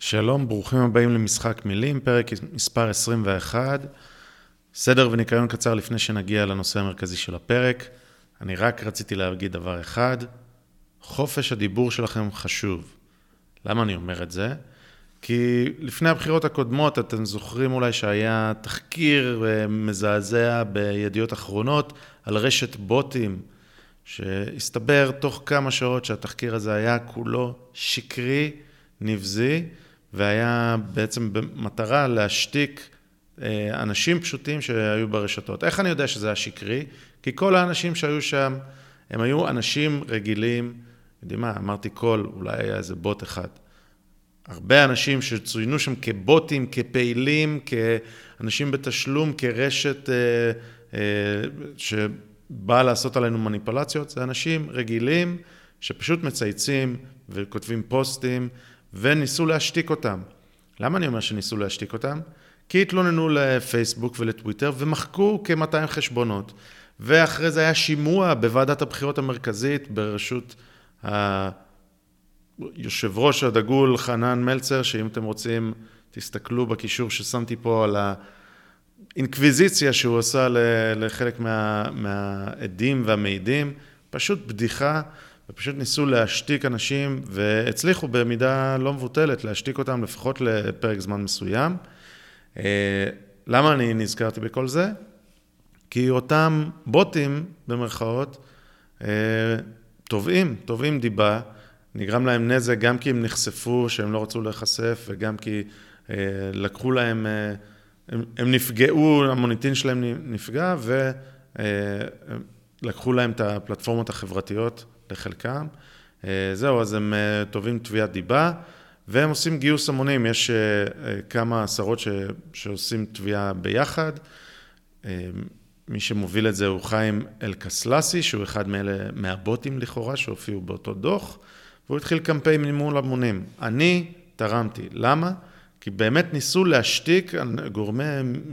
שלום, ברוכים הבאים למשחק מילים, פרק מספר 21. סדר וניקיון קצר לפני שנגיע לנושא המרכזי של הפרק. אני רק רציתי להגיד דבר אחד, חופש הדיבור שלכם חשוב. למה אני אומר את זה? כי לפני הבחירות הקודמות, אתם זוכרים אולי שהיה תחקיר אה, מזעזע בידיעות אחרונות על רשת בוטים, שהסתבר תוך כמה שעות שהתחקיר הזה היה כולו שקרי, נבזי, והיה בעצם במטרה להשתיק אה, אנשים פשוטים שהיו ברשתות. איך אני יודע שזה היה שקרי? כי כל האנשים שהיו שם, הם היו אנשים רגילים, יודעים מה, אמרתי כל, אולי היה איזה בוט אחד. הרבה אנשים שצוינו שם כבוטים, כפעילים, כאנשים בתשלום, כרשת אה, אה, שבאה לעשות עלינו מניפולציות, זה אנשים רגילים שפשוט מצייצים וכותבים פוסטים וניסו להשתיק אותם. למה אני אומר שניסו להשתיק אותם? כי התלוננו לפייסבוק ולטוויטר ומחקו כ-200 חשבונות. ואחרי זה היה שימוע בוועדת הבחירות המרכזית בראשות היושב ראש הדגול חנן מלצר, שאם אתם רוצים, תסתכלו בקישור ששמתי פה על האינקוויזיציה שהוא עשה לחלק מה, מהעדים והמעידים, פשוט בדיחה. ופשוט ניסו להשתיק אנשים, והצליחו במידה לא מבוטלת להשתיק אותם לפחות לפרק זמן מסוים. אה, למה אני נזכרתי בכל זה? כי אותם בוטים, במרכאות, אה, תובעים, תובעים דיבה, נגרם להם נזק גם כי הם נחשפו שהם לא רצו להיחשף וגם כי אה, לקחו להם, הם, הם נפגעו, המוניטין שלהם נפגע ולקחו להם את הפלטפורמות החברתיות לחלקם. אה, זהו, אז הם אה, תובעים תביעת דיבה, והם עושים גיוס המונים. יש אה, כמה עשרות ש, שעושים תביעה ביחד. מי שמוביל את זה הוא חיים אלקסלסי, שהוא אחד מאלה, מהבוטים לכאורה, שהופיעו באותו דוח, והוא התחיל קמפיין מימון המונים. אני תרמתי. למה? כי באמת ניסו להשתיק גורמי,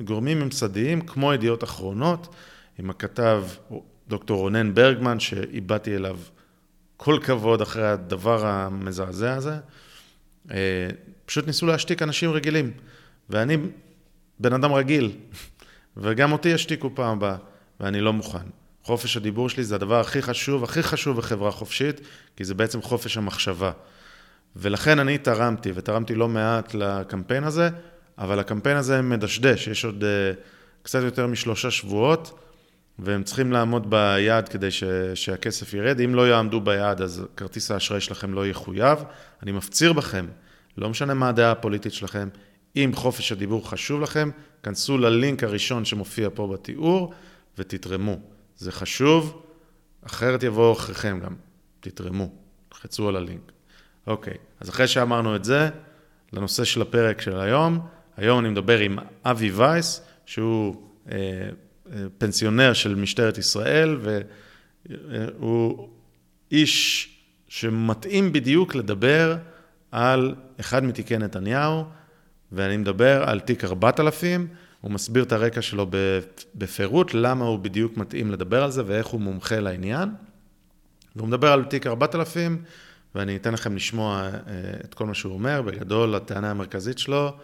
גורמים ממסדיים, כמו ידיעות אחרונות, עם הכתב דוקטור רונן ברגמן, שאיבדתי אליו כל כבוד אחרי הדבר המזעזע הזה. אה, פשוט ניסו להשתיק אנשים רגילים. ואני בן אדם רגיל, וגם אותי ישתיקו פעם הבאה, ואני לא מוכן. חופש הדיבור שלי זה הדבר הכי חשוב, הכי חשוב בחברה חופשית, כי זה בעצם חופש המחשבה. ולכן אני תרמתי, ותרמתי לא מעט לקמפיין הזה, אבל הקמפיין הזה מדשדש, יש עוד uh, קצת יותר משלושה שבועות, והם צריכים לעמוד ביעד כדי ש, שהכסף ירד. אם לא יעמדו ביעד, אז כרטיס האשראי שלכם לא יחויב. אני מפציר בכם, לא משנה מה הדעה הפוליטית שלכם, אם חופש הדיבור חשוב לכם, כנסו ללינק הראשון שמופיע פה בתיאור ותתרמו. זה חשוב, אחרת יבואו אחריכם גם. תתרמו, תחצו על הלינק. אוקיי, אז אחרי שאמרנו את זה, לנושא של הפרק של היום, היום אני מדבר עם אבי וייס, שהוא... אה, פנסיונר של משטרת ישראל, והוא איש שמתאים בדיוק לדבר על אחד מתיקי נתניהו, ואני מדבר על תיק 4000, הוא מסביר את הרקע שלו בפירוט, למה הוא בדיוק מתאים לדבר על זה ואיך הוא מומחה לעניין. והוא מדבר על תיק 4000, ואני אתן לכם לשמוע אה, את כל מה שהוא אומר. בגדול, הטענה המרכזית שלו,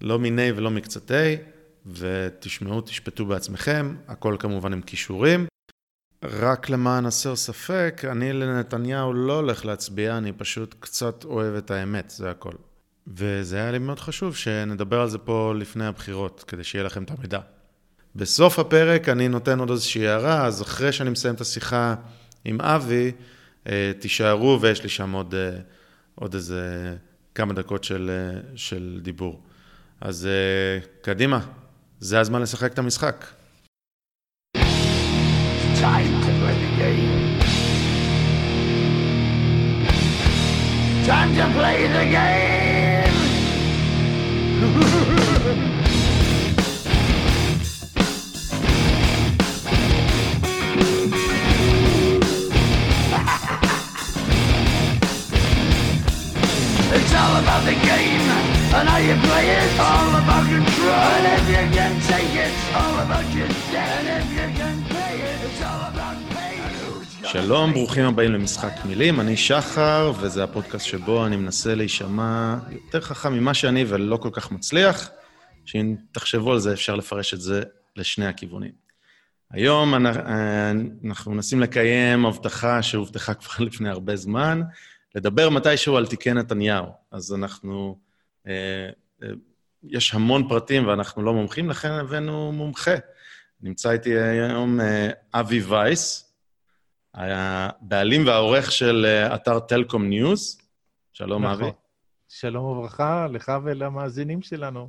לא מיני ולא מקצתי, ותשמעו, תשפטו בעצמכם, הכל כמובן עם כישורים. רק למען הסר ספק, אני לנתניהו לא הולך להצביע, אני פשוט קצת אוהב את האמת, זה הכל. וזה היה לי מאוד חשוב שנדבר על זה פה לפני הבחירות, כדי שיהיה לכם את המידע. בסוף הפרק אני נותן עוד איזושהי הערה, אז אחרי שאני מסיים את השיחה עם אבי, אה, תישארו ויש לי שם עוד, אה, עוד איזה כמה דקות של, אה, של דיבור. אז קדימה, זה הזמן לשחק את המשחק. Time to play the game. Time to play the game. it's all about the game And how you play it. All about control. And if you can take it, all about your debt. And if you can pay it, it's all about pain. שלום, ברוכים הבאים למשחק מילים, אני שחר, וזה הפודקאסט שבו אני מנסה להישמע יותר חכם ממה שאני ולא כל כך מצליח, שאם תחשבו על זה, אפשר לפרש את זה לשני הכיוונים. היום אנחנו מנסים לקיים הבטחה שהובטחה כבר לפני הרבה זמן, לדבר מתישהו על תיקי נתניהו. אז אנחנו, אה, אה, יש המון פרטים ואנחנו לא מומחים, לכן הבאנו מומחה. נמצא איתי היום אה, אבי וייס, הבעלים והעורך של אה, אתר טלקום ניוז. שלום, נכון. אבי. שלום וברכה, לך ולמאזינים שלנו.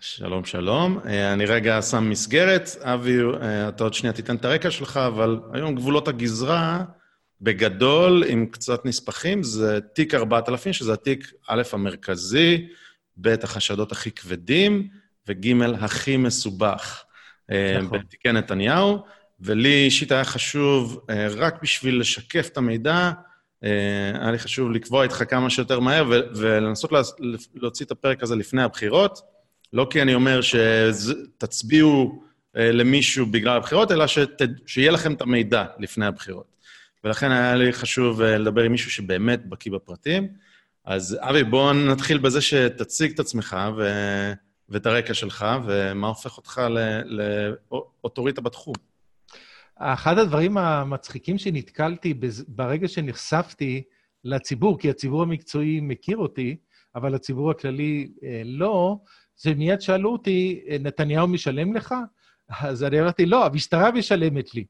שלום, שלום. אה, אני רגע שם מסגרת. אבי, אה, אתה עוד שנייה תיתן את הרקע שלך, אבל היום גבולות הגזרה, בגדול, עם קצת נספחים, זה תיק 4000, שזה התיק א' המרכזי, ב' החשדות הכי כבדים, וג' הכי מסובך. נכון. בתיקי נתניהו. ולי אישית היה חשוב, אה, רק בשביל לשקף את המידע, אה, היה לי חשוב לקבוע איתך כמה שיותר מהר ולנסות להוציא את הפרק הזה לפני הבחירות. לא כי אני אומר שתצביעו אה, למישהו בגלל הבחירות, אלא שת, שיהיה לכם את המידע לפני הבחירות. ולכן היה לי חשוב לדבר עם מישהו שבאמת בקיא בפרטים. אז אבי, בוא נתחיל בזה שתציג את עצמך ו... ואת הרקע שלך, ומה הופך אותך לאוטוריטה בתחום. אחד הדברים המצחיקים שנתקלתי ברגע שנחשפתי לציבור, כי הציבור המקצועי מכיר אותי, אבל הציבור הכללי אה, לא, זה מיד שאלו אותי, אה, נתניהו משלם לך? אז אני אמרתי, לא, המשטרה משלמת לי.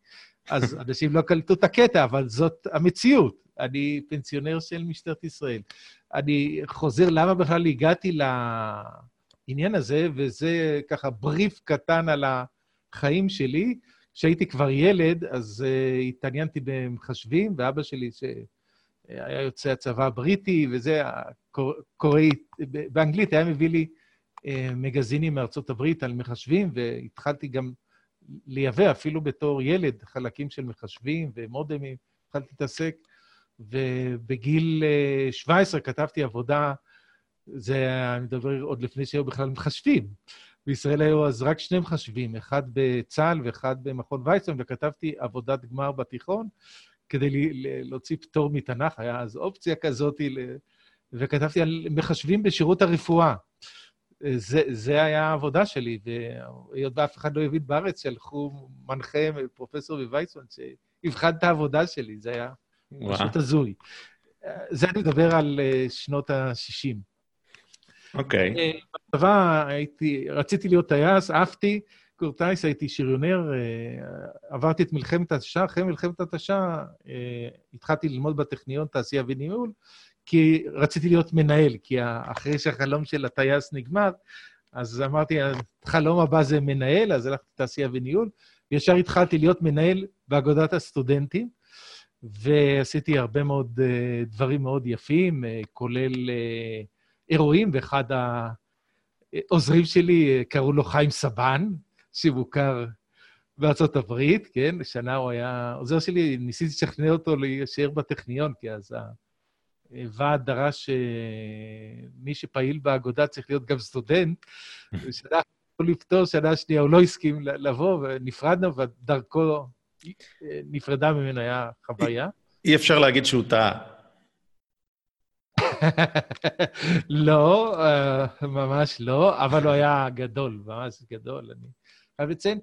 אז אנשים לא קלטו את הקטע, אבל זאת המציאות. אני פנסיונר של משטרת ישראל. אני חוזר, למה בכלל הגעתי לעניין הזה, וזה ככה בריף קטן על החיים שלי. כשהייתי כבר ילד, אז uh, התעניינתי במחשבים, ואבא שלי, שהיה יוצא הצבא הבריטי, וזה, קורא, באנגלית היה מביא לי uh, מגזינים מארצות הברית על מחשבים, והתחלתי גם לייבא, אפילו בתור ילד, חלקים של מחשבים ומודמים, התחלתי להתעסק, ובגיל uh, 17 כתבתי עבודה, זה, אני מדבר עוד לפני שהיו בכלל מחשבים. בישראל היו אז רק שני מחשבים, אחד בצה"ל ואחד במכון ויצמן, וכתבתי עבודת גמר בתיכון כדי להוציא פטור מתנ"ך, היה אז אופציה כזאת, וכתבתי על מחשבים בשירות הרפואה. זה, זה היה העבודה שלי, והיות ואף אחד לא הבין בארץ, שלחו מנחה, פרופסור בוויצמן, שיבחן את העבודה שלי, זה היה פשוט הזוי. זה אני מדבר על אה, שנות ה-60. אוקיי. אה, בצבא הייתי, רציתי להיות טייס, עפתי, קורטייס, הייתי שריונר, אה, עברתי את מלחמת התשה, אחרי מלחמת התשה התחלתי ללמוד בטכניון תעשייה וניהול, כי רציתי להיות מנהל, כי אחרי שהחלום של הטייס נגמר, אז אמרתי, החלום הבא זה מנהל, אז הלכתי לתעשייה וניהול, וישר התחלתי להיות מנהל באגודת הסטודנטים, ועשיתי הרבה מאוד דברים מאוד יפים, כולל... אירועים, ואחד העוזרים שלי, קראו לו חיים סבן, שמוכר בארצות הברית, כן? שנה הוא היה... עוזר שלי, ניסיתי לשכנע אותו להישאר בטכניון, כי אז הוועד דרש שמי שפעיל באגודה צריך להיות גם סטודנט. שנה אחת לפתור, שנה שנייה הוא לא הסכים לבוא, ונפרדנו, ודרכו נפרדה ממנו, היה חוויה. אי אפשר להגיד שהוא טעה. לא, אה, ממש לא, אבל הוא היה גדול, ממש גדול, אני חייב לציין.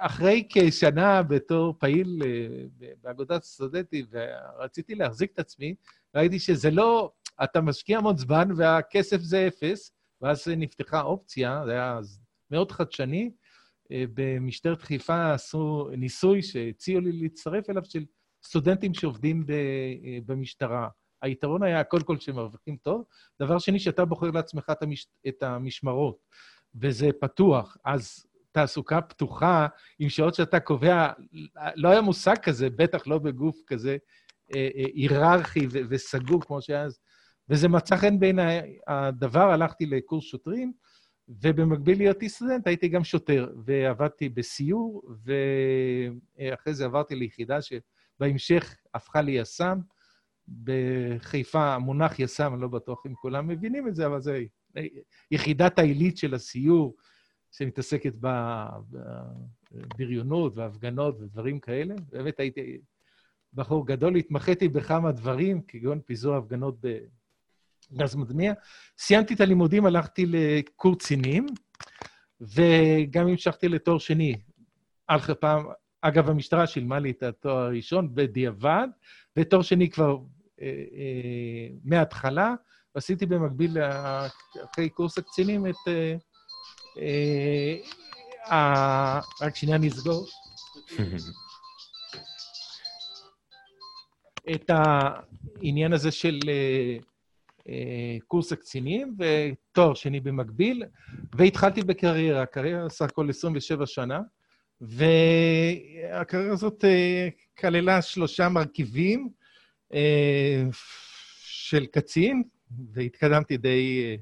ואחרי כשנה בתור פעיל אה, באגודת סטודנטים, ורציתי להחזיק את עצמי, ראיתי שזה לא, אתה משקיע המון זמן והכסף זה אפס, ואז נפתחה אופציה, זה היה מאוד חדשני. אה, במשטרת חיפה עשו ניסוי שהציעו לי להצטרף אליו של סטודנטים שעובדים במשטרה. היתרון היה קודם כל שהם מרוויחים טוב, דבר שני, שאתה בוחר לעצמך את, המש... את המשמרות, וזה פתוח, אז תעסוקה פתוחה, עם שעות שאתה קובע, לא היה מושג כזה, בטח לא בגוף כזה אה, אה, היררכי ו- וסגור כמו שהיה אז, וזה מצא חן בין הדבר, הלכתי לקורס שוטרים, ובמקביל להיותי סטודנט הייתי גם שוטר, ועבדתי בסיור, ואחרי זה עברתי ליחידה שבהמשך הפכה לי יס"מ, בחיפה, המונח יס"מ, אני לא בטוח אם כולם מבינים את זה, אבל זה יחידת העילית של הסיור, שמתעסקת בריונות והפגנות ודברים כאלה. באמת הייתי בחור גדול, התמחיתי בכמה דברים, כגון פיזור הפגנות בגז מדמיע. סיימתי את הלימודים, הלכתי לקורצינים, וגם המשכתי לתואר שני. על פעם, אגב, המשטרה שילמה לי את התואר הראשון בדיעבד, ותואר שני כבר אה, אה, מההתחלה, ועשיתי במקביל, אחרי קורס הקצינים, את... אה, אה, רק שנייה נסגור. את העניין הזה של אה, קורס הקצינים ותואר שני במקביל, והתחלתי בקריירה, קריירה סך הכל 27 שנה, והקריירה הזאת אה, כללה שלושה מרכיבים של קצין, והתקדמתי די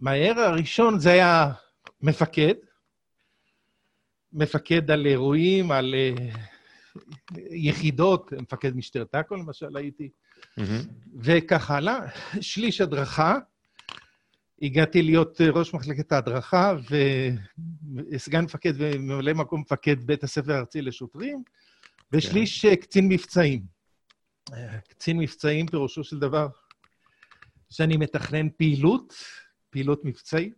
מהר. הראשון זה היה מפקד, מפקד על אירועים, על יחידות, מפקד משטרת עכו למשל הייתי. וכך הלאה. שליש הדרכה, הגעתי להיות ראש מחלקת ההדרכה וסגן מפקד וממלא מקום מפקד בית הספר הארצי לשוטרים, ושליש. כן. קצין מבצעים. קצין מבצעים פירושו של דבר שאני מתכנן פעילות, פעילות מבצעית.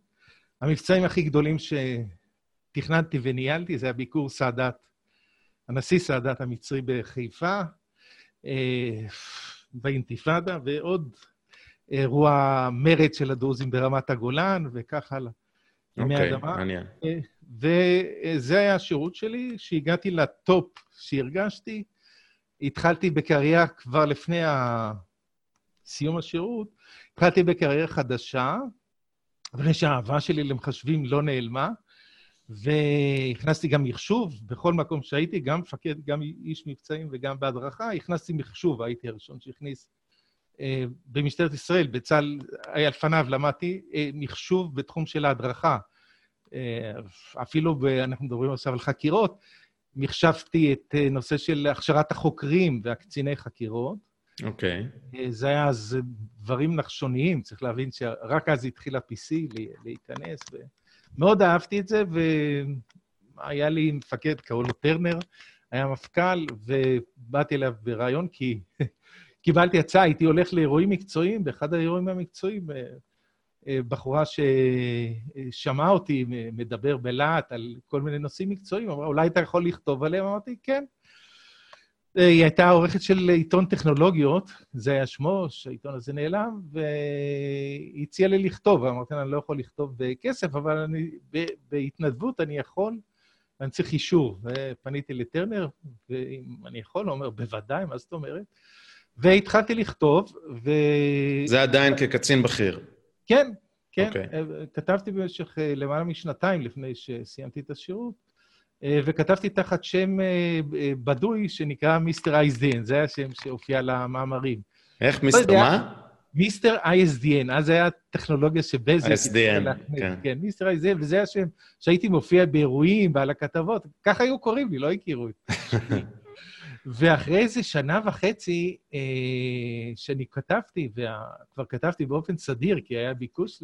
המבצעים הכי גדולים שתכננתי וניהלתי זה הביקור סאדאת הנשיא סאדאת המצרי בחיפה, אה, באינתיפאדה, ועוד אירוע מרד של הדרוזים ברמת הגולן, וכך הלאה. אוקיי, מעניין. אה, וזה היה השירות שלי, שהגעתי לטופ שהרגשתי. התחלתי בקריירה כבר לפני סיום השירות, התחלתי בקריירה חדשה, אבל שהאהבה שלי למחשבים לא נעלמה. והכנסתי גם מחשוב, בכל מקום שהייתי, גם מפקד, גם איש מבצעים וגם בהדרכה, הכנסתי מחשוב, הייתי הראשון שהכניס אה, במשטרת ישראל, בצה"ל, היה לפניו, למדתי אה, מחשוב בתחום של ההדרכה. אה, אפילו, ב, אנחנו מדברים עכשיו על חקירות, מחשבתי את אה, נושא של הכשרת החוקרים והקציני חקירות. אוקיי. Okay. אה, זה היה אז דברים נחשוניים, צריך להבין שרק אז התחיל ה-PC להיכנס. ו... מאוד אהבתי את זה, והיה לי מפקד, קראו לו טרנר, היה מפכ"ל, ובאתי אליו ברעיון כי קיבלתי הצעה, הייתי הולך לאירועים מקצועיים, באחד האירועים המקצועיים, אה, אה, בחורה ששמעה אותי מדבר בלהט על כל מיני נושאים מקצועיים, אמרה, אולי אתה יכול לכתוב עליהם? אמרתי, כן. היא הייתה עורכת של עיתון טכנולוגיות, זה היה שמו, שהעיתון הזה נעלם, והיא הציעה לי לכתוב, אמרתי לה, אני לא יכול לכתוב בכסף, אבל אני, בהתנדבות אני יכול, ואני צריך אישור. ופניתי לטרנר, ואם אני יכול, הוא אומר, בוודאי, מה זאת אומרת? והתחלתי לכתוב, ו... זה עדיין כקצין בכיר. כן, כן. Okay. אוקיי. כתבתי במשך אה, למעלה משנתיים לפני שסיימתי את השירות. אה, וכתבתי תחת שם אה, אה, בדוי שנקרא מיסטר ISDN, זה היה השם שהופיע למאמרים. איך מיסטר מה? מיסטר ISDN, אז היה טכנולוגיה שבזק... ISDN, כן. כן, מיסטר ISDN, וזה השם שהייתי מופיע באירועים ועל הכתבות, ככה היו קוראים לי, לא הכירו אותי. ואחרי איזה שנה וחצי אה, שאני כתבתי, וכבר כתבתי באופן סדיר, כי היה ביקוש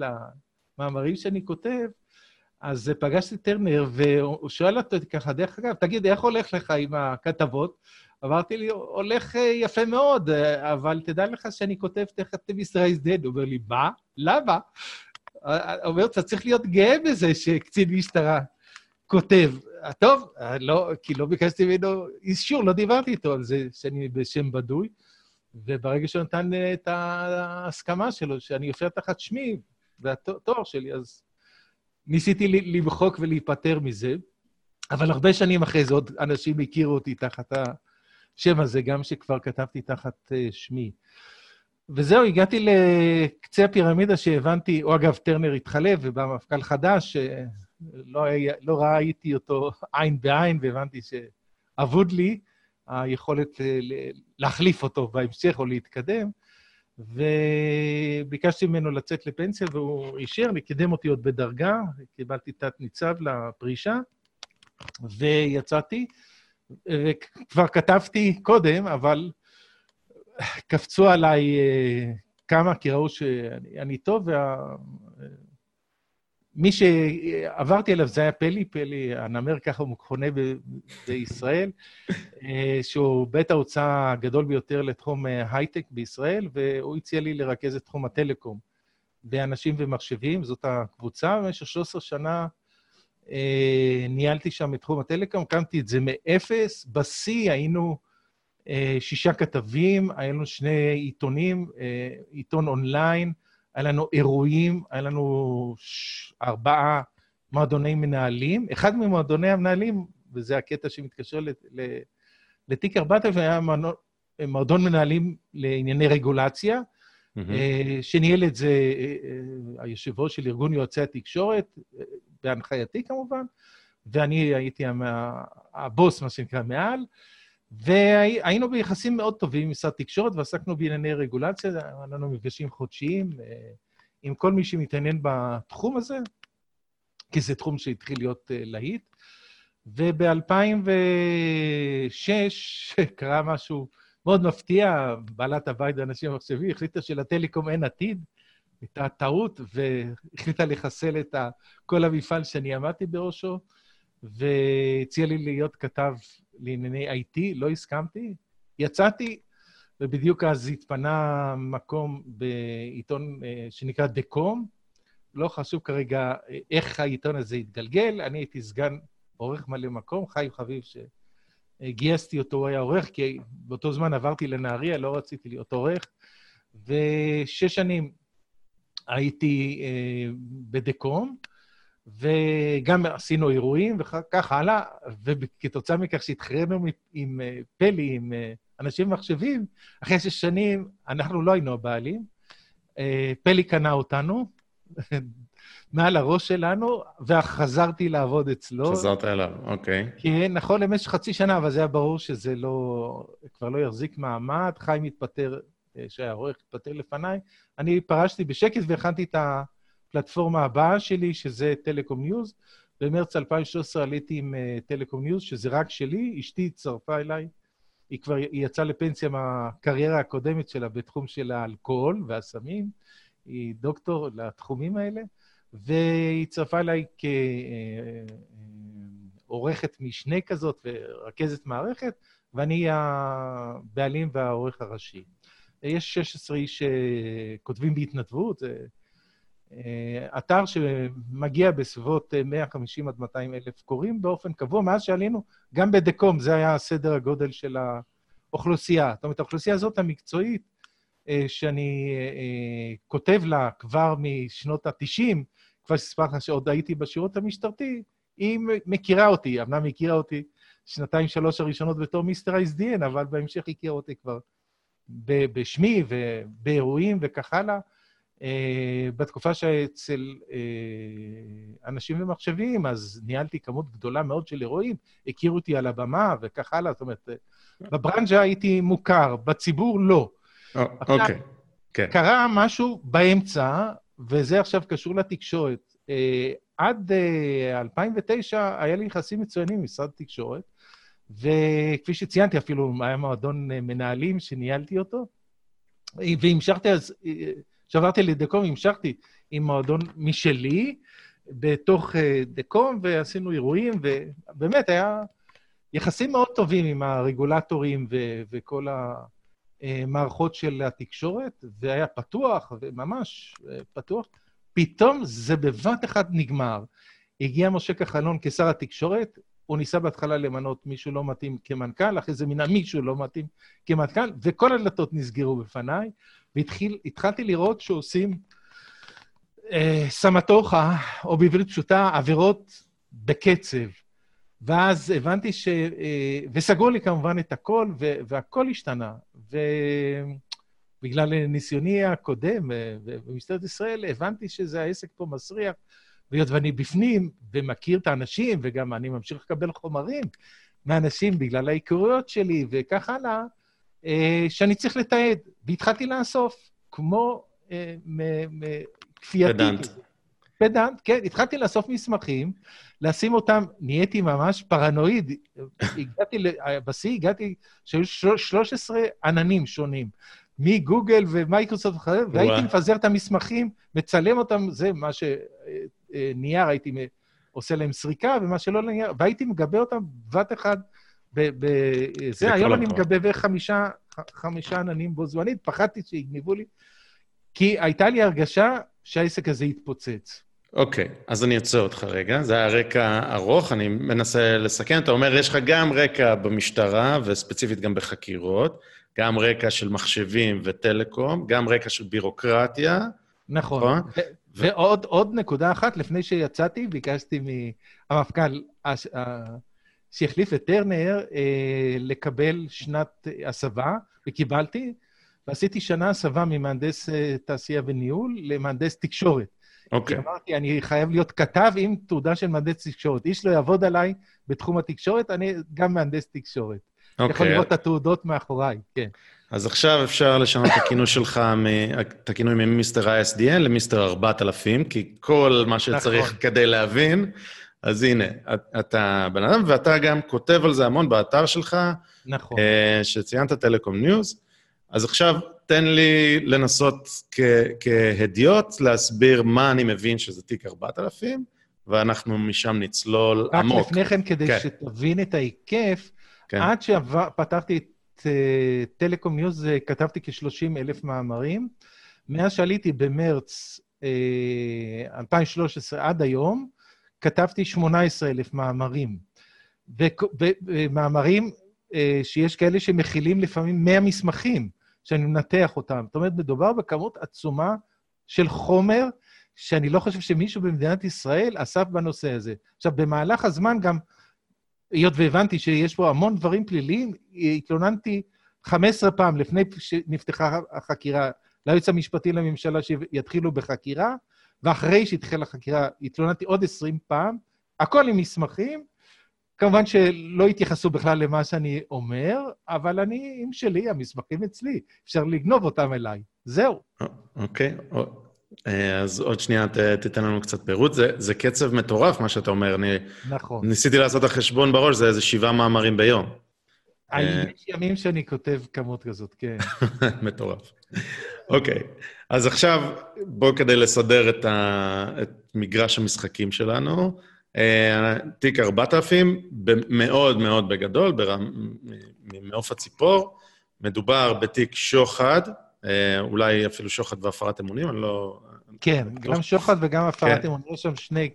למאמרים שאני כותב, אז פגשתי טרנר, והוא שואל אותו ככה, דרך אגב, תגיד, איך הולך לך עם הכתבות? אמרתי לי, הולך אה, יפה מאוד, אה, אבל תדע לך שאני כותב תכף ישראל דד. הוא אומר לי, מה? למה? אה, אומר, אתה צריך להיות גאה בזה שקצין משטרה כותב. טוב, לא, כי לא ביקשתי ממנו אישור, לא דיברתי איתו על זה שאני בשם בדוי, וברגע שהוא נתן את ההסכמה שלו, שאני אופיע תחת שמי והתואר שלי, אז ניסיתי למחוק ולהיפטר מזה, אבל הרבה שנים אחרי זה עוד אנשים הכירו אותי תחת השם הזה, גם שכבר כתבתי תחת uh, שמי. וזהו, הגעתי לקצה הפירמידה שהבנתי, או אגב, טרנר התחלף ובא מפכ"ל חדש, שלא היה, לא ראיתי אותו עין בעין, והבנתי שאבוד לי היכולת אה, להחליף אותו בהמשך או להתקדם. וביקשתי ממנו לצאת לפנסיה, והוא אישר לי, קידם אותי עוד בדרגה, קיבלתי תת-ניצב לפרישה, ויצאתי, וכבר כתבתי קודם, אבל קפצו עליי אה, כמה, כי ראו שאני טוב, מי שעברתי אליו זה היה פלי, פלי, הנמר ככה הוא מכונה בישראל, אה, שהוא בית ההוצאה הגדול ביותר לתחום אה, הייטק בישראל, והוא הציע לי לרכז את תחום הטלקום באנשים ומחשבים, זאת הקבוצה. במשך 13 שנה אה, ניהלתי שם את תחום הטלקום, קמתי את זה מאפס. בשיא היינו שישה כתבים, היינו שני עיתונים, עיתון אונליין, היה לנו אירועים, היה לנו ש... ארבעה מועדוני מנהלים. אחד ממועדוני המנהלים, וזה הקטע שמתקשר לתיק 4000, היה מועדון מנהלים לענייני רגולציה, mm-hmm. שניהל את זה אה, אה, היושב ראש של ארגון יועצי התקשורת, בהנחייתי כמובן, ואני הייתי הבוס, מה שנקרא, מעל. והיינו ביחסים מאוד טובים עם משרד תקשורת ועסקנו בענייני רגולציה, היה לנו מפגשים חודשיים אה, עם כל מי שמתעניין בתחום הזה, כי זה תחום שהתחיל להיות אה, להיט. וב-2006 קרה משהו מאוד מפתיע, בעלת הבית ואנשים המחשבים החליטה שלטלקום אין עתיד, הייתה טעות, והחליטה לחסל את כל המפעל שאני עמדתי בראשו, והציעה לי להיות כתב לענייני IT, לא הסכמתי. יצאתי, ובדיוק אז התפנה מקום בעיתון אה, שנקרא דקום. לא חשוב כרגע אה, איך העיתון הזה התגלגל, אני הייתי סגן עורך מלא מקום, חיים חביב, שגייסתי אותו, הוא היה עורך, כי באותו זמן עברתי לנהריה, לא רציתי להיות עורך. ושש שנים הייתי אה, בדקום, וגם עשינו אירועים וכך הלאה, וכתוצאה מכך שהתחרינו עם אה, פלי, עם אה, אנשים במחשבים, אחרי שש שנים אנחנו לא היינו הבעלים. אה, פלי קנה אותנו מעל הראש שלנו, וחזרתי לעבוד אצלו. חזרת אליו, אוקיי. כן, נכון, למשך חצי שנה, אבל זה היה ברור שזה לא, כבר לא יחזיק מעמד. חיים התפטר, שהיה עורך, התפטר לפניי. אני פרשתי בשקט והכנתי את ה... הפלטפורמה הבאה שלי, שזה Telecom News. במרץ 2013 עליתי עם uh, טלקום ניוז, שזה רק שלי, אשתי הצטרפה אליי. היא כבר היא יצאה לפנסיה מהקריירה הקודמת שלה בתחום של האלכוהול והסמים. היא דוקטור לתחומים האלה, והיא הצטרפה אליי כעורכת אה, משנה כזאת ורכזת מערכת, ואני הבעלים והעורך הראשי. יש 16 איש שכותבים בהתנדבות, זה אה, אתר שמגיע בסביבות 150 אה, עד 200 אלף קוראים באופן קבוע. מאז שעלינו, גם בדקום, זה היה סדר הגודל של האוכלוסייה. זאת אומרת, האוכלוסייה הזאת המקצועית, אה, שאני כותב לה כבר משנות ה-90, כבר שסיפרתי לך שעוד הייתי בשירות המשטרתי, היא מכירה אותי, אמנם הכירה אותי שנתיים, שלוש הראשונות בתור מיסטר אייסדיאן, אבל בהמשך הכירה אותי כבר בשמי ובאירועים וכך הלאה. Uh, בתקופה שאצל uh, אנשים ומחשבים, אז ניהלתי כמות גדולה מאוד של אירועים, הכירו אותי על הבמה וכך הלאה, זאת אומרת, בברנז'ה הייתי מוכר, בציבור לא. אוקיי, okay. כן. קרה משהו באמצע, וזה עכשיו קשור לתקשורת. עד uh, 2009 היה לי יחסים מצוינים עם משרד התקשורת, וכפי שציינתי, אפילו היה מועדון מנהלים שניהלתי אותו, והמשכתי אז... כשעברתי לדקום, המשכתי עם מועדון משלי בתוך אה, דקום, ועשינו אירועים, ובאמת היה יחסים מאוד טובים עם הרגולטורים ו- וכל המערכות של התקשורת, והיה פתוח, וממש אה, פתוח. פתאום זה בבת אחת נגמר. הגיע משה כחלון כשר התקשורת, הוא ניסה בהתחלה למנות מישהו לא מתאים כמנכ"ל, אחרי זה מינה מישהו לא מתאים כמנכ"ל, וכל הדלתות נסגרו בפניי, והתחלתי לראות שעושים אה, סמטוחה, או בעברית פשוטה, עבירות בקצב. ואז הבנתי ש... אה, וסגרו לי כמובן את הכל, ו... והכל השתנה. ובגלל ניסיוני הקודם אה, במשטרת ישראל, הבנתי שזה העסק פה מסריח. והיות ואני בפנים ומכיר את האנשים, וגם אני ממשיך לקבל חומרים מאנשים בגלל ההיכרויות שלי וכך הלאה, אה, שאני צריך לתעד. והתחלתי לאסוף, כמו אה, כפייתי. פדנט. פדנט, כן. התחלתי לאסוף מסמכים, לשים אותם, נהייתי ממש פרנואיד. הגעתי, בשיא הגעתי, שהיו 13 עננים שונים. מגוגל ומייקרוסופט וכו', והייתי מפזר את המסמכים, מצלם אותם, זה מה ש... אה, נייר הייתי עושה להם סריקה, ומה שלא לנייר, והייתי מגבה אותם בבת אחת בזה. היום אני מגבה בערך חמישה, חמישה עננים בו זמנית, פחדתי שיגנבו לי, כי הייתה לי הרגשה שהעסק הזה יתפוצץ. אוקיי, okay, אז אני אעצור אותך רגע. זה היה רקע ארוך, אני מנסה לסכם. אתה אומר, יש לך גם רקע במשטרה, וספציפית גם בחקירות, גם רקע של מחשבים וטלקום, גם רקע של בירוקרטיה. נכון. נכון? ועוד עוד נקודה אחת, לפני שיצאתי, ביקשתי מהמפכ"ל שהחליף את טרנר אה, לקבל שנת הסבה, וקיבלתי, ועשיתי שנה הסבה ממהנדס אה, תעשייה וניהול למהנדס תקשורת. אוקיי. Okay. אמרתי, אני חייב להיות כתב עם תעודה של מהנדס תקשורת. איש לא יעבוד עליי בתחום התקשורת, אני גם מהנדס תקשורת. אוקיי. Okay. יכול לראות את התעודות מאחוריי, כן. אז עכשיו אפשר לשנות את הכינוי שלך, את הכינוי מ Mister ISDN ל Mister 4000, כי כל מה שצריך נכון. כדי להבין, אז הנה, אתה בן אדם, ואתה גם כותב על זה המון באתר שלך, נכון. אה, שציינת Telecom News. אז עכשיו תן לי לנסות כהדיוט להסביר מה אני מבין שזה תיק 4000, ואנחנו משם נצלול רק עמוק. רק לפני כן, כדי כן. שתבין את ההיקף, כן. עד שפתחתי את uh, טלקום ניוז, uh, כתבתי כ-30 אלף מאמרים. מאז שעליתי במרץ uh, אה, 2013 עד היום, כתבתי 18 אלף מאמרים. ומאמרים uh, שיש כאלה שמכילים לפעמים 100 מסמכים. שאני מנתח אותם. זאת אומרת, מדובר בכמות עצומה של חומר שאני לא חושב שמישהו במדינת ישראל אסף בנושא הזה. עכשיו, במהלך הזמן גם, היות והבנתי שיש פה המון דברים פליליים, התלוננתי 15 פעם לפני שנפתחה החקירה ליועץ המשפטי לממשלה שיתחילו בחקירה, ואחרי שהתחילה החקירה התלוננתי עוד 20 פעם, הכל עם מסמכים, כמובן שלא התייחסו בכלל למה שאני אומר, אבל אני עם שלי, המסמכים אצלי, אפשר לגנוב אותם אליי. זהו. אוקיי. אה, אז עוד שנייה ת, תיתן לנו קצת פירוט. זה, זה קצב מטורף, מה שאתה אומר. אני נכון. ניסיתי לעשות את החשבון בראש, זה איזה שבעה מאמרים ביום. אה, יש ימים שאני כותב כמות כזאת, כן. מטורף. אוקיי, אז עכשיו, בואו כדי לסדר את, ה... את מגרש המשחקים שלנו. אה, תיק 4000, מאוד מאוד בגדול, ממעוף הציפור. מדובר בתיק שוחד, אה, אולי אפילו שוחד והפרת אמונים, אני לא... כן, גם שוחד וגם הפרת כן. אמונים, יש שם שני,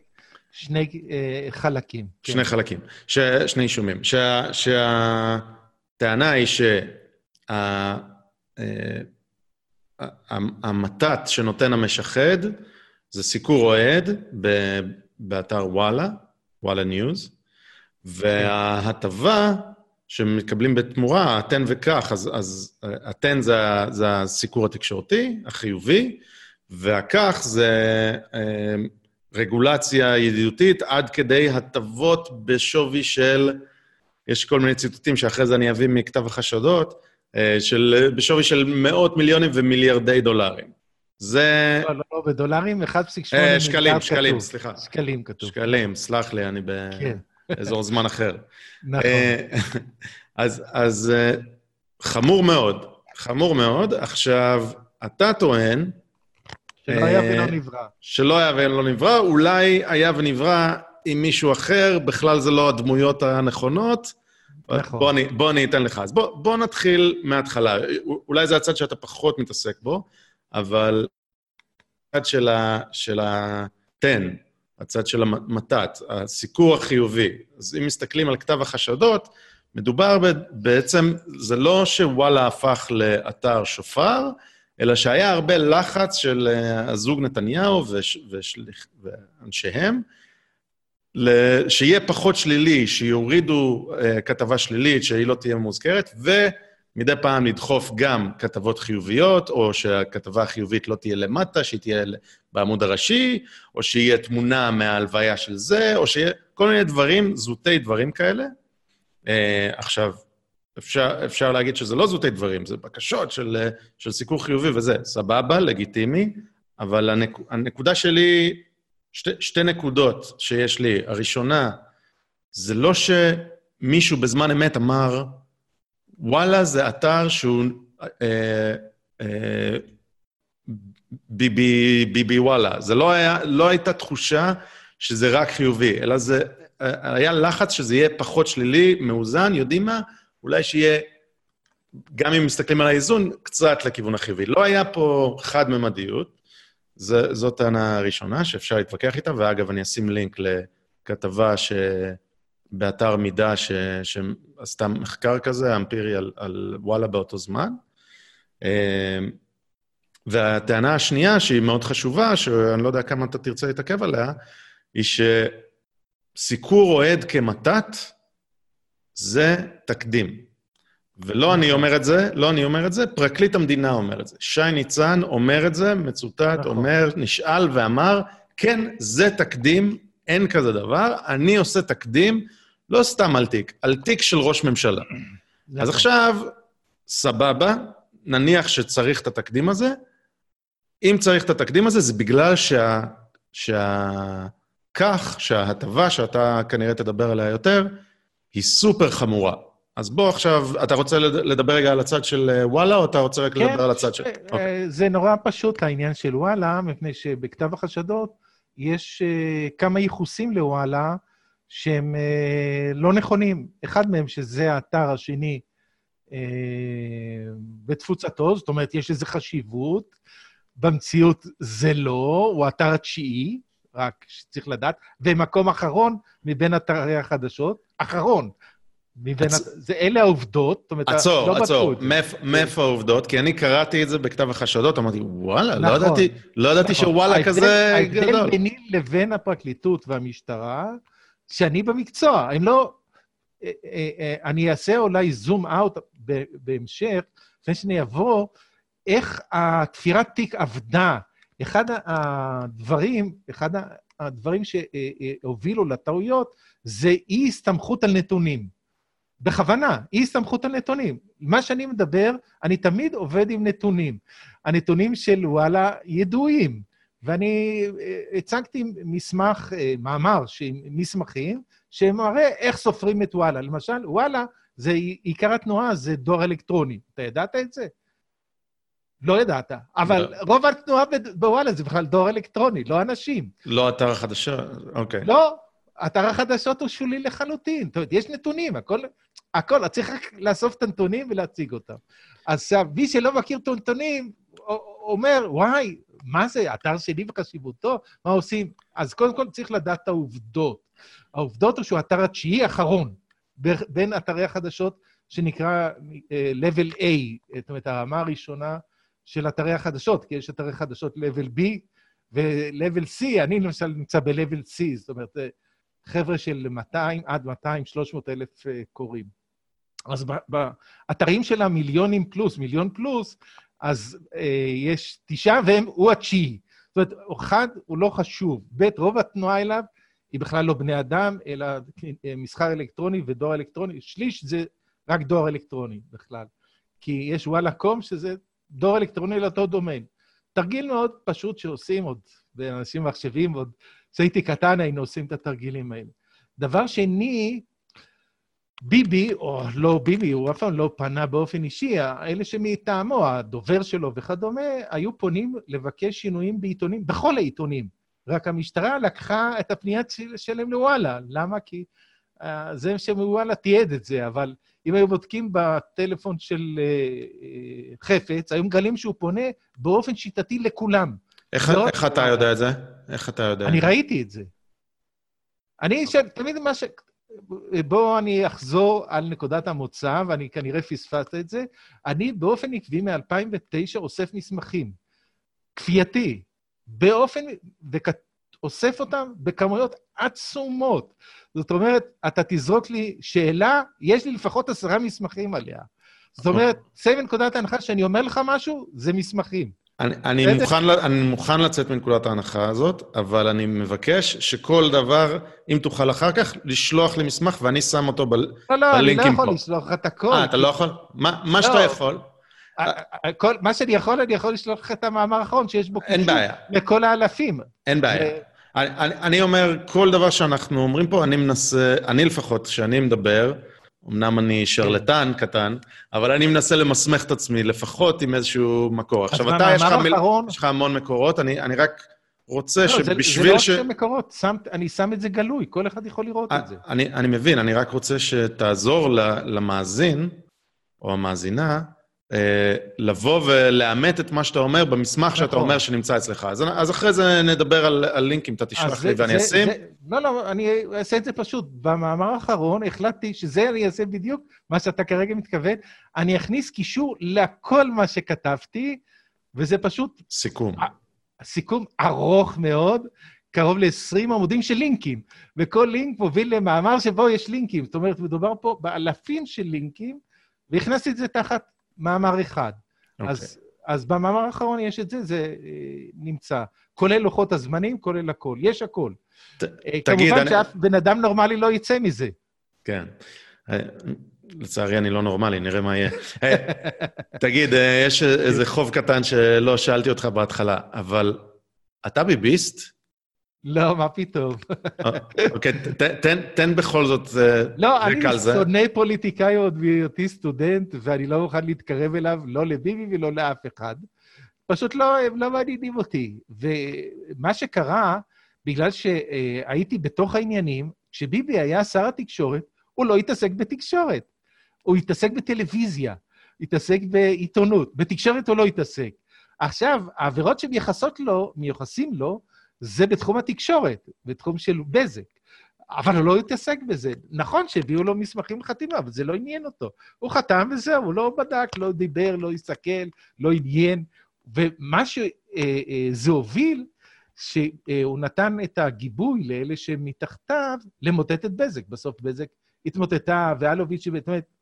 שני אה, חלקים. שני כן. חלקים, ש, שני אישומים. שה, שהטענה היא שהמתת שה, שנותן המשחד זה סיקור אוהד באתר וואלה, וואלה ניוז, וההטבה שמקבלים בתמורה, התן וכך, אז, אז התן זה, זה הסיקור התקשורתי, החיובי, והכך זה אה, רגולציה ידידותית עד כדי הטבות בשווי של, יש כל מיני ציטוטים שאחרי זה אני אביא מכתב החשדות, של, בשווי של מאות מיליונים ומיליארדי דולרים. זה... לא, לא, לא, בדולרים 1.8 מיליארד כתוב. שקלים, שקלים, סליחה. שקלים כתוב. שקלים, סלח לי, אני באזור כן. זמן אחר. נכון. אה, אז, אז אה, חמור מאוד, חמור מאוד. עכשיו, אתה טוען... שלא היה ולא נברא. שלא היה ולא נברא, אולי היה ונברא עם מישהו אחר, בכלל זה לא הדמויות הנכונות. נכון. בוא אני, בוא אני אתן לך. אז בוא, בוא נתחיל מההתחלה. אולי זה הצד שאתה פחות מתעסק בו. אבל הצד של, ה, של התן, הצד של המתת, הסיקור החיובי. אז אם מסתכלים על כתב החשדות, מדובר בעצם, זה לא שוואלה הפך לאתר שופר, אלא שהיה הרבה לחץ של אה, הזוג נתניהו וש, ואנשיהם, שיהיה פחות שלילי, שיורידו uh, כתבה שלילית, שהיא לא תהיה מוזכרת, ו... מדי פעם לדחוף גם כתבות חיוביות, או שהכתבה החיובית לא תהיה למטה, שהיא תהיה בעמוד הראשי, או שיהיה תמונה מההלוויה של זה, או שיהיה כל מיני דברים, זוטי דברים כאלה. Uh, עכשיו, אפשר, אפשר להגיד שזה לא זוטי דברים, זה בקשות של, של סיקור חיובי וזה, סבבה, לגיטימי, אבל הנק, הנקודה שלי, שתי, שתי נקודות שיש לי. הראשונה, זה לא שמישהו בזמן אמת אמר, וואלה זה אתר שהוא אה, אה, ביבי, ביבי וואלה. זה לא, היה, לא הייתה תחושה שזה רק חיובי, אלא זה היה לחץ שזה יהיה פחות שלילי, מאוזן, יודעים מה? אולי שיהיה, גם אם מסתכלים על האיזון, קצת לכיוון החיובי. לא היה פה חד-ממדיות. זאת טענה ראשונה שאפשר להתווכח איתה, ואגב, אני אשים לינק לכתבה ש... באתר מידע ש... שעשתה מחקר כזה, אמפירי, על, על וואלה באותו זמן. אמ, והטענה השנייה, שהיא מאוד חשובה, שאני לא יודע כמה אתה תרצה להתעכב עליה, היא שסיקור אוהד כמתת זה תקדים. ולא אני אומר את זה, לא אני אומר את זה, פרקליט המדינה אומר את זה. שי ניצן אומר את זה, מצוטט, נכון. אומר, נשאל ואמר, כן, זה תקדים, אין כזה דבר, אני עושה תקדים, לא סתם על תיק, על תיק של ראש ממשלה. אז עכשיו, סבבה, נניח שצריך את התקדים הזה. אם צריך את התקדים הזה, זה בגלל שה... שה... כך שההטבה שאתה כנראה תדבר עליה יותר, היא סופר חמורה. אז בוא עכשיו, אתה רוצה לדבר רגע על הצד של אה, וואלה, או אתה רוצה רק כן, לדבר על הצד של... כן, okay. זה נורא פשוט העניין של וואלה, מפני שבכתב החשדות יש uh, כמה ייחוסים לוואלה שהם uh, לא נכונים. אחד מהם, שזה האתר השני uh, בתפוצתו, זאת אומרת, יש לזה חשיבות. במציאות זה לא, הוא האתר התשיעי, רק שצריך לדעת, ומקום אחרון מבין אתרי החדשות, אחרון. מבין... עצ... זה אלה העובדות, זאת אומרת, עצור, לא עצור, מאיפה העובדות? כי אני קראתי את זה בכתב החשדות, אמרתי, וואלה, לא נכון, לא ידעתי, לא ידעתי נכון. שוואלה כזה גדול. ההבדל ביני לבין הפרקליטות והמשטרה, שאני במקצוע, אני לא... אה, אה, אה, אני אעשה אולי זום אאוט בהמשך, לפני שאני אבוא, איך התפירת תיק עבדה. אחד הדברים, אחד הדברים שהובילו לטעויות, זה אי-הסתמכות על נתונים. בכוונה, אי הסתמכות על נתונים. מה שאני מדבר, אני תמיד עובד עם נתונים. הנתונים של וואלה ידועים, ואני אה, הצגתי מסמך, אה, מאמר, מסמכים, שמראה איך סופרים את וואלה. למשל, וואלה, זה עיקר התנועה, זה דואר אלקטרוני. אתה ידעת את זה? לא ידעת. אבל לא. רוב התנועה בוואלה זה בכלל דואר אלקטרוני, לא אנשים. לא אתר החדשה, אוקיי. לא, אתר החדשות הוא שולי לחלוטין. זאת אומרת, יש נתונים, הכל, הכל, צריך רק לאסוף את הנתונים ולהציג אותם. אז עכשיו, מי שלא מכיר את הנתונים, אומר, וואי, מה זה, אתר שני בחשיבותו? מה עושים? אז קודם כל צריך לדעת את העובדות. העובדות הוא שהוא האתר התשיעי האחרון בין אתרי החדשות, שנקרא uh, level A, זאת אומרת, הרמה הראשונה של אתרי החדשות, כי יש אתרי חדשות level B ו-level C, אני למשל נמצא ב-level C, זאת אומרת, חבר'ה של 200 עד 200, 300 אלף אה, קוראים. אז באתרים של המיליונים פלוס, מיליון פלוס, אז אה, יש תשעה והם, הוא התשיעי. זאת אומרת, אחד, הוא לא חשוב. ב', רוב התנועה אליו היא בכלל לא בני אדם, אלא אה, מסחר אלקטרוני ודואר אלקטרוני. שליש זה רק דואר אלקטרוני בכלל. כי יש וואלה קום, שזה דואר אלקטרוני לאותו דומיין. תרגיל מאוד פשוט שעושים עוד, ואנשים מחשבים עוד כשהייתי קטן היינו עושים את התרגילים האלה. דבר שני, ביבי, או לא ביבי, הוא אף פעם לא פנה באופן אישי, אלה שמטעמו, הדובר שלו וכדומה, היו פונים לבקש שינויים בעיתונים, בכל העיתונים. רק המשטרה לקחה את הפנייה שלהם לוואלה. למה? כי uh, זה שמוואלה תיעד את זה, אבל אם היו בודקים בטלפון של uh, חפץ, היו מגלים שהוא פונה באופן שיטתי לכולם. איך, לא איך אתה יודע את זה? איך אתה יודע? אני ראיתי את זה. אני, ש... תמיד מה ש... בואו אני אחזור על נקודת המוצא, ואני כנראה פספסת את זה. אני באופן עקבי מ-2009 אוסף מסמכים, כפייתי, באופן, ואוסף אותם בכמויות עצומות. זאת אומרת, אתה תזרוק לי שאלה, יש לי לפחות עשרה מסמכים עליה. זאת אומרת, צא מנקודת ההנחה שאני אומר לך משהו, זה מסמכים. אני, אני, מוכן, אני מוכן לצאת מנקודת ההנחה הזאת, אבל אני מבקש שכל דבר, אם תוכל אחר כך, לשלוח לי מסמך ואני שם אותו ב, לא, לא, בלינקים פה. לא, לא, אני לא יכול לשלוח לך את הכל. אה, אתה לא יכול? מה, מה לא. שאתה יכול. כל, מה שאני יכול, אני יכול לשלוח לך את המאמר האחרון, שיש בו בעיה. לכל האלפים. אין בעיה. ו... אני, אני אומר, כל דבר שאנחנו אומרים פה, אני מנסה, אני לפחות, כשאני מדבר, אמנם אני שרלטן קטן, אבל אני מנסה למסמך את עצמי לפחות עם איזשהו מקור. עכשיו, אתה, יש לך, מיל... יש לך המון מקורות, אני, אני רק רוצה לא, שבשביל זה, זה לא. רק מקורות, שם, אני שם את זה גלוי, כל אחד יכול לראות את זה. אני, אני מבין, אני רק רוצה שתעזור למאזין, או המאזינה, לבוא ולאמת את מה שאתה אומר במסמך שאתה נכון. אומר שנמצא אצלך. אז, אז אחרי זה נדבר על, על לינקים, אתה תשלח זה- לי ואני זה- אשים. זה- לא, לא, אני אעשה את זה פשוט. במאמר האחרון החלטתי שזה אני אעשה בדיוק מה שאתה כרגע מתכוון. אני אכניס קישור לכל מה שכתבתי, וזה פשוט סיכום. סיכום ארוך מאוד, קרוב ל-20 עמודים של לינקים, וכל לינק מוביל למאמר שבו יש לינקים. זאת אומרת, מדובר פה באלפים של לינקים, והכנסתי את זה תחת מאמר אחד. אוקיי. אז, אז במאמר האחרון יש את זה, זה אה, נמצא. כולל לוחות הזמנים, כולל הכל. יש הכל. ת- אה, תגיד, כמובן אני- שאף בן אדם נורמלי לא יצא מזה. כן. אה, לצערי, אני לא נורמלי, נראה מה יהיה. תגיד, יש איזה חוב קטן שלא שאלתי אותך בהתחלה, אבל אתה ביביסט? לא, מה פתאום. אה, אוקיי, תן, בכל זאת אה, לא, אני. שונא פוליטיקאי עוד בהיותי סטודנט, ואני לא מוכן להתקרב אליו, לא לביבי ולא לאף אחד. פשוט לא, הם לא מעניינים אותי. ומה שקרה, בגלל שהייתי בתוך העניינים, כשביבי היה שר התקשורת, הוא לא התעסק בתקשורת. הוא התעסק בטלוויזיה, התעסק בעיתונות. בתקשורת הוא לא התעסק. עכשיו, העבירות שמייחסות לו, מיוחסים לו, זה בתחום התקשורת, בתחום של בזק. אבל הוא לא התעסק בזה. נכון שהביאו לו מסמכים לחתימה, אבל זה לא עניין אותו. הוא חתם וזהו, הוא לא בדק, לא דיבר, לא הסתכל, לא עניין. ומה שזה הוביל, שהוא נתן את הגיבוי לאלה שמתחתיו למוטט את בזק. בסוף בזק התמוטטה, ואלוביץ', זאת אומרת, ב-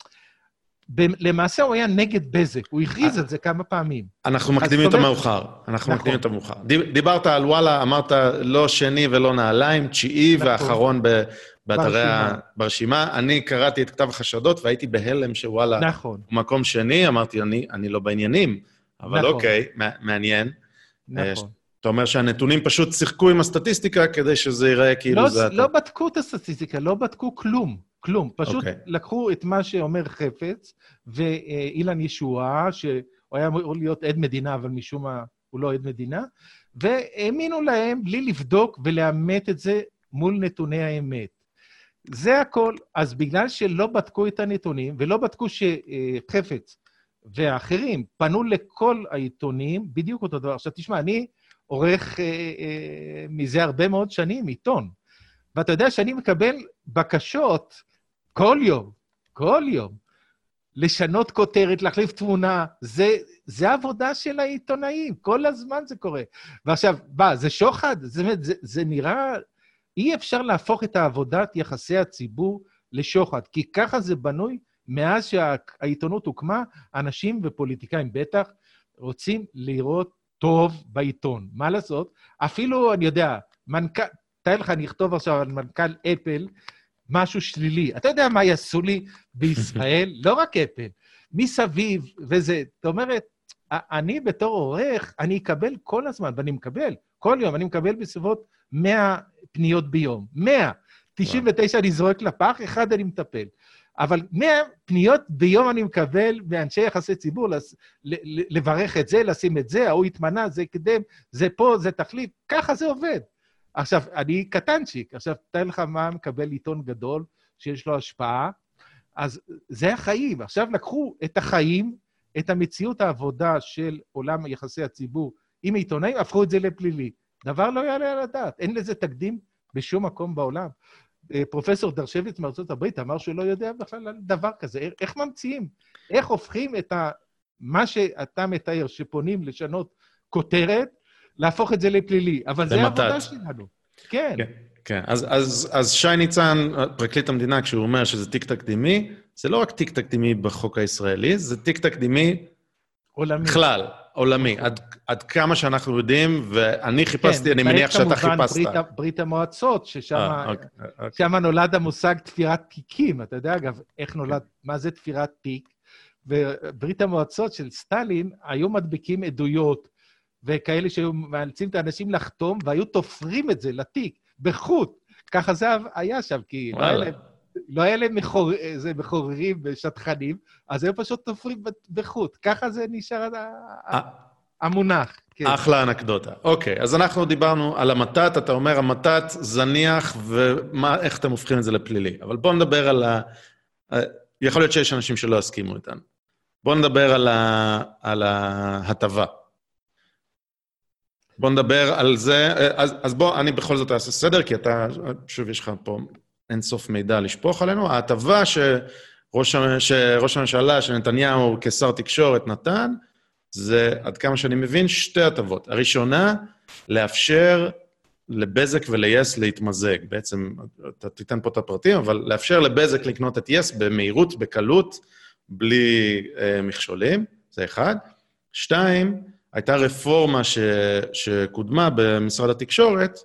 למעשה הוא היה נגד בזק, הוא הכריז על זה כמה פעמים. אנחנו מקדימים את המאוחר. אנחנו נכון. מקדימים את המאוחר. דיב- דיברת על וואלה, אמרת לא שני ולא נעליים, תשיעי נכון. ואחרון ב- באתרי ה... ברשימה. אני קראתי את כתב החשדות והייתי בהלם שוואלה, נכון, הוא מקום שני, אמרתי, אני, אני לא בעניינים, אבל נכון. אוקיי, מע- מעניין. נכון. אתה אומר שהנתונים פשוט שיחקו עם הסטטיסטיקה כדי שזה ייראה כאילו לא, זה אתה. לא בדקו את הסטטיסטיקה, לא בדקו כלום, כלום. פשוט אוקיי. לקחו את מה שאומר חפץ, ואילן ישועה, שהוא היה אמור להיות עד מדינה, אבל משום מה הוא לא עד מדינה, והאמינו להם בלי לבדוק ולאמת את זה מול נתוני האמת. זה הכל. אז בגלל שלא בדקו את הנתונים, ולא בדקו שחפץ והאחרים פנו לכל העיתונים, בדיוק אותו דבר. עכשיו, תשמע, אני עורך אה, אה, מזה הרבה מאוד שנים עיתון, ואתה יודע שאני מקבל בקשות כל יום, כל יום, לשנות כותרת, להחליף תמונה, זה, זה עבודה של העיתונאים, כל הזמן זה קורה. ועכשיו, מה, זה שוחד? זה, זה, זה נראה... אי אפשר להפוך את העבודת יחסי הציבור לשוחד, כי ככה זה בנוי מאז שהעיתונות הוקמה, אנשים ופוליטיקאים בטח רוצים לראות טוב בעיתון. מה לעשות? אפילו, אני יודע, מנכ"ל, תאר לך, אני אכתוב עכשיו על מנכ"ל אפל משהו שלילי. אתה יודע מה יעשו לי בישראל? לא רק אפל, מסביב וזה. זאת אומרת, אני בתור עורך, אני אקבל כל הזמן, ואני מקבל, כל יום, אני מקבל בסביבות 100 פניות ביום. 100. 99 אני זורק לפח, אחד אני מטפל. אבל 100 פניות ביום אני מקבל מאנשי יחסי ציבור, לס- לברך את זה, לשים את זה, ההוא התמנה, זה קידם, זה פה, זה תחליף, ככה זה עובד. עכשיו, אני קטנצ'יק, עכשיו, תאר לך מה מקבל עיתון גדול שיש לו השפעה, אז זה החיים. עכשיו לקחו את החיים, את המציאות העבודה של עולם יחסי הציבור עם עיתונאים, הפכו את זה לפלילי. דבר לא יעלה על הדעת, אין לזה תקדים בשום מקום בעולם. אה, פרופסור דרשביץ מארצות הברית אמר שהוא לא יודע בכלל על דבר כזה. איך- ממציאים? איך הופכים את ה... מה שאתה מתאר, שפונים לשנות כותרת, להפוך את זה לפלילי. אבל זה. העבודה שלנו. כן, כן, כן. אז, אז, אז שי ניצן, פרקליט המדינה, כשהוא אומר שזה תיק תקדימי, זה לא רק תיק תקדימי בחוק הישראלי, זה תיק תקדימי עולמי. בכלל, עולמי. עד, עד כמה שאנחנו יודעים, ואני חיפשתי, כן, אני מניח שאתה כמובן חיפשת. ברית, ה- ברית המועצות, ששם אה, אוקיי, אוקיי. נולד המושג תפירת תיקים. אתה יודע, אגב, איך נולד, מה זה תפירת תיק? וברית המועצות של סטלין היו מדביקים עדויות, וכאלה שהיו מאלצים את האנשים לחתום, והיו תופרים את זה לתיק, בחוט. ככה זה היה שם, כי לא היה. להם לא היה להם מחור... איזה מחוררים ושטחנים, אז הם פשוט תופרים בחוט. ככה זה נשאר ה... המונח. כן. אחלה אנקדוטה. אוקיי, אז אנחנו דיברנו על המתת, אתה אומר המתת זניח, ואיך אתם הופכים את זה לפלילי. אבל בואו נדבר על ה... יכול להיות שיש אנשים שלא יסכימו איתנו. בואו נדבר על, ה... על ההטבה. בואו נדבר על זה, אז, אז בוא, אני בכל זאת אעשה סדר, כי אתה, שוב, יש לך פה אינסוף מידע לשפוך עלינו. ההטבה שראש, שראש הממשלה, שנתניהו כשר תקשורת נתן, זה, עד כמה שאני מבין, שתי הטבות. הראשונה, לאפשר לבזק ול-yes להתמזג. בעצם, אתה תיתן פה את הפרטים, אבל לאפשר לבזק לקנות את yes במהירות, בקלות, בלי אה, מכשולים, זה אחד. שתיים, הייתה רפורמה ש, שקודמה במשרד התקשורת,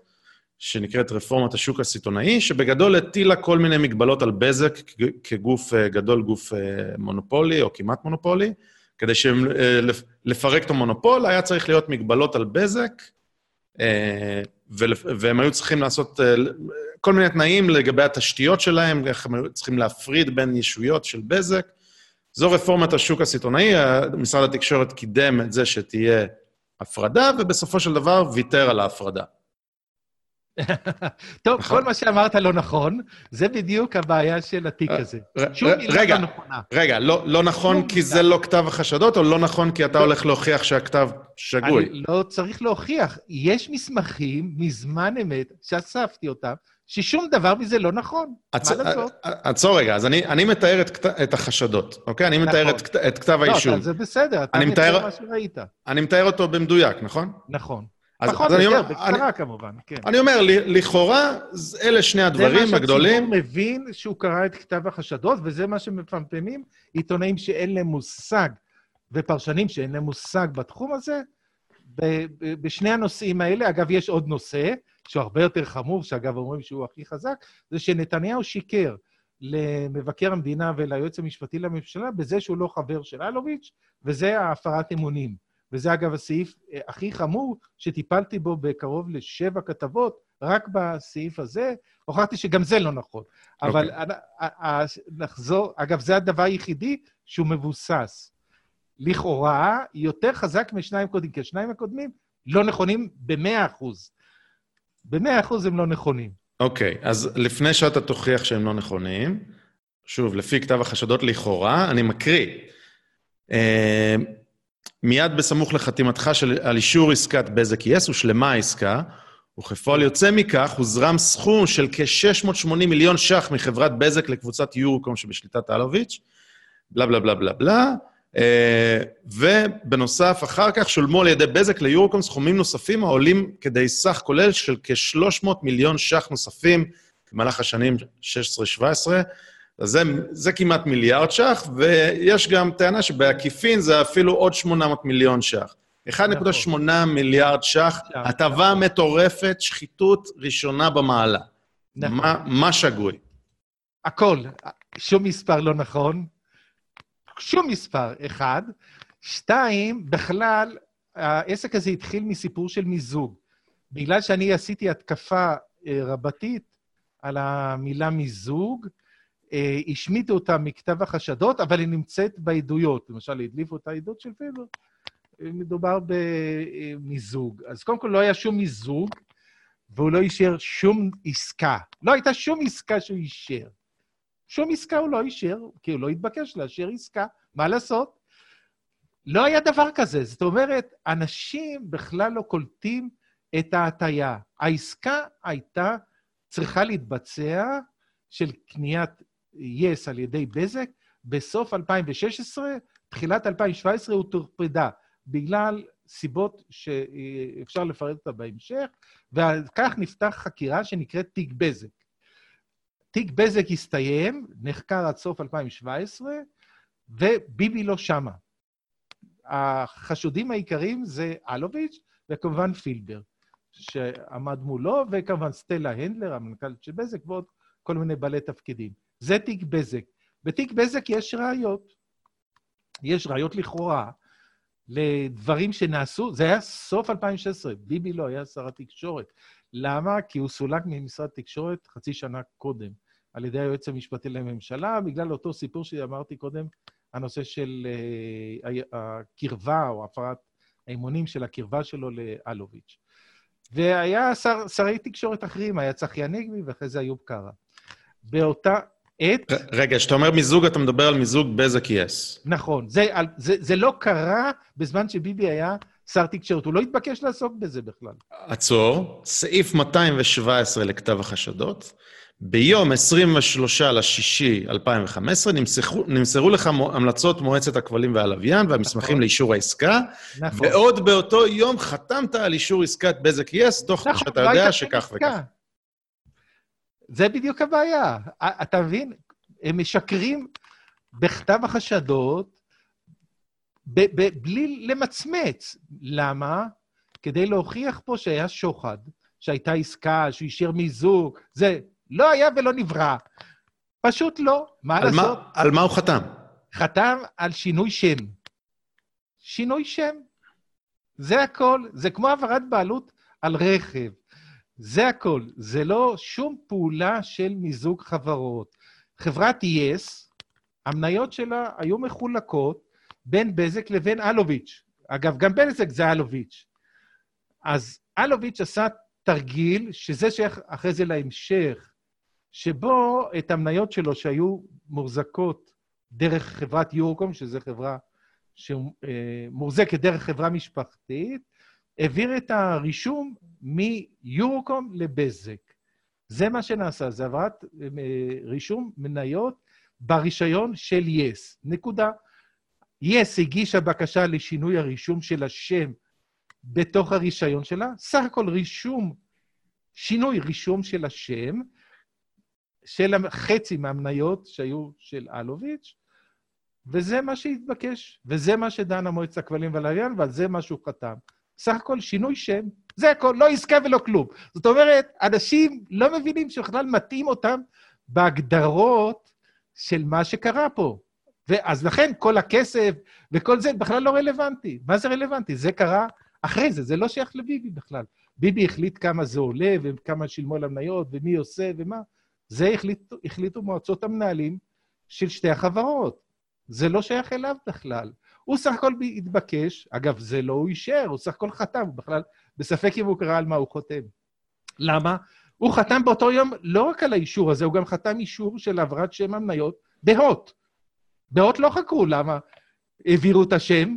שנקראת רפורמת השוק הסיטונאי, שבגדול הטילה כל מיני מגבלות על בזק כגוף אה, גדול, גוף אה, מונופולי או כמעט מונופולי. כדי לפרק את המונופול, היה צריך להיות מגבלות על בזק, והם היו צריכים לעשות כל מיני תנאים לגבי התשתיות שלהם, איך הם היו צריכים להפריד בין ישויות של בזק. זו רפורמת השוק הסיטונאי, משרד התקשורת קידם את זה שתהיה הפרדה, ובסופו של דבר ויתר על ההפרדה. טוב, נכון. כל מה שאמרת לא נכון, זה בדיוק הבעיה של התיק אה, הזה. שום מילה לא נכונה. רגע, לא, לא נכון כי זה לא כתב החשדות, או לא נכון כי אתה לא. הולך להוכיח שהכתב שגוי? אני לא צריך להוכיח. יש מסמכים מזמן אמת, שאספתי אותם, ששום דבר מזה לא נכון. עצ... מה לעשות? עצור רגע, אז אני, אני מתאר את, כת... את החשדות, אוקיי? אני נכון. מתאר את, את כתב האישום. לא, זה בסדר, אתה מתאר מה שראית. אני מתאר אותו במדויק, נכון? נכון. אז, פחות או יותר, בקצרה כמובן, כן. אני אומר, לכאורה, אלה שני הדברים הגדולים. זה מה שהציבור מבין שהוא קרא את כתב החשדות, וזה מה שמפמפמים עיתונאים שאין להם מושג, ופרשנים שאין להם מושג בתחום הזה, בשני הנושאים האלה. אגב, יש עוד נושא, שהוא הרבה יותר חמור, שאגב אומרים שהוא הכי חזק, זה שנתניהו שיקר למבקר המדינה וליועץ המשפטי לממשלה בזה שהוא לא חבר של אלוביץ', וזה הפרת אמונים. וזה אגב הסעיף אה, הכי חמור שטיפלתי בו בקרוב לשבע כתבות, רק בסעיף הזה. הוכחתי שגם זה לא נכון. Okay. אבל אוקיי. נחזור, אגב, זה הדבר היחידי שהוא מבוסס. לכאורה, יותר חזק משניים קודמים, כי השניים הקודמים לא נכונים במאה אחוז. במאה אחוז הם לא נכונים. אוקיי, okay, אז לפני שאתה תוכיח שהם לא נכונים, שוב, לפי כתב החשדות לכאורה, אני מקריא. אה, מיד בסמוך לחתימתך של, על אישור עסקת בזק יס, הושלמה העסקה, וכפועל יוצא מכך הוזרם סכום של כ-680 מיליון ש"ח מחברת בזק לקבוצת יורוקום שבשליטת אלוביץ', בלה בלה בלה בלה בלה, אה, ובנוסף, אחר כך שולמו על ידי בזק ליורוקום סכומים נוספים העולים כדי סך כולל של כ-300 מיליון ש"ח נוספים במהלך השנים 16-17, אז זה, זה כמעט מיליארד ש"ח, ויש גם טענה שבעקיפין זה אפילו עוד 800 מיליון ש"ח. 1.8 מיליארד ש"ח, הטבה מטורפת, שחיתות ראשונה במעלה. נכון. מה, מה שגוי? הכל. שום מספר לא נכון, שום מספר, אחד. שתיים, בכלל, העסק הזה התחיל מסיפור של מיזוג. בגלל שאני עשיתי התקפה אה, רבתית על המילה מיזוג, השמיטו אותה מכתב החשדות, אבל היא נמצאת בעדויות. למשל, הדליפו את העדות של פילבר. אה, מדובר במיזוג. אז קודם כל לא היה שום מיזוג, והוא לא אישר שום עסקה. לא הייתה שום עסקה שהוא אישר. שום עסקה הוא לא אישר, כי הוא לא התבקש לאשר עסקה. מה לעשות? לא היה דבר כזה. זאת אומרת, אנשים בכלל לא קולטים את ההטייה. העסקה הייתה צריכה להתבצע של קניית יס על ידי בזק, בסוף 2016, תחילת 2017 הוא טורפדה, בגלל סיבות שאפשר לפרט אותה בהמשך, וכך נפתח חקירה שנקראת תיק בזק. תיק בזק הסתיים, נחקר עד סוף 2017, וביבי לא שמה. החשודים העיקריים זה אלוביץ' וכמובן פילבר, שעמד מולו, וכמובן סטלה הנדלר, המנכ"לית של בזק, ועוד כל מיני בעלי תפקידים. זה תיק בזק. בתיק בזק יש ראיות. יש ראיות לכאורה לדברים שנעשו, זה היה סוף 2016, ביבי לא היה שר התקשורת. למה? כי הוא סולק ממשרד התקשורת חצי שנה קודם. על ידי היועץ המשפטי לממשלה, בגלל אותו סיפור שאמרתי קודם, הנושא של uh, הקרבה או הפרת האימונים של הקרבה שלו לאלוביץ'. והיה שר, שרי תקשורת אחרים, היה צחי הנגבי ואחרי זה איוב קרא. באותה עת... רגע, כשאתה אומר מיזוג, אתה מדבר על מיזוג בזק-יס. נכון. זה, זה, זה לא קרה בזמן שביבי היה שר תקשורת, הוא לא התבקש לעסוק בזה בכלל. עצור, סעיף 217 לכתב החשדות, ביום 23 לשישי 2015 נמסרו, נמסרו לך המלצות מועצת הכבלים והלוויין והמסמכים נכון. לאישור העסקה, נכון. ועוד באותו יום חתמת על אישור עסקת בזק יס, תוך נכון, שאתה יודע שכך וכך. זה בדיוק הבעיה. אתה מבין? הם משקרים בכתב החשדות בלי למצמץ. למה? כדי להוכיח פה שהיה שוחד, שהייתה עסקה, שהוא אישר מיזוג, זה לא היה ולא נברא. פשוט לא. מה על לעשות? מה, על מה הוא חתם? חתם על שינוי שם. שינוי שם. זה הכל. זה כמו העברת בעלות על רכב. זה הכל. זה לא שום פעולה של מיזוג חברות. חברת יס, המניות שלה היו מחולקות בין בזק לבין אלוביץ'. אגב, גם בזק זה אלוביץ'. אז אלוביץ' עשה תרגיל, שזה שייך אחרי זה להמשך, שבו את המניות שלו שהיו מוחזקות דרך חברת יורקום, שזו חברה שמוחזקת דרך חברה משפחתית, העביר את הרישום מיורוקום לבזק. זה מה שנעשה, זה העברת אה, רישום מניות ברישיון של יס. נקודה. יס הגישה בקשה לשינוי הרישום של השם בתוך הרישיון שלה, סך הכל רישום, שינוי רישום של השם, של חצי מהמניות שהיו של אלוביץ', וזה מה שהתבקש, וזה מה שדנה מועצת הכבלים והלוויין, ועל זה מה שהוא חתם. סך הכל שינוי שם, זה הכל, לא עסקה ולא כלום. זאת אומרת, אנשים לא מבינים שבכלל מתאים אותם בהגדרות של מה שקרה פה. ואז לכן כל הכסף וכל זה בכלל לא רלוונטי. מה זה רלוונטי? זה קרה אחרי זה, זה לא שייך לביבי בכלל. ביבי החליט כמה זה עולה וכמה שילמו על המניות ומי עושה ומה. זה החליטו, החליטו מועצות המנהלים של שתי החברות. זה לא שייך אליו בכלל. הוא סך הכל התבקש, אגב, זה לא הוא אישר, הוא סך הכל חתם, הוא בכלל בספק אם הוא קרא על מה הוא חותם. למה? הוא חתם באותו יום לא רק על האישור הזה, הוא גם חתם אישור של העברת שם המניות בהוט. בהוט לא חקרו למה העבירו את השם,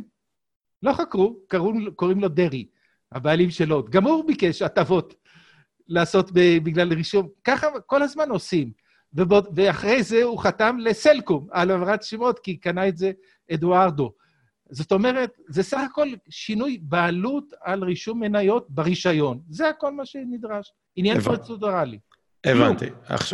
לא חקרו, קראו, קוראים לו דרעי, הבעלים של הוט. גם הוא ביקש הטבות לעשות בגלל רישום. ככה כל הזמן עושים. ואחרי זה הוא חתם לסלקום על העברת שמות, כי קנה את זה אדוארדו. זאת אומרת, זה סך הכל שינוי בעלות על רישום מניות ברישיון. זה הכל מה שנדרש. עניין פרוצדורלי. הבנתי.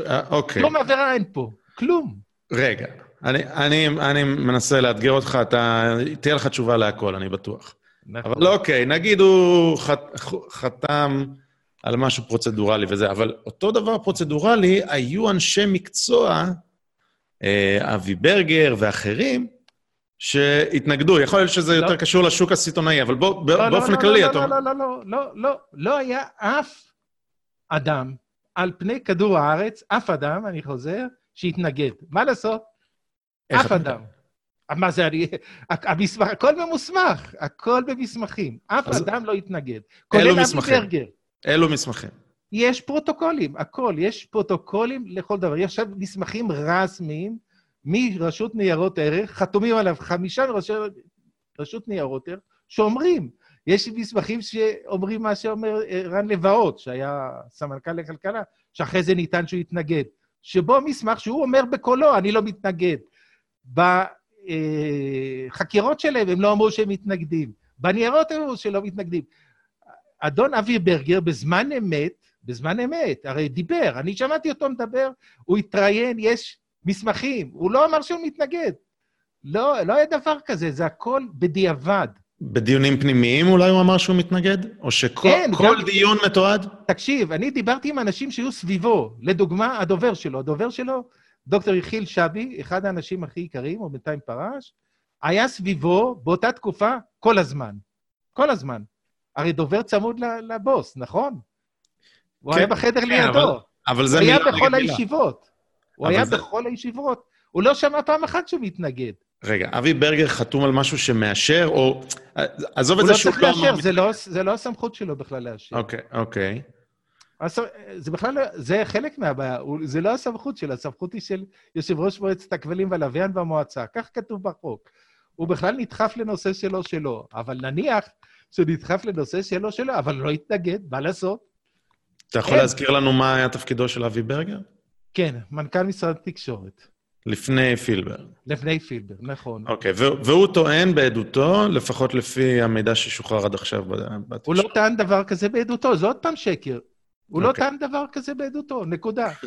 אה, אוקיי. כלום עבירה אין פה. כלום. רגע, אני, אני, אני מנסה לאתגר אותך, אתה, תהיה לך תשובה להכל, אני בטוח. נכון. אבל אוקיי, נגיד הוא ח, חתם על משהו פרוצדורלי וזה, אבל אותו דבר פרוצדורלי, היו אנשי מקצוע, אה, אבי ברגר ואחרים, שהתנגדו. יכול להיות שזה לא. יותר קשור לשוק הסיטונאי, אבל בוא, לא, באופן לא, כללי, לא, אתה... לא, לא, לא, לא, לא, לא, לא היה אף אדם על פני כדור הארץ, אף אדם, אני חוזר, שהתנגד. מה לעשות? אף אדם. מה זה, אני... המסמך, הכל ממוסמך, הכל במסמכים. אף. אדם לא התנגד. כולל אבי ברגר. אלו מסמכים. יש פרוטוקולים, הכל, יש פרוטוקולים לכל דבר. יש עכשיו מסמכים רשמיים מרשות ניירות ערך, חתומים עליו חמישה מראשי רשות ניירות ערך, שאומרים, יש מסמכים שאומרים מה שאומר אה, רן לבאות, שהיה סמנכ"ל לכלכלה, שאחרי זה ניתן שהוא יתנגד. שבו מסמך שהוא אומר בקולו, אני לא מתנגד. בחקירות שלהם הם לא אמרו שהם מתנגדים. בניירות הם אמרו שלא מתנגדים. אדון אבי ברגר בזמן אמת, בזמן אמת, הרי דיבר, אני שמעתי אותו מדבר, הוא התראיין, יש מסמכים, הוא לא אמר שהוא מתנגד. לא, לא היה דבר כזה, זה הכל בדיעבד. בדיונים פנימיים אולי הוא אמר שהוא מתנגד? או שכל כן, גם... דיון מתועד? תקשיב, אני דיברתי עם אנשים שהיו סביבו. לדוגמה, הדובר שלו. הדובר שלו, דוקטור יחיל שבי, אחד האנשים הכי יקרים, הוא בינתיים פרש, היה סביבו באותה תקופה כל הזמן. כל הזמן. הרי דובר צמוד לבוס, נכון? הוא כן, היה בחדר כן, לידו. אבל, אבל זה מילה נגד מילה. היה בכל הישיבות. הוא היה זה- בכל הישיבות. הוא לא שמע פעם אחת שהוא מתנגד. רגע, אבי ברגר חתום על משהו שמאשר, או... עזוב את הוא זה לא שהוא צריך לא לאשר, אמר... זה לא- זה לא הסמכות שלו בכלל לאשר. אוקיי, אוקיי. אז זה בכלל, לא- זה חלק מהבעיה, הוא- זה לא הסמכות שלו, הסמכות היא של יושב ראש מועצת הכבלים והלוויין והמועצה, כך כתוב בחוק. הוא בכלל נדחף לנושא שלו שלו, אבל נניח שהוא נדחף לנושא שלו שלו, אבל לא התנגד, מה לעשות? אתה יכול אין. להזכיר לנו מה היה תפקידו של אבי ברגר? כן, מנכ"ל משרד התקשורת, לפני פילבר. לפני פילבר, נכון. אוקיי, והוא- והוא טוען בעדותו, לפחות לפי המידע ששוחרר עד עכשיו ב- הוא בתקשורת. לא טען דבר כזה בעדותו, זה עוד פעם שקר. הוא לא אוקיי. טען דבר כזה בעדותו, נקודה.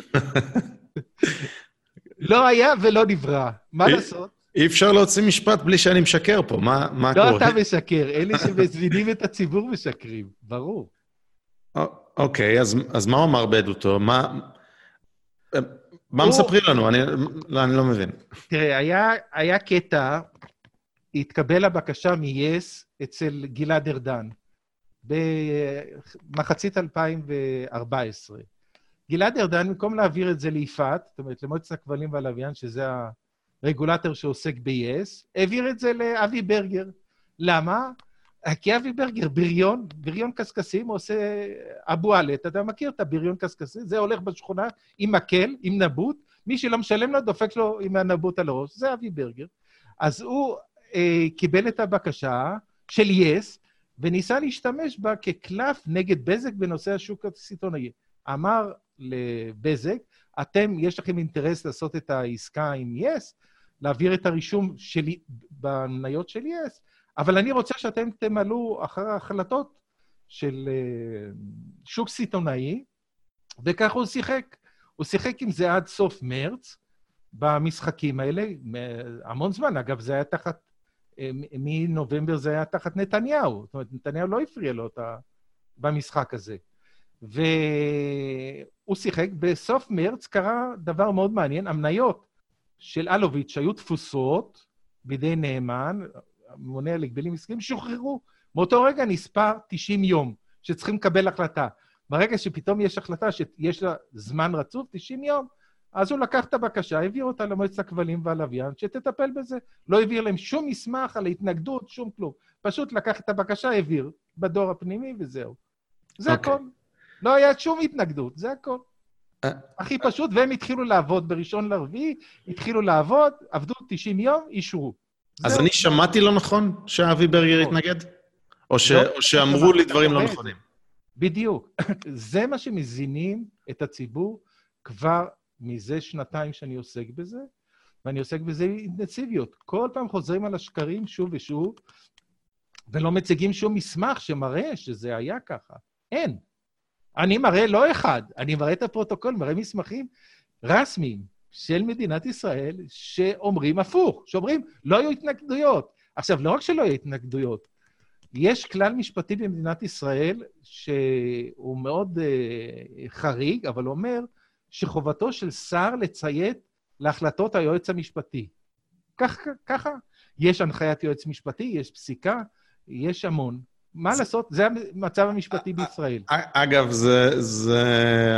לא היה ולא נברא, מה לעשות? אי אפשר להוציא משפט בלי שאני משקר פה, מה, מה לא קורה? אתה משקר, אלה שמזמינים את הציבור משקרים, ברור. אוקיי, אז, אז מה הוא אמר בעדותו? מה, מה מספרים לנו? אני, לא, אני לא מבין. תראה, היה, היה קטע, התקבל הבקשה מ-yes אצל גלעד ארדן, במחצית 2014. גלעד ארדן, במקום להעביר את זה ליפעת, זאת אומרת, למועצת הכבלים והלוויין, שזה הרגולטור שעוסק ב-yes, העביר את זה לאבי ברגר. למה? כי אבי ברגר, בריון, בריון קשקשים, עושה אבו עלט, אתה מכיר את הבריון קשקשים? זה הולך בשכונה עם מקל, עם נבוט, מי שלא משלם לו, דופק לו עם הנבוט על הראש, זה אבי ברגר. אז הוא אה, קיבל את הבקשה של יס, וניסה להשתמש בה כקלף נגד בזק בנושא השוק הסיטונאי. אמר לבזק, אתם, יש לכם אינטרס לעשות את העסקה עם יס, להעביר את הרישום שלי במניות של יס, אבל אני רוצה שאתם תמלאו אחר ההחלטות של אה, שוק סיטונאי, וככה הוא שיחק. הוא שיחק עם זה עד סוף מרץ, במשחקים האלה, המון זמן. אגב, זה היה תחת, אה, מנובמבר זה היה תחת נתניהו. זאת אומרת, נתניהו לא הפריע לו את ה... במשחק הזה. והוא שיחק. בסוף מרץ קרה דבר מאוד מעניין, המניות של אלוביץ' שהיו תפוסות בידי נאמן, הממונה על הגבלים עסקיים, שוחררו. מאותו רגע נספר 90 יום, שצריכים לקבל החלטה. ברגע שפתאום יש החלטה שיש לה זמן רצוף, 90 יום, אז הוא לקח את הבקשה, העביר אותה למועצת הכבלים והלוויין, שתטפל בזה. לא העביר להם שום מסמך על ההתנגדות, שום כלום. פשוט לקח את הבקשה, העביר בדור הפנימי וזהו. זה אוקיי. הכל. לא היה שום התנגדות, זה הכל. אה. הכי פשוט, והם התחילו לעבוד בראשון לרביעי, התחילו לעבוד, עבדו 90 יום, אישרו. אז. אני שמעתי לא נכון שאבי ברגר נכון. התנגד? או. לא, שאמרו לי דברים לא נכונים? בדיוק. זה מה שמזינים את הציבור כבר מזה שנתיים שאני עוסק בזה, ואני עוסק בזה באינטנסיביות. כל פעם חוזרים על השקרים שוב ושוב, ולא מציגים שום מסמך שמראה שזה היה ככה. אין. אני מראה לא אחד, אני מראה את הפרוטוקול, מראה מסמכים רשמיים של מדינת ישראל שאומרים הפוך, שאומרים לא היו התנגדויות. עכשיו, לא רק שלא היו התנגדויות, יש כלל משפטי במדינת ישראל שהוא מאוד uh, חריג, אבל אומר שחובתו של שר לציית להחלטות היועץ המשפטי. כך, ככה. יש הנחיית יועץ משפטי, יש פסיקה, יש המון. מה לעשות? זה המצב המשפטי בישראל. אגב, זה, זה...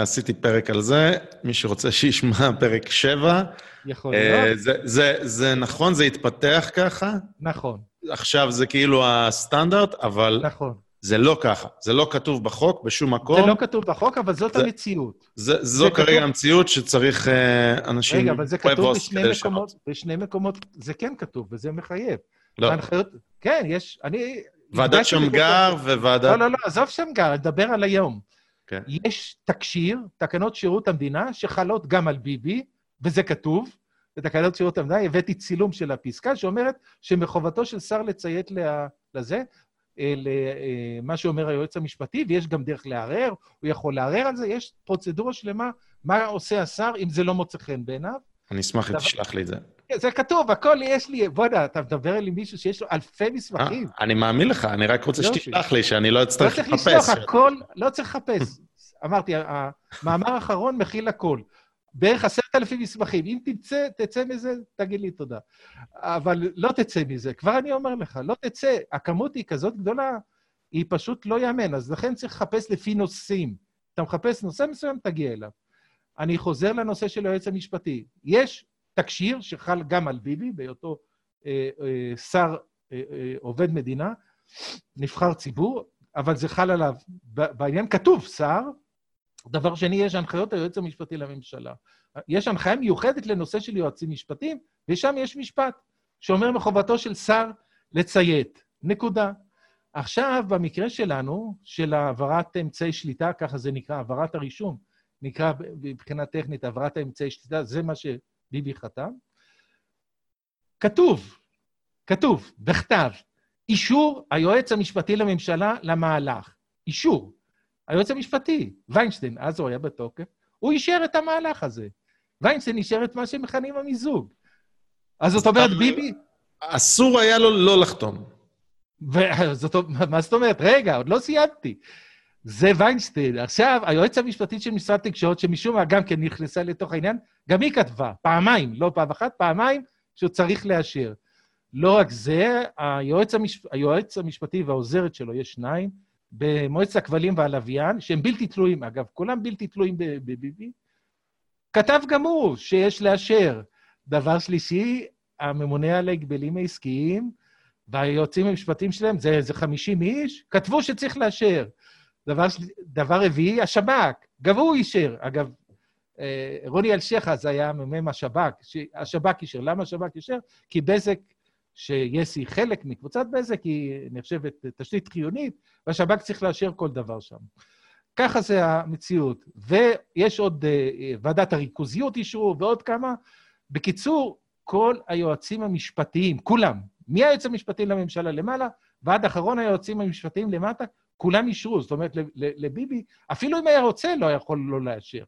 עשיתי פרק על זה, מי שרוצה שישמע פרק 7. יכול אה, להיות. זה, זה, זה נכון, זה התפתח ככה. נכון, עכשיו זה כאילו הסטנדרט, אבל נכון. זה לא ככה. זה לא כתוב בחוק בשום מקום. זה לא כתוב בחוק, אבל זאת זה- המציאות. זה, זו זה כרגע כתוב- המציאות שצריך אה, אנשים... רגע, אבל זה כתוב בשני. מקומות, בשני מקומות, זה כן כתוב, וזה מחייב. לא, ההנחיות, כן, יש, אני... ועדת שמגר וועדת... לא, לא, לא, עזוב שמגר, נדבר על היום. כן. יש תקש"יר, תקנות שירות המדינה, שחלות גם על ביבי, וזה כתוב, בתקנות שירות המדינה, הבאתי צילום של הפסקה שאומרת שמחובתו של שר לציית לזה, אה, למה שאומר היועץ המשפטי, ויש גם דרך לערער, הוא יכול לערער על זה, יש פרוצדורה שלמה, מה עושה השר אם זה לא מוצא חן בעיניו. אני אשמח אם תשלח לי את זה. זה כתוב, הכל יש לי, בוא'נה, אתה מדבר אל מישהו שיש לו אלפי אה, מסמכים. אני מאמין לך, אני רק רוצה. שתשלח לי, שאני לא לא אצטרך צריך לחפש. לשלוח, הכל, לא צריך לחפש. אמרתי, המאמר האחרון מכיל הכל. בערך עשרת אלפים מסמכים. אם תצא, תצא מזה, תגיד לי תודה. אבל לא תצא מזה, כבר אני אומר לך, לא תצא. הכמות היא כזאת גדולה, היא פשוט לא יאמן. אז לכן צריך לחפש לפי נושאים. אתה מחפש נושא מסוים, תגיע אליו. אני חוזר לנושא של היועץ המשפטי. יש תקש"יר שחל גם על ביבי, בהיותו אה, אה, שר, אה, עובד מדינה, נבחר ציבור, אבל זה חל עליו. בעניין כתוב שר, דבר שני, יש הנחיות היועץ המשפטי לממשלה. יש הנחיה מיוחדת לנושא של יועצים משפטיים, ושם יש משפט שאומר מחובתו של שר לציית. נקודה. עכשיו, במקרה שלנו, של העברת אמצעי שליטה, ככה זה נקרא, העברת הרישום, נקרא מבחינה טכנית העברת האמצעי שליטה, זה מה שביבי חתם. כתוב, כתוב, בכתב, אישור היועץ המשפטי לממשלה למהלך. אישור. היועץ המשפטי, ויינשטיין, אז הוא היה בתוקף, הוא אישר את המהלך הזה. ויינשטיין אישר את מה שמכנים המיזוג. אז זאת אומרת, ביבי... אסור היה לו לא לחתום. וזאת, מה זאת אומרת? רגע, עוד לא סיימתי. זה ויינסטיין. עכשיו, היועץ המשפטית של משרד תקשורת, שמשום מה גם כן נכנסה לתוך העניין, גם היא כתבה, פעמיים, לא פעם אחת, פעמיים, שהוא צריך לאשר. לא רק זה, היועץ, המשפ... היועץ המשפטי והעוזרת שלו, יש שניים, במועצת הכבלים והלוויין, שהם בלתי תלויים, אגב, כולם בלתי תלויים בביבי, כתב גם הוא שיש לאשר. דבר שלישי, הממונה על ההגבלים העסקיים והיועצים המשפטיים שלהם, זה איזה 50 איש, כתבו שצריך לאשר. דבר, דבר רביעי, השב"כ, גם הוא אישר. אגב, אה, רוני אלשיך אז היה מ"מ השב"כ, השב"כ אישר. למה השב"כ אישר? כי בזק, שיס היא חלק מקבוצת בזק, היא נחשבת תשתית חיונית, והשב"כ צריך לאשר כל דבר שם. ככה זה המציאות. ויש עוד uh, ועדת הריכוזיות אישרו, ועוד כמה. בקיצור, כל היועצים המשפטיים, כולם, מהיועץ המשפטי לממשלה למעלה, ועד אחרון היועצים המשפטיים למטה, כולם אישרו. זאת אומרת, לביבי, אפילו אם היה רוצה, לא יכול לא לאשר.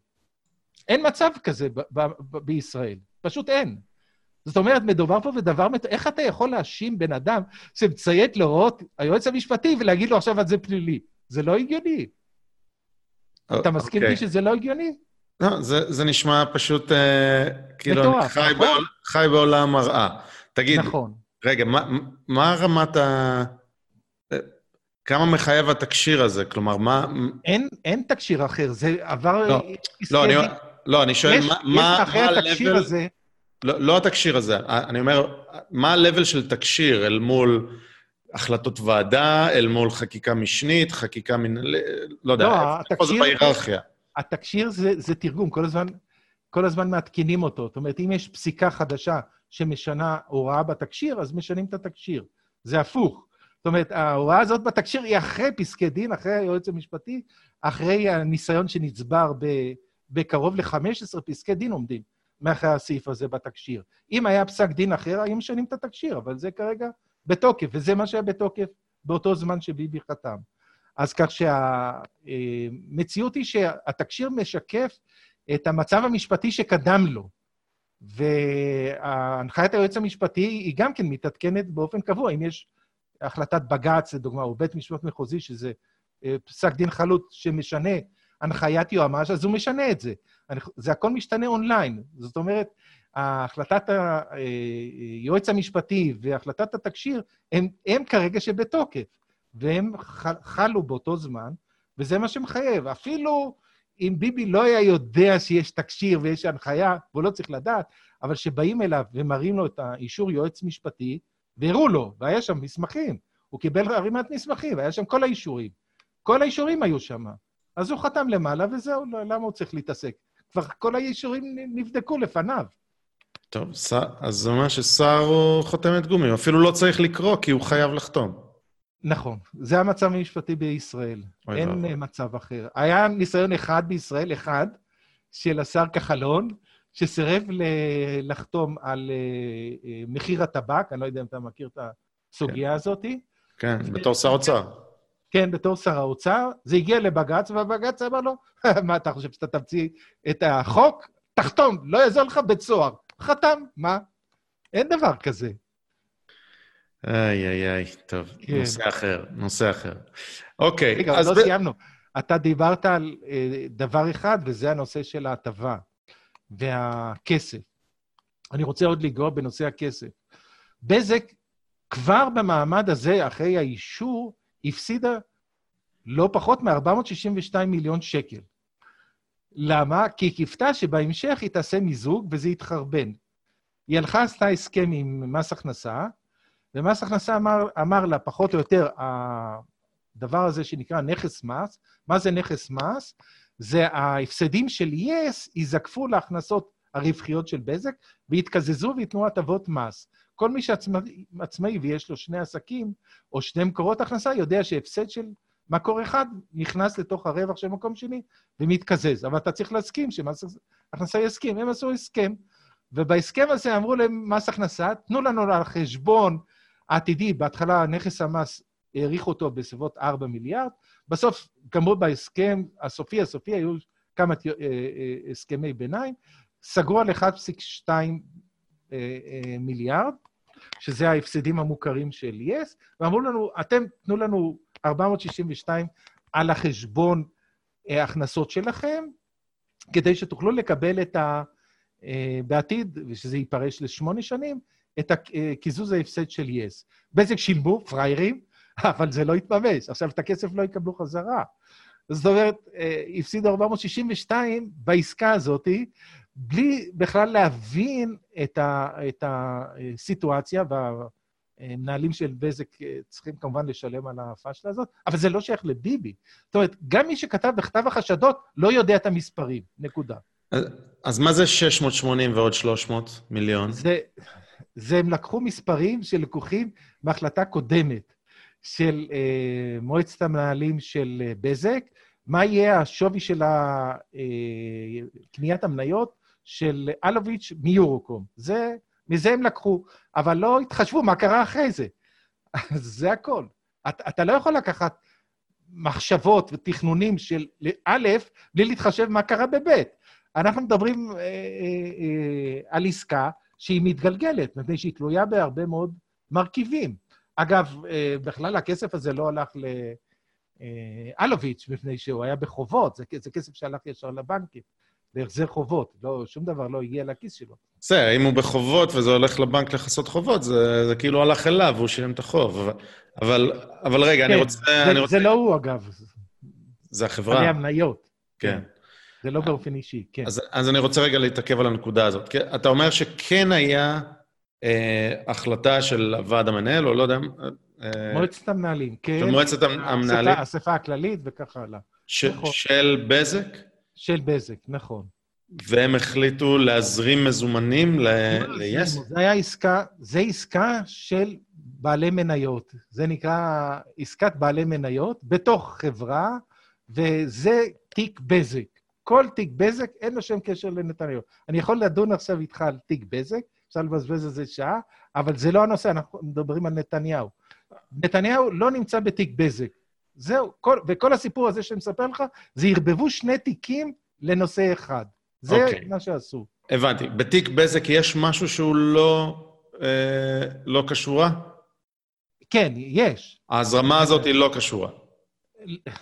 אין מצב כזה בישראל. פשוט אין. זאת אומרת, מדובר פה בדבר... איך אתה יכול להאשים בן אדם שמציית להוראות היועץ המשפטי ולהגיד לו עכשיו על זה פלילי? זה לא הגיוני. אתה מסכים איתי אוקיי. שזה לא הגיוני? לא, זה, זה נשמע פשוט אה, כאילו חי, נכון? בעול, חי בעולם מראה. תגיד, נכון. רגע, מה, מה רמת ה... כמה מחייב התקשיר הזה? כלומר, מה... אין, אין תקשיר אחר, זה עבר... לא, לא, אני, לא אני שואל, יש, מה, יש מה, אחרי מה התקשיר הזה... לא, לא התקשיר הזה, אני אומר, מה ה-level של תקשיר אל מול החלטות ועדה, אל מול חקיקה משנית, חקיקה מנהלית, לא יודע, לא, איפה זה בהיררכיה? התקשיר זה, זה תרגום, כל הזמן, כל הזמן מעדכנים אותו. זאת אומרת, אם יש פסיקה חדשה שמשנה הוראה בתקשיר, אז משנים את התקשיר. זה הפוך. זאת אומרת, ההוראה הזאת בתקשיר היא אחרי פסקי דין, אחרי היועץ המשפטי, אחרי הניסיון שנצבר בקרוב ל-15 פסקי דין עומדים מאחרי הסעיף הזה בתקשיר. אם היה פסק דין אחר, היו משנים את התקשיר, אבל זה כרגע בתוקף, וזה מה שהיה בתוקף באותו זמן שביבי חתם. אז כך שהמציאות היא שהתקשיר משקף את המצב המשפטי שקדם לו. והנחיית היועץ המשפטי היא גם כן מתעדכנת באופן קבוע. אם יש החלטת בג"ץ, לדוגמה, או בית משפט מחוזי, שזה אה, פסק דין חלוט שמשנה הנחיית יועמ"ש, אז הוא משנה את זה. זה הכל משתנה אונליין. זאת אומרת, החלטת היועץ אה, המשפטי והחלטת התקשיר הם, הם כרגע שבתוקף. והם חלו באותו זמן, וזה מה שמחייב. אפילו אם ביבי לא היה יודע שיש תקשיר ויש הנחיה, והוא לא צריך לדעת, אבל כשבאים אליו ומראים לו את האישור יועץ משפטי, והראו לו, והיה שם מסמכים. הוא קיבל ערימת מסמכים, והיה שם כל האישורים. כל האישורים היו שם. אז הוא חתם למעלה, וזהו, לא, למה הוא צריך להתעסק? כבר כל האישורים נבדקו לפניו. טוב, אז זה אומר ששר הוא חותמת גומי, הוא אפילו לא צריך לקרוא, כי הוא חייב לחתום. נכון, זה המצב המשפטי בישראל. אין לא. מצב אחר. היה ניסיון אחד בישראל, אחד, של השר כחלון, שסירב לחתום על uh, uh, מחיר הטבק, אני לא יודע אם אתה מכיר את הסוגיה כן. הזאת. כן, בתור שר אוצר. כן, בתור שר האוצר. זה הגיע לבג"ץ, והבג"ץ אמר לו, מה, אתה חושב שאתה תמציא את החוק? תחתום, לא יעזור לך בית סוהר. חתם, מה? אין דבר כזה. איי, איי, איי, טוב, כן. נושא אחר, נושא אחר. אוקיי, רגע, אז... רגע, לא ב... סיימנו. אתה דיברת על אה, דבר אחד, וזה הנושא של ההטבה והכסף. אני רוצה עוד לגרוע בנושא הכסף. בזק כבר במעמד הזה, אחרי האישור, הפסידה לא פחות מ-462 מיליון שקל. למה? כי היא קיוותה שבהמשך היא תעשה מיזוג וזה יתחרבן. היא הלכה, עשתה הסכם עם מס הכנסה, ומס הכנסה אמר, אמר לה, פחות או יותר, הדבר הזה שנקרא נכס מס, מה זה נכס מס? זה ההפסדים של יס ייזקפו להכנסות הרווחיות של בזק, ויתקזזו וייתנו הטבות מס. כל מי שעצמאי ויש לו שני עסקים או שני מקורות הכנסה, יודע שהפסד של מקור אחד נכנס לתוך הרווח של מקום שני ומתקזז. אבל אתה צריך להסכים שמס הכנסה יסכים. הם עשו הסכם, ובהסכם הזה אמרו למס הכנסה, תנו לנו על חשבון העתידי, בהתחלה נכס המס העריך אותו בסביבות 4 מיליארד, בסוף גמרו בהסכם הסופי, הסופי היו כמה אה, אה, הסכמי ביניים, סגרו על 1.2 אה, מיליארד, שזה ההפסדים המוכרים של יס, ואמרו לנו, אתם תנו לנו 462 על החשבון ההכנסות שלכם, כדי שתוכלו לקבל את ה... בעתיד, ושזה ייפרש לשמונה שנים, את קיזוז ההפסד של יס. בזק שילמו, פריירים, אבל זה לא יתממש. עכשיו, את הכסף לא יקבלו חזרה. זאת אומרת, אה, הפסידו 462 בעסקה הזאת, בלי בכלל להבין את, ה, את הסיטואציה, והמנהלים של בזק אה, צריכים כמובן לשלם על הפאשלה הזאת, אבל זה לא שייך לביבי. זאת אומרת, גם מי שכתב בכתב החשדות לא יודע את המספרים, נקודה. אז, אז מה זה 680 ועוד 300 מיליון? זה, זה הם לקחו מספרים שלקוחים בהחלטה קודמת. של אה, מועצת המנהלים של אה, בזק, מה יהיה השווי של אה, קניית המניות של אלוביץ' מיורוקום. זה, מזה הם לקחו, אבל לא התחשבו מה קרה אחרי זה. זה הכל. אתה, אתה לא יכול לקחת מחשבות ותכנונים של א', בלי להתחשב מה קרה בב'. אנחנו מדברים אה, אה, אה, על עסקה שהיא מתגלגלת, מפני שהיא תלויה בהרבה מאוד מרכיבים. אגב, אה, בכלל הכסף הזה לא הלך לאלוביץ', מפני שהוא היה בחובות, זה, זה כסף שהלך ישר לבנקים, להחזר חובות, לא, שום דבר לא הגיע לכיס שלו. בסדר, אם הוא בחובות וזה הולך לבנק לכסות חובות, זה, זה כאילו הלך אליו והוא שילם את החוב. אבל, אבל, רגע, כן, אני רוצה... זה, אני רוצה... זה לא הוא, אגב. זה החברה. זה המניות. כן. זה לא באופן אישי, כן. אז, אז אני רוצה רגע להתעכב על הנקודה הזאת. אתה אומר שכן היה אה, החלטה של הוועד המנהל, או לא יודע... אה, מועצת המנהלים, כן. של מועצת המנהלים. האספה הכללית וכך הלאה. נכון. של בזק? של בזק, נכון. והם החליטו להזרים מזומנים ל-yes? זה היה עסקה, זה עסקה של בעלי מניות. זה נקרא עסקת בעלי מניות בתוך חברה, וזה תיק בזק. כל תיק בזק, אין לו שם קשר לנתניהו. אני יכול לדון עכשיו איתך על תיק בזק, אפשר לבזבז על זה שעה, אבל זה לא הנושא, אנחנו מדברים על נתניהו. נתניהו לא נמצא בתיק בזק. זהו, כל, וכל הסיפור הזה שאני מספר לך, זה ערבבו שני תיקים לנושא אחד. זה okay. אוקיי. מה שעשו. הבנתי. בתיק בזק יש משהו שהוא לא, אה, לא קשורה? כן, יש. ההזרמה הזאת היא לא קשורה.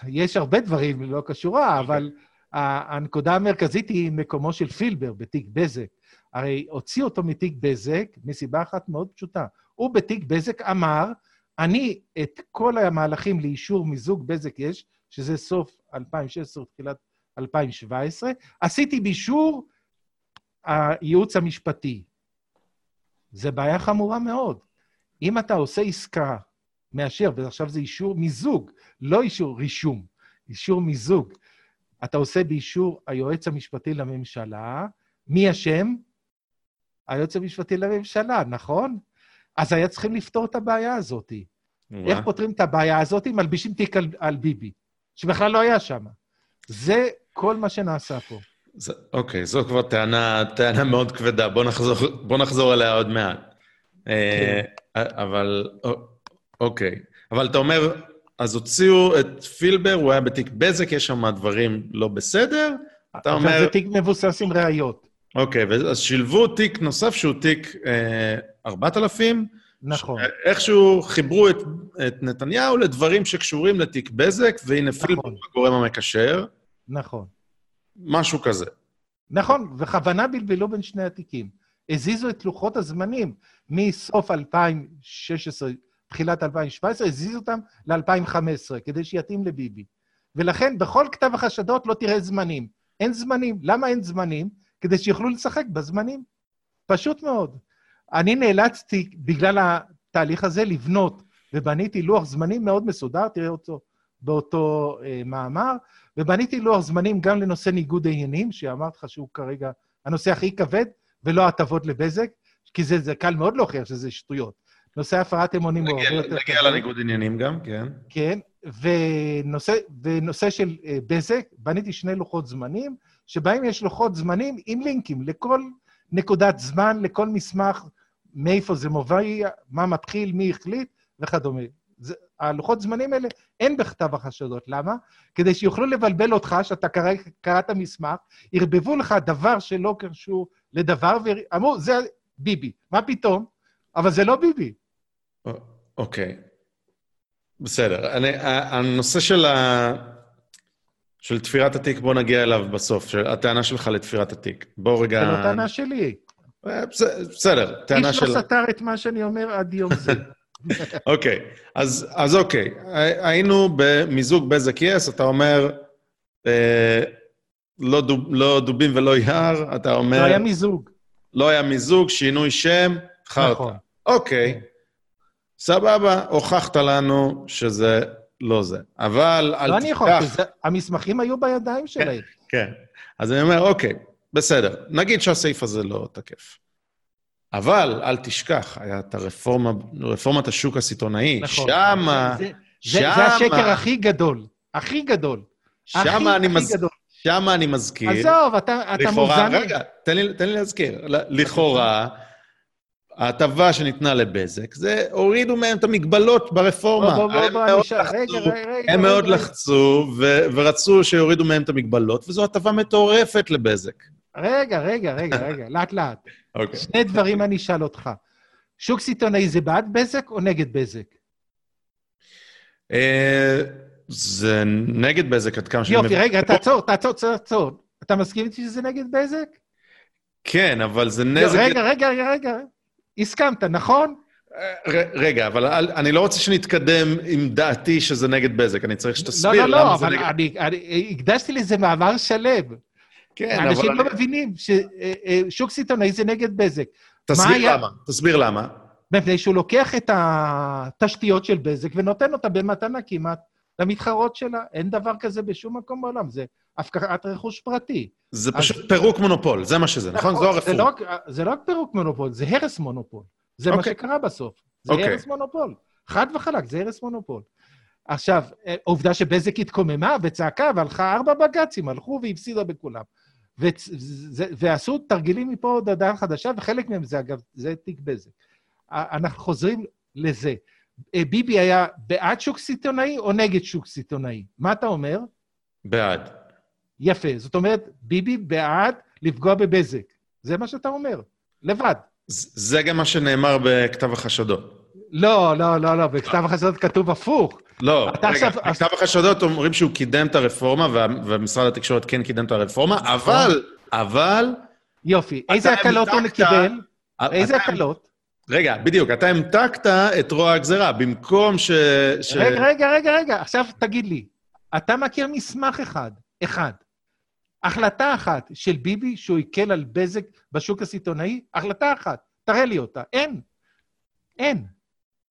יש הרבה דברים לא קשורה, okay. אבל הנקודה המרכזית היא מקומו של פילבר בתיק בזק. הרי הוציא אותו מתיק בזק מסיבה אחת מאוד פשוטה. הוא בתיק בזק אמר, אני את כל המהלכים לאישור מיזוג בזק יש, שזה סוף 2016, תחילת 2017, עשיתי באישור הייעוץ המשפטי. זה בעיה חמורה מאוד. אם אתה עושה עסקה, מאשר, ועכשיו זה אישור מיזוג, לא אישור רישום, אישור מיזוג, אתה עושה באישור היועץ המשפטי לממשלה, מי אשם? היועץ המשפטי לממשלה, נכון? אז היה צריכים לפתור את הבעיה הזאת. איך פותרים את הבעיה הזאת? מלבישים תיק על, על ביבי, שבכלל לא היה שם. זה כל מה שנעשה פה. זה, אוקיי, זו כבר טענה, טענה מאוד כבדה. בוא נחזור, בוא נחזור אליה עוד מעט. אה, כן. אבל, אוקיי. אבל אתה אומר, אז הוציאו את פילבר, הוא היה בתיק בזק, יש שם דברים לא בסדר. אתה אומר... זה תיק מבוסס עם ראיות. אוקיי, אז שילבו תיק נוסף שהוא תיק אה, 4,000. נכון. איכשהו חיברו את, את נתניהו לדברים שקשורים לתיק בזק, והנה נכון. פילבר הגורם המקשר. נכון. משהו כזה. נכון, וכוונה בלבלו בין שני התיקים. הזיזו את לוחות הזמנים מסוף 2016, תחילת 2017, הזיזו אותם ל-2015, כדי שיתאים לביבי. ולכן בכל כתב החשדות לא תראה זמנים. אין זמנים. למה אין זמנים? כדי שיוכלו לשחק בזמנים. פשוט מאוד. אני נאלצתי, בגלל התהליך הזה, לבנות, ובניתי לוח זמנים מאוד מסודר, תראה אותו באותו אה, מאמר, ובניתי לוח זמנים גם לנושא ניגוד העניינים, שאמרתי לך שהוא כרגע הנושא הכי כבד, ולא הטבות לבזק, כי זה, זה קל מאוד להוכיח שזה שטויות. נושא הפרת אמונים הוא הרבה יותר. נגיע לניגוד עניינים גם, כן. כן, ונושא, ונושא של uh, בזק, בניתי שני לוחות זמנים, שבהם יש לוחות זמנים עם לינקים לכל נקודת זמן, לכל מסמך, מאיפה זה מוביל, מה מתחיל, מי החליט וכדומה. זה, הלוחות זמנים האלה אין בכתב החשדות. למה? כדי שיוכלו לבלבל אותך, שאתה קרא, קראת מסמך, ערבבו לך דבר שלא קשור לדבר, ואמרו, זה ביבי. מה פתאום? אבל זה לא ביבי. אוקיי. בסדר. אני, הנושא של, ה... של תפירת התיק, בוא נגיע אליו בסוף, של הטענה שלך לתפירת התיק. בוא רגע... זה לא טענה שלי. אה, בסדר, טענה של... איש לא סתר את מה שאני אומר עד יום זה. אוקיי, אז, אז אוקיי. היינו במיזוג בזק יס, אתה אומר, אה, לא, דוב, לא דובים ולא יער, אתה אומר... לא היה מיזוג. לא היה מיזוג, שינוי שם, חרטא. נכון. אוקיי. סבבה, הוכחת לנו שזה לא זה. אבל אל תשכח... לא אני יכול, המסמכים היו בידיים שלהם. כן, כן. אז אני אומר, אוקיי, בסדר, נגיד שהסעיף הזה לא תקף. אבל אל תשכח, היה את הרפורמה, רפורמת השוק הסיטונאי. נכון. שמה... זה, שמה... זה, השקר הכי גדול. הכי גדול. שמה הכי, אני הכי מז... גדול. שם אני מזכיר... עזוב, אתה, אתה לכאורה, מוזן... רגע, תן לי, תן לי להזכיר. לכאורה, ההטבה שניתנה לבזק, זה הורידו מהם את המגבלות ברפורמה. בוא, בוא, בוא, אשאל, רגע, רגע. הם מאוד לחצו ורצו שיורידו מהם את המגבלות, וזו הטבה מטורפת לבזק. רגע, רגע, רגע, רגע, לאט-לאט. אוקיי. שני דברים אני אשאל אותך. שוק סיטונאי זה בעד בזק או נגד בזק? אה, זה נגד בזק עד כמה שאני מבין. יופי, רגע, תעצור, תעצור, תעצור. אתה מסכים איתי שזה נגד בזק? כן, אבל זה נזק... רגע, רגע, רגע, רגע. הסכמת, נכון? רגע, אבל אני לא רוצה שנתקדם עם דעתי שזה נגד בזק, אני צריך שתסביר למה זה נגד... לא, לא, לא, אבל אני, הקדשתי לזה מאמר שלם. כן, אבל... אנשים לא מבינים ששוק סיטונאי זה נגד בזק. תסביר למה, תסביר למה. מפני שהוא לוקח את התשתיות של בזק ונותן אותה במתנה כמעט למתחרות שלה. אין דבר כזה בשום מקום בעולם, זה הפקעת רכוש פרטי. זה פשוט אז... פירוק מונופול, זה מה שזה, נכון? זו הרפורמה. זה, לא, זה לא רק פירוק מונופול, זה הרס מונופול. זה okay. מה אוקיי. שקרה בסוף. זה okay. אוקיי. הרס מונופול. חד וחלק, זה הרס מונופול. עכשיו, אה, עובדה שבזק התקוממה וצעקה והלכה ארבע בג"צים, הלכו והפסידה בכולם. וזה, ועשו תרגילים מפה עוד עדיין חדשה, וחלק מהם זה, אגב, זה תיק בזק. אנחנו חוזרים לזה. אה, ביבי היה בעד שוק סיטונאי או נגד שוק סיטונאי? מה אתה אומר? בעד. יפה. זאת אומרת, ביבי בעד לפגוע בבזק. זה מה שאתה אומר, לבד. זה גם מה שנאמר בכתב החשדות. לא, לא, לא, לא, בכתב החשדות כתוב הפוך. לא, רגע, עכשיו... בכתב החשדות אומרים שהוא קידם את הרפורמה, ומשרד התקשורת כן קידם את הרפורמה, נכון. אבל, אבל... יופי. איזה הקלות הוא קיבל? איזה הקלות? רגע, בדיוק, אתה המתקת את רוע הגזירה, במקום ש... ש... רגע, רגע, רגע, רגע, עכשיו תגיד לי, אתה מכיר מסמך אחד, אחד, החלטה אחת של ביבי שהוא הקל על בזק בשוק הסיטונאי, החלטה אחת, תראה לי אותה. אין. אין.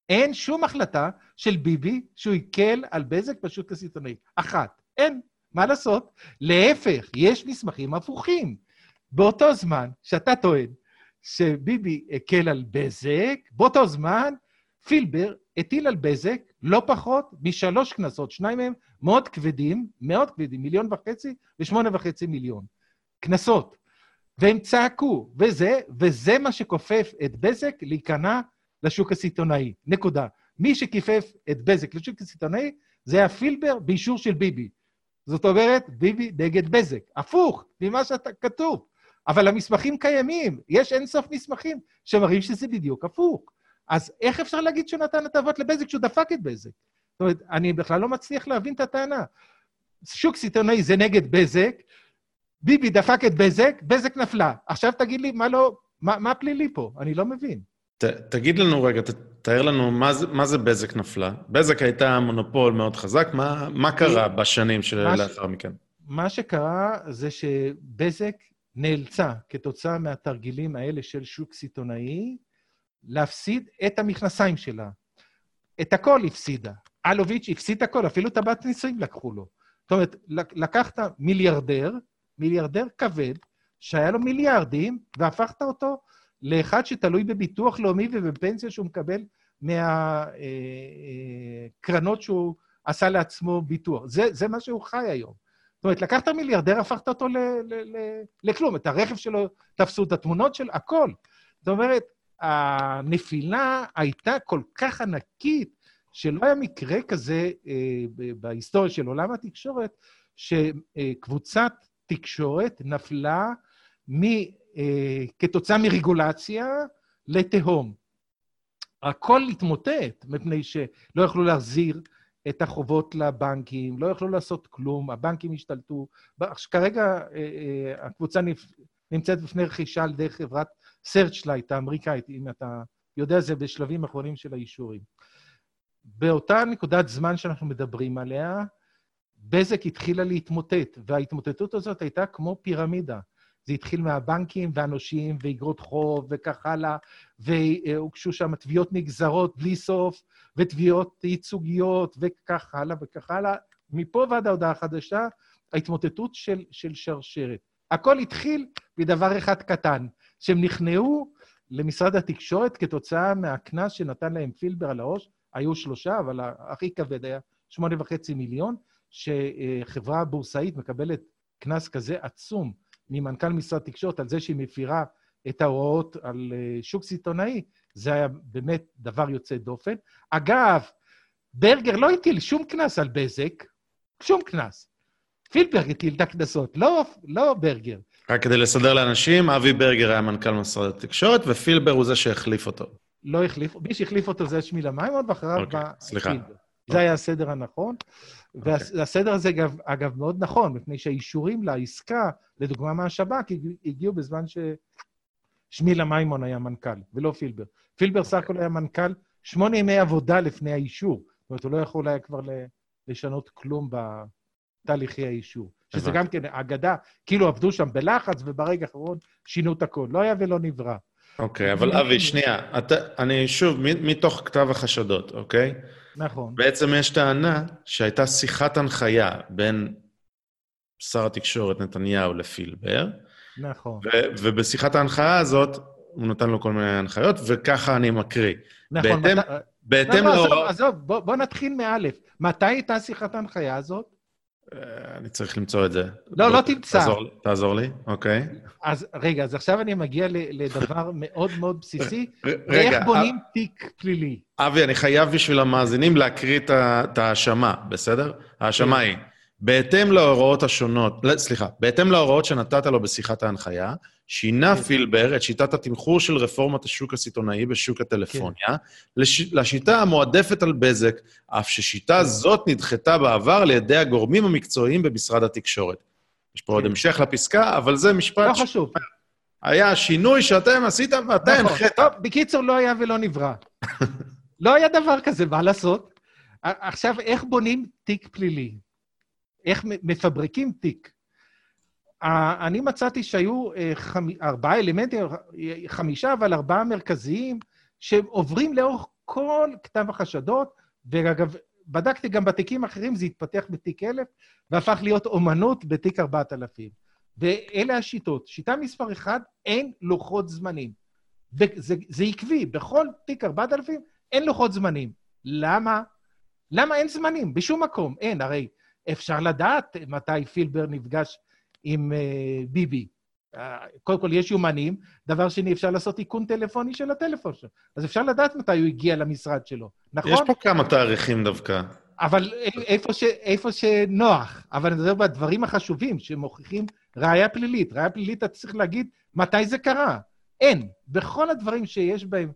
אין שום החלטה של ביבי שהוא הקל על בזק בשוק הסיטונאי. אחת. אין. מה לעשות? להפך, יש מסמכים הפוכים. באותו זמן שאתה טוען שביבי הקל על בזק, באותו זמן פילבר הטיל על בזק לא פחות משלוש קנסות, שניים מהם מאוד כבדים, מאוד כבדים, מיליון וחצי ושמונה וחצי מיליון. קנסות. והם צעקו, וזה, וזה מה שכופף את בזק להיכנע לשוק הסיטונאי. נקודה. מי שכיפף את בזק לשוק הסיטונאי זה היה פילבר באישור של ביבי. זאת אומרת, ביבי נגד בזק. הפוך ממה שכתוב. אבל המסמכים קיימים, יש אינסוף מסמכים שמראים שזה בדיוק הפוך. אז איך אפשר להגיד שהוא נתן הטבות לבזק כשהוא דפק את בזק? זאת אומרת, אני בכלל לא מצליח להבין את הטענה. שוק סיטונאי זה נגד בזק, ביבי דפק את בזק, בזק נפלה. עכשיו תגיד לי, מה לא... מה, מה פלילי פה? אני לא מבין. ת, תגיד לנו רגע, ת, תאר לנו מה זה, מה זה בזק נפלה. בזק הייתה מונופול מאוד חזק, מה, מה קרה בשנים שלאחר מכן? מה שקרה זה שבזק נאלצה, כתוצאה מהתרגילים האלה של שוק סיטונאי, להפסיד את המכנסיים שלה. את הכל הפסידה. אלוביץ' הפסיד הכל, אפילו הבת נישואים לקחו לו. זאת אומרת, לקחת מיליארדר, מיליארדר כבד, שהיה לו מיליארדים, והפכת אותו לאחד שתלוי בביטוח לאומי ובפנסיה שהוא מקבל מהקרנות אה, אה, שהוא עשה לעצמו ביטוח. זה, זה מה שהוא חי היום. זאת אומרת, לקחת מיליארדר, הפכת אותו ל, ל, ל, לכלום. את הרכב שלו תפסו, את התמונות של הכל. זאת אומרת, הנפילה הייתה כל כך ענקית, שלא היה מקרה כזה אה, בהיסטוריה של עולם התקשורת, שקבוצת תקשורת נפלה מ, אה, כתוצאה מרגולציה לתהום. הכל התמוטט, מפני שלא יכלו להחזיר את החובות לבנקים, לא יכלו לעשות כלום, הבנקים השתלטו. כרגע אה, הקבוצה נמצאת בפני רכישה על ידי חברת סרצ'לייט האמריקאית, אם אתה יודע, זה בשלבים אחרונים של האישורים. באותה נקודת זמן שאנחנו מדברים עליה, בזק התחילה להתמוטט, וההתמוטטות הזאת הייתה כמו פירמידה. זה התחיל מהבנקים והנושים ואיגרות חוב וכך הלאה, והוגשו שם תביעות נגזרות בלי סוף, ותביעות ייצוגיות וכך הלאה וכך הלאה. מפה ועד ההודעה החדשה, ההתמוטטות של, של שרשרת. הכל התחיל מדבר אחד קטן, שהם נכנעו למשרד התקשורת כתוצאה מהקנס שנתן להם פילבר על הראש, היו שלושה, אבל הכי כבד היה שמונה וחצי מיליון, שחברה בורסאית מקבלת קנס כזה עצום ממנכ"ל משרד תקשורת על זה שהיא מפירה את ההוראות על אה, שוק סיטונאי, זה היה באמת דבר יוצא דופן. אגב, ברגר לא הטיל שום קנס על בזק, שום קנס. פילברג הטיל את הקנסות, לא, לא ברגר. רק כדי לסדר לאנשים, אבי ברגר היה מנכ"ל משרד התקשורת, ופילבר הוא זה שהחליף אותו. לא החליף, מי שהחליף אותו זה שמילה מימון, ואחריו אוקיי, בא סליחה. פילבר. זה היה הסדר הנכון. אוקיי. והסדר הזה, אגב, אגב, מאוד נכון, מפני שהאישורים לעסקה, לדוגמה מהשב"כ, הגיעו בזמן ששמילה מימון היה מנכ"ל, ולא פילבר. פילבר סך הכל היה מנכ"ל שמונה ימי עבודה לפני האישור. זאת אומרת, הוא לא יכול היה כבר לשנות כלום בתהליכי האישור. שזה גם כן אגדה, כאילו עבדו שם בלחץ, וברגע האחרון שינו את הכול. לא היה ולא נברא. אוקיי, אבל אבי, שנייה, אתה, אני שוב, מתוך כתב החשדות, אוקיי? נכון. בעצם יש טענה שהייתה שיחת הנחיה בין שר התקשורת נתניהו לפילבר. נכון. ובשיחת ההנחיה הזאת, הוא נתן לו כל מיני הנחיות, וככה אני מקריא. נכון. בהתאם, מת... בהתאם לא, לא, עזוב, עזוב, בוא, בוא נתחיל מאלף. מתי הייתה שיחת ההנחיה הזאת? אה, אני צריך למצוא את זה. לא, לא תמצא. תעזור, תעזור לי, אוקיי. אז רגע, אז עכשיו אני מגיע לדבר מאוד מאוד בסיסי. רגע, איך בונים. תיק פלילי? אבי, אני חייב בשביל המאזינים להקריא את ההאשמה, בסדר? ההאשמה כן. היא, בהתאם להוראות השונות, לא, סליחה, בהתאם להוראות שנתת לו בשיחת ההנחיה, שינה כן. פילבר את שיטת התמחור של רפורמת השוק הסיטונאי בשוק הטלפוניה כן. לש... לשיטה המועדפת על בזק, אף ששיטה כן. זאת נדחתה בעבר על ידי הגורמים המקצועיים במשרד התקשורת. יש פה כן. עוד המשך לפסקה, אבל זה משפט... לא חשוב. היה שינוי שאתם עשיתם ואתה נכון. הנחית. טוב, בקיצור, לא היה ולא נברא. לא היה דבר כזה, מה לעשות? עכשיו, איך בונים תיק פלילי? איך מפברקים תיק? אני מצאתי שהיו אה, ארבעה אלמנטים, חמישה, אבל ארבעה מרכזיים, שעוברים לאורך כל כתב החשדות, ואגב, בדקתי גם בתיקים אחרים, זה התפתח בתיק 1000, והפך להיות אומנות בתיק 4000. ואלה השיטות. שיטה מספר 1, אין לוחות זמנים. זה, זה עקבי, בכל תיק 4000 אין לוחות זמנים. למה? למה אין זמנים? בשום מקום, אין. הרי אפשר לדעת מתי פילבר נפגש עם uh, ביבי. Uh, קודם כל, יש יומנים, דבר שני, אפשר לעשות איכון טלפוני של הטלפון שלו. אז אפשר לדעת מתי הוא הגיע למשרד שלו, נכון? יש פה כמה תאריכים דווקא. אבל איפה, ש, איפה שנוח, אבל אני מדבר בדברים החשובים שמוכיחים ראייה פלילית. ראייה פלילית, אתה צריך להגיד מתי זה קרה. אין. בכל הדברים שיש בהם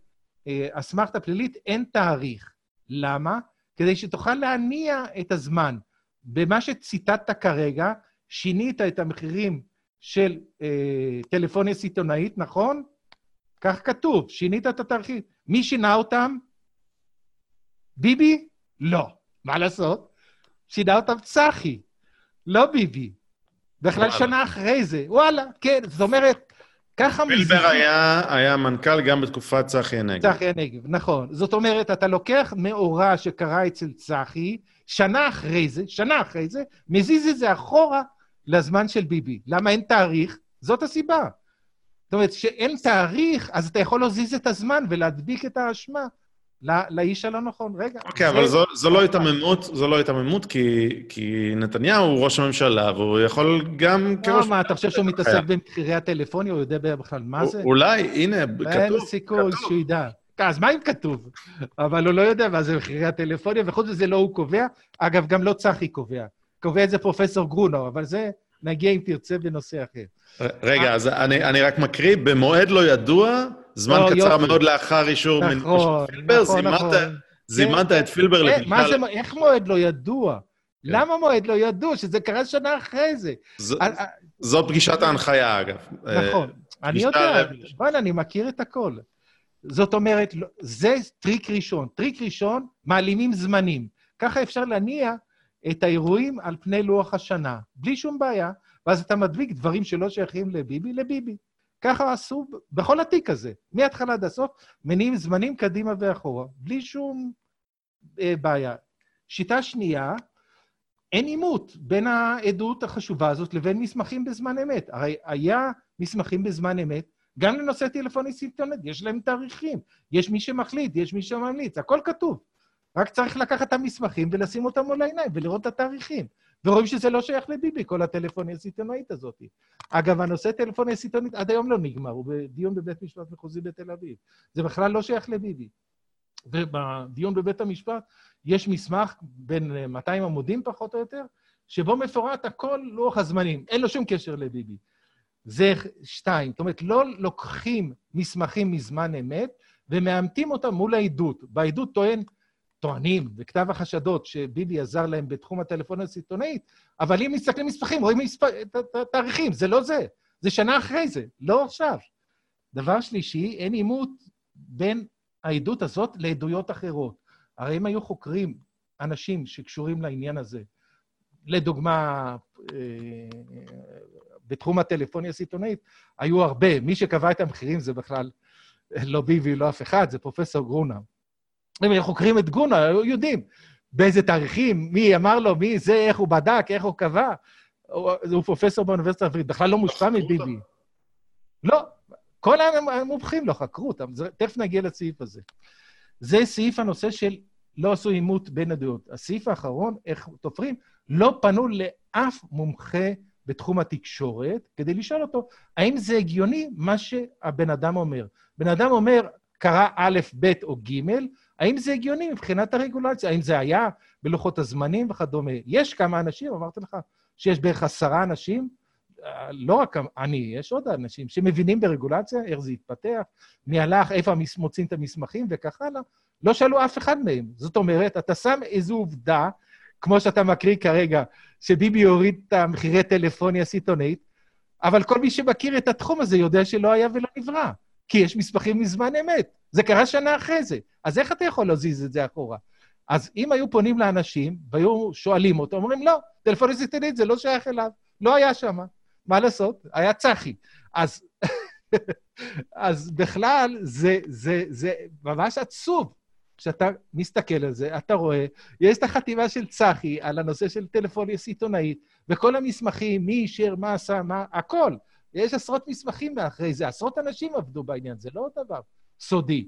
אה, אסמכתה פלילית, אין תאריך. למה? כדי שתוכל להניע את הזמן. במה שציטטת כרגע, שינית את המחירים של אה, טלפוניה סיטונאית, נכון? כך כתוב, שינית את התאריכים. מי שינה אותם? ביבי? לא. מה לעשות? שינה אותם צחי, לא ביבי. בכלל שנה אחרי זה. וואלה, כן, זאת אומרת, ככה מזיזים... פילבר היה, היה מנכ"ל גם בתקופת צחי הנגב. צחי הנגב, נכון. זאת אומרת, אתה לוקח מאורע שקרה אצל צחי, שנה אחרי זה, שנה אחרי זה, מזיז את זה אחורה לזמן של ביבי. למה אין תאריך? זאת הסיבה. זאת אומרת, כשאין תאריך, אז אתה יכול להזיז את הזמן ולהדביק את האשמה לאיש הלא נכון. רגע. אוקיי, okay, אבל זו, זו לא היתממות, זו לא היתממות, כי, כי נתניהו הוא ראש הממשלה, והוא יכול גם כראש... מה, אתה חושב שהוא מתעסק במחירי הטלפוניה, הוא יודע בכלל מה זה? אולי, הנה, כתוב. אין סיכוי שהוא ידע. אז מה אם כתוב? אבל הוא לא יודע מה זה מחירי הטלפוניה, וחוץ מזה לא הוא קובע. אגב, גם לא צחי קובע. קובע את זה פרופסור גרונו, אבל זה נגיע אם תרצה בנושא אחר. רגע, אז אני, אני רק מקריא, במועד לא ידוע, זמן לא, קצר יופי. מאוד לאחר אישור נכון, נכון, פילבר, נכון, זימנת, נכון. זימנת. את פילבר לפגישה... זה, איך מועד לא ידוע? כן. למה מועד לא ידוע? שזה קרה שנה אחרי זה. זו פגישת ההנחיה, אגב. נכון, אני יודע, וואלה, אני מכיר את הכל. זאת אומרת, לא, זה טריק ראשון. טריק ראשון, מעלימים זמנים. ככה אפשר להניע את האירועים על פני לוח השנה, בלי שום בעיה, ואז אתה מדביק דברים שלא שייכים לביבי, לביבי. ככה עשו בכל התיק הזה, מההתחלה עד הסוף, מניעים זמנים קדימה ואחורה, בלי שום אה, בעיה. שיטה שנייה, אין עימות בין העדות החשובה הזאת לבין מסמכים בזמן אמת. הרי היה מסמכים בזמן אמת, גם לנושא טלפוני סימפטונט, יש להם תאריכים, יש מי שמחליט, יש מי שממליץ, הכל כתוב. רק צריך לקחת את המסמכים ולשים אותם מול העיניים ולראות את התאריכים. ורואים שזה לא שייך לביבי, כל הטלפוניה הסיטונאית הזאת. אגב, הנושא טלפוניה סיטונית עד היום לא נגמר, הוא בדיון בבית משפט מחוזי בתל אביב. זה בכלל לא שייך לביבי. ובדיון בבית המשפט יש מסמך בין 200 עמודים פחות או יותר, שבו מפורט הכל לוח הזמנים, אין לו שום קשר לביבי. זה שתיים. זאת אומרת, לא לוקחים מסמכים מזמן אמת ומאמתים אותם מול העדות. בעדות טוען טוענים בכתב החשדות שביבי עזר להם בתחום הטלפוניה הסיטונאית, אבל אם מסתכלים מספחים, רואים מספ... תאריכים, זה לא זה, זה שנה אחרי זה, לא עכשיו. דבר שלישי, אין עימות בין העדות הזאת לעדויות אחרות. הרי אם היו חוקרים אנשים שקשורים לעניין הזה, לדוגמה, אה, בתחום הטלפוניה הסיטונאית, היו הרבה. מי שקבע את המחירים זה בכלל לא ביבי, לא אף אחד, זה פרופסור גרונה. אם חוקרים את גונה, היו יודעים באיזה תאריכים, מי אמר לו, מי זה, איך הוא בדק, איך הוא קבע. הוא, הוא פרופסור באוניברסיטה העברית, בכלל לא מושפע מביבי. לא, כל המומחים לא חקרו אותם, תכף נגיע לסעיף הזה. זה סעיף הנושא של לא עשו עימות בין הדעות. הסעיף האחרון, איך תופרים, לא פנו לאף מומחה בתחום התקשורת כדי לשאול אותו, האם זה הגיוני מה שהבן אדם אומר. בן אדם אומר, קרה א', ב' או ג', האם זה הגיוני מבחינת הרגולציה? האם זה היה בלוחות הזמנים וכדומה? יש כמה אנשים, אמרתי לך, שיש בערך עשרה אנשים, לא רק אני, יש עוד אנשים שמבינים ברגולציה, איך זה התפתח, מי הלך, איפה מוצאים את המסמכים וכך הלאה. לא שאלו אף אחד מהם. זאת אומרת, אתה שם איזו עובדה, כמו שאתה מקריא כרגע, שביבי הוריד את המחירי טלפוניה הסיטונאית, אבל כל מי שמכיר את התחום הזה יודע שלא היה ולא נברא. כי יש מסמכים מזמן אמת. זה קרה שנה אחרי זה. אז איך אתה יכול להזיז את זה אחורה? אז אם היו פונים לאנשים והיו שואלים אותו, אומרים, לא, טלפוניה סיטונית זה לא שייך אליו, לא היה שם. מה לעשות? היה צחי. אז, אז בכלל, זה, זה, זה ממש עצוב. כשאתה מסתכל על זה, אתה רואה, יש את החתימה של צחי על הנושא של טלפוניה סיטונאית, וכל המסמכים, מי אישר, מה עשה, מה, הכל. יש עשרות מסמכים מאחרי זה, עשרות אנשים עבדו בעניין, זה לא דבר סודי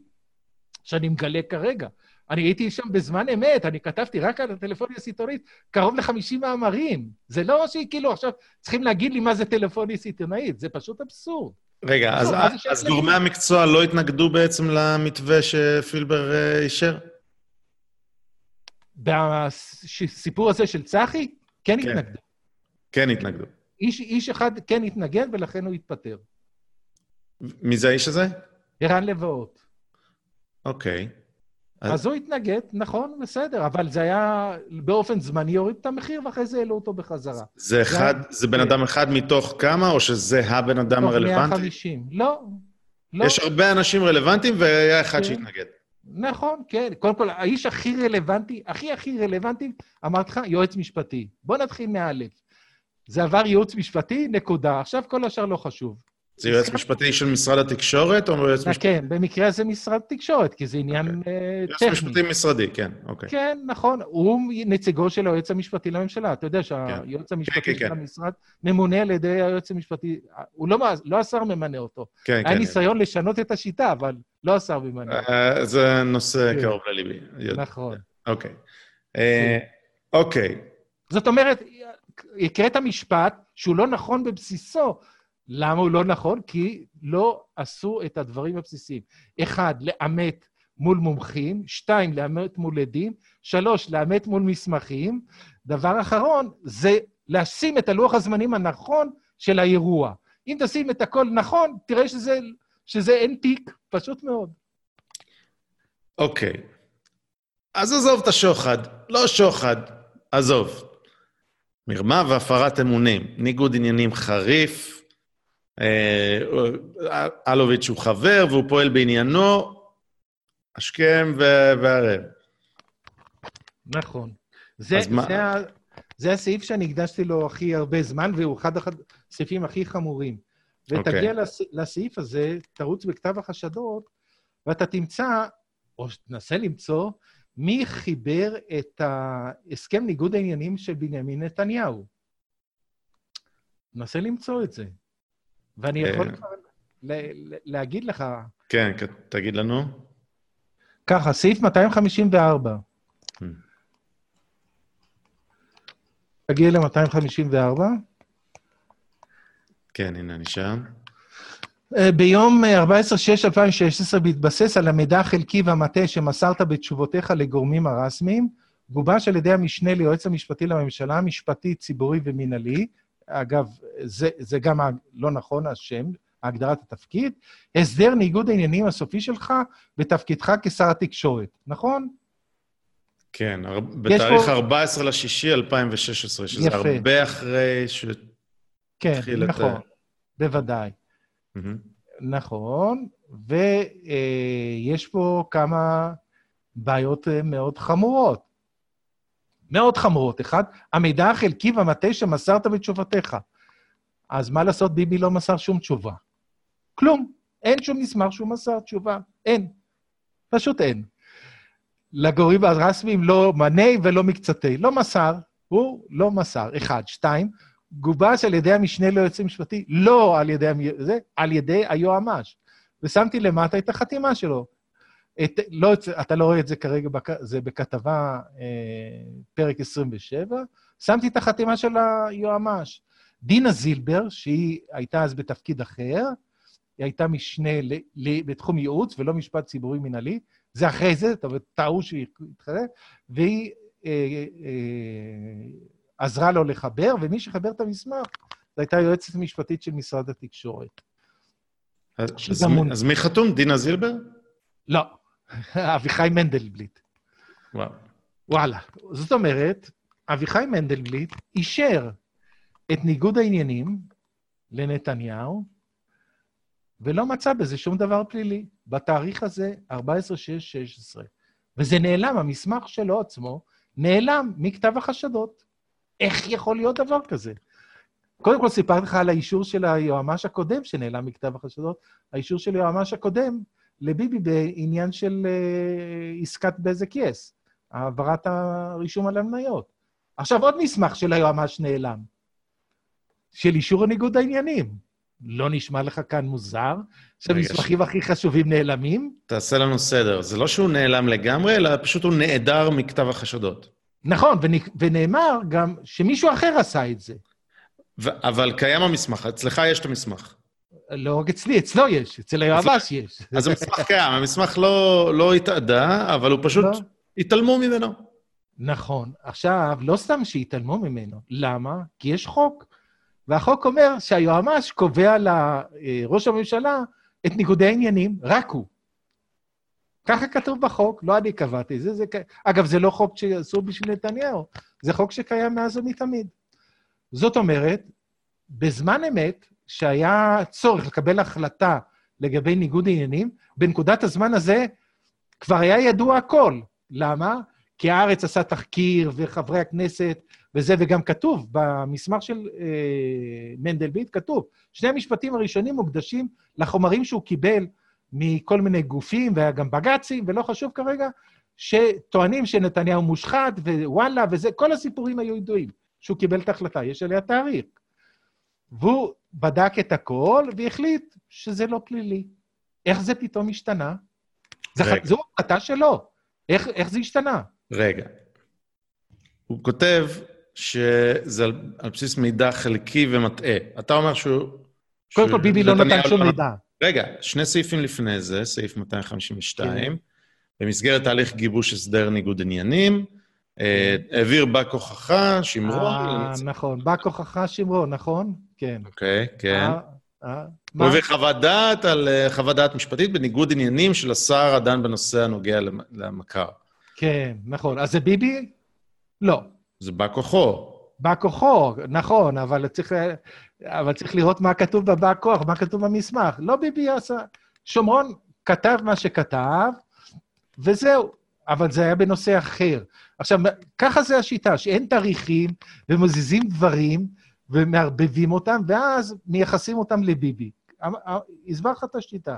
שאני מגלה כרגע. אני הייתי שם בזמן אמת, אני כתבתי רק על הטלפוניה הסיטונאית קרוב ל-50 מאמרים. זה לא שכאילו עכשיו צריכים להגיד לי מה זה טלפוניה סיטונאית, זה פשוט אבסורד. רגע, אז, אז, אז גורמי המקצוע לא התנגדו בעצם למתווה שפילבר אה, אישר? בסיפור הזה של צחי? כן, כן התנגדו. כן התנגדו. איש, איש אחד כן התנגד, ולכן הוא התפטר. מי זה האיש הזה? ערן לבאות. אוקיי. אז הוא התנגד, נכון, בסדר, אבל זה היה באופן זמני, הוריד את המחיר, ואחרי זה העלו אותו בחזרה. זה אחד, זה בן אדם אחד מתוך כמה, או שזה הבן אדם הרלוונטי? מתוך 150. לא, לא. יש הרבה אנשים רלוונטיים, והיה אחד כן. שהתנגד. נכון, כן. קודם כל, האיש הכי רלוונטי, הכי הכי רלוונטי, אמרתי לך, יועץ משפטי. בוא נתחיל מאלף. זה עבר ייעוץ משפטי, נקודה. עכשיו כל השאר לא חשוב. זה יועץ משפטי של משרד התקשורת או יועץ משפטי? כן, במקרה הזה משרד תקשורת, כי זה עניין אוקיי. אה, יועץ טכני. משפטי משרדי, כן, אוקיי. כן, נכון. הוא נציגו של היועץ המשפטי לממשלה. אתה יודע שהיועץ כן, המשפטי כן. של המשרד ממונה על ידי היועץ המשפטי, הוא לא, לא השר ממנה אותו. כן, היה כן. ניסיון לשנות את השיטה, אבל לא השר ממנה. אה, זה נושא כן. קרוב לליבי. נכון. אוקיי. אה, אוקיי. זאת אומרת, הקראת משפט שהוא לא נכון בבסיסו. למה הוא לא נכון? כי לא עשו את הדברים הבסיסיים. אחד, לאמת מול מומחים, שתיים, לאמת מול עדים, שלוש, לאמת מול מסמכים. דבר אחרון, זה לשים את הלוח הזמנים הנכון של האירוע. אם תשים את הכל נכון, תראה שזה, שזה אין תיק, פשוט מאוד. אוקיי. אז עזוב את השוחד. לא שוחד, עזוב. מרמה והפרת אמונים. ניגוד עניינים חריף. אה, אלוביץ' הוא חבר והוא פועל בעניינו, השכם והערב. נכון. זה, אז מה- זה, זה הסעיף שאני הקדשתי לו הכי הרבה זמן, והוא אחד הסעיפים הכי חמורים. ותגיע אוקיי. לס, לסעיף הזה, תרוץ בכתב החשדות, ואתה תמצא, או תנסה למצוא, מי חיבר את הסכם ניגוד העניינים של בנימין נתניהו. נסה למצוא את זה. ואני יכול אה. כבר ל- ל- להגיד לך, כן, תגיד לנו. ככה, סעיף 254. Hmm. תגיע ל-254. כן, הנה אני שם. אה, ביום אה, 14-6-2016, בהתבסס על המידע החלקי והמטה שמסרת בתשובותיך לגורמים הרשמיים, גובש על ידי המשנה ליועץ המשפטי לממשלה, משפטי, ציבורי ומינהלי, אגב, זה, זה גם לא נכון השם, הגדרת התפקיד, הסדר ניגוד העניינים הסופי שלך בתפקידך כשר התקשורת, נכון? כן, הר- בתאריך פה- 14 לשישי 2016, שזה יפה. הרבה אחרי ש... כן, את נכון, ה- בוודאי. מהמם. נכון, ויש פה כמה בעיות אה, מאוד חמורות. מאוד חמורות. אחד, המידע החלקי והמטה שמסרת בתשובתך. אז מה לעשות, ביבי לא מסר שום תשובה. כלום. אין שום מסמך שהוא מסר תשובה. אין. פשוט אין. לגורמים הרשמיים לא מנה ולא מקצתי. לא מסר, הוא לא מסר. אחד. שתיים, גובש על ידי המשנה ליועץ המשפטי, לא על ידי, זה, על ידי היועמ"ש. ושמתי למטה את החתימה שלו. את, לא, את- אתה לא רואה את זה כרגע, בכ, זה בכתבה אה, פרק 27, שמתי את החתימה של היועמ"ש. דינה זילבר, שהיא הייתה אז בתפקיד אחר, היא הייתה משנה ל, ל, בתחום ייעוץ ולא משפט ציבורי מינהלי, זה אחרי זה, אתה טעו שהיא התחלף, והיא אה, אה, עזרה לו לחבר, ומי שחיבר את המסמך, זו הייתה היועצת המשפטית של משרד התקשורת. אז, אז. מי- אז מי חתום? דינה זילבר? לא, אביחי מנדלבליט. וואו. וואלה. זאת אומרת, אביחי מנדלבליט אישר את ניגוד העניינים לנתניהו, ולא מצא בזה שום דבר פלילי. בתאריך הזה, 14-6-16. וזה נעלם, המסמך שלו עצמו נעלם מכתב החשדות. איך יכול להיות דבר כזה? קודם כל, סיפרתי לך על האישור של היועמ"ש הקודם שנעלם מכתב החשדות, האישור של היועמ"ש הקודם לביבי בעניין של uh, עסקת בזק יס, העברת הרישום על המניות. עכשיו עוד מסמך של היועמ"ש נעלם, של אישור ניגוד העניינים. לא נשמע לך כאן מוזר שהמסמכים הכי חשובים נעלמים? תעשה לנו סדר. זה לא שהוא נעלם לגמרי, אלא פשוט הוא נעדר מכתב החשדות. נכון, ונ- ונאמר גם שמישהו אחר עשה את זה. ו- אבל קיים המסמך, אצלך יש את המסמך. לא רק אצלי, אצלו יש, אצל היועמ"ש יש. אז המסמך קיים, המסמך לא, לא התאדה, אבל הוא פשוט, לא. התעלמו ממנו. נכון. עכשיו, לא סתם שהתעלמו ממנו. למה? כי יש חוק. והחוק אומר שהיועמ"ש קובע לראש הממשלה את ניגודי העניינים, רק הוא. ככה כתוב בחוק, לא אני קבעתי זה. זה... אגב, זה לא חוק שעשו בשביל נתניהו, זה חוק שקיים מאז ומתמיד. זאת אומרת, בזמן אמת, שהיה צורך לקבל החלטה לגבי ניגוד עניינים, בנקודת הזמן הזה כבר היה ידוע הכל. למה? כי הארץ עשה תחקיר, וחברי הכנסת, וזה, וגם כתוב, במסמך של אה, מנדלבליט, כתוב, שני המשפטים הראשונים מוקדשים לחומרים שהוא קיבל מכל מיני גופים, והיה גם בג"צים, ולא חשוב כרגע, שטוענים שנתניהו מושחת, ווואלה, וזה, כל הסיפורים היו ידועים, שהוא קיבל את ההחלטה, יש עליה תאריך. והוא בדק את הכל והחליט שזה לא פלילי. איך זה פתאום השתנה? זו החלטה שלו. איך, איך זה השתנה? רגע. הוא כותב שזה על, על בסיס מידע חלקי ומטעה. אתה אומר שהוא... קודם כל, ביבי לא נתן שום לא... מידע. רגע, שני סעיפים לפני זה, סעיף 252, כן. במסגרת תהליך גיבוש הסדר ניגוד עניינים, אה, העביר בא כוחך, שמרון. אה, נכון, בא כוחך, שמרון, נכון? כן. אוקיי, כן. אה, הוא הביא חוות דעת על חוות דעת משפטית בניגוד עניינים של השר הדן בנושא הנוגע למכר. כן, נכון. אז זה ביבי? לא. זה בא כוחו. בא כוחו, נכון, אבל צריך, אבל צריך לראות מה כתוב בבא כוח, מה כתוב במסמך. לא ביבי עשה. שומרון כתב מה שכתב, וזהו. אבל זה היה בנושא אחר. עכשיו, ככה זה השיטה, שאין תאריכים, ומזיזים דברים, ומערבבים אותם, ואז מייחסים אותם לביבי. הסבר לך את השיטה.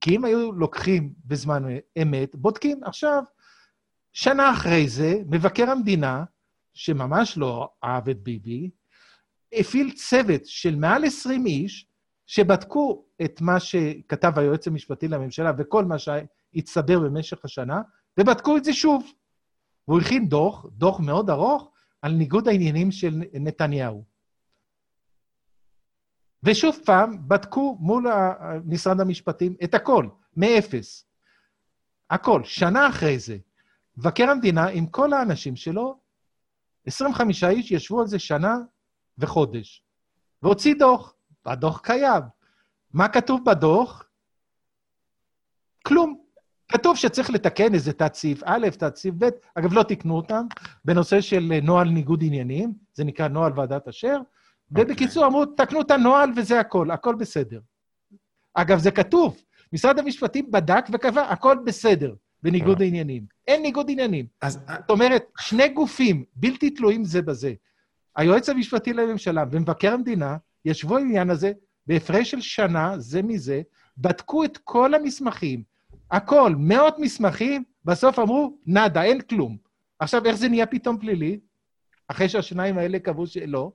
כי אם היו לוקחים בזמן אמת, בודקים. עכשיו, שנה אחרי זה, מבקר המדינה, שממש לא אהב את ביבי, הפעיל צוות של מעל 20 איש, שבדקו את מה שכתב היועץ המשפטי לממשלה וכל מה שהצטבר במשך השנה, ובדקו את זה שוב. והוא הכין דוח, דוח מאוד ארוך, על ניגוד העניינים של נתניהו. ושוב פעם, בדקו מול משרד המשפטים את הכל, מאפס. הכל. שנה אחרי זה, מבקר המדינה עם כל האנשים שלו, 25 איש ישבו על זה שנה וחודש, והוציא דוח. הדוח קיים. מה כתוב בדוח? כלום. כתוב שצריך לתקן איזה תת-סעיף א', תת-סעיף ב', אגב, לא תיקנו אותם, בנושא של נוהל ניגוד עניינים, זה נקרא נוהל ועדת אשר. ובקיצור אמרו, תקנו את הנוהל וזה הכל, הכל בסדר. אגב, זה כתוב, משרד המשפטים בדק וקבע, הכל בסדר, בניגוד אה. עניינים. אין ניגוד עניינים. אז... זאת אומרת, שני גופים בלתי תלויים זה בזה, היועץ המשפטי לממשלה ומבקר המדינה, ישבו העניין הזה בהפרש של שנה, זה מזה, בדקו את כל המסמכים, הכל, מאות מסמכים, בסוף אמרו, נאדה, אין כלום. עכשיו, איך זה נהיה פתאום פלילי? אחרי שהשניים האלה קבעו שלא?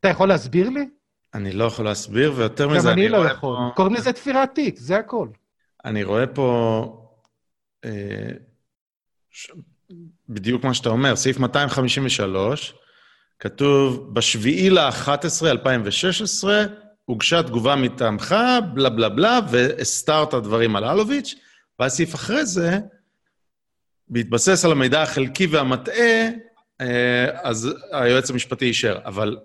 אתה יכול להסביר לי? אני לא יכול להסביר, ויותר מזה, אני, אני לא יכול. פה... קוראים לזה תפירת תיק, זה הכל. אני רואה פה אה, ש... בדיוק מה שאתה אומר, סעיף 253, כתוב, בשביעי ל-11, 2016, הוגשה תגובה מטעמך, בלה בלה בלה, והסתרת דברים על אלוביץ', והסעיף אחרי זה, בהתבסס על המידע החלקי והמטעה, אה, אז היועץ המשפטי אישר. אבל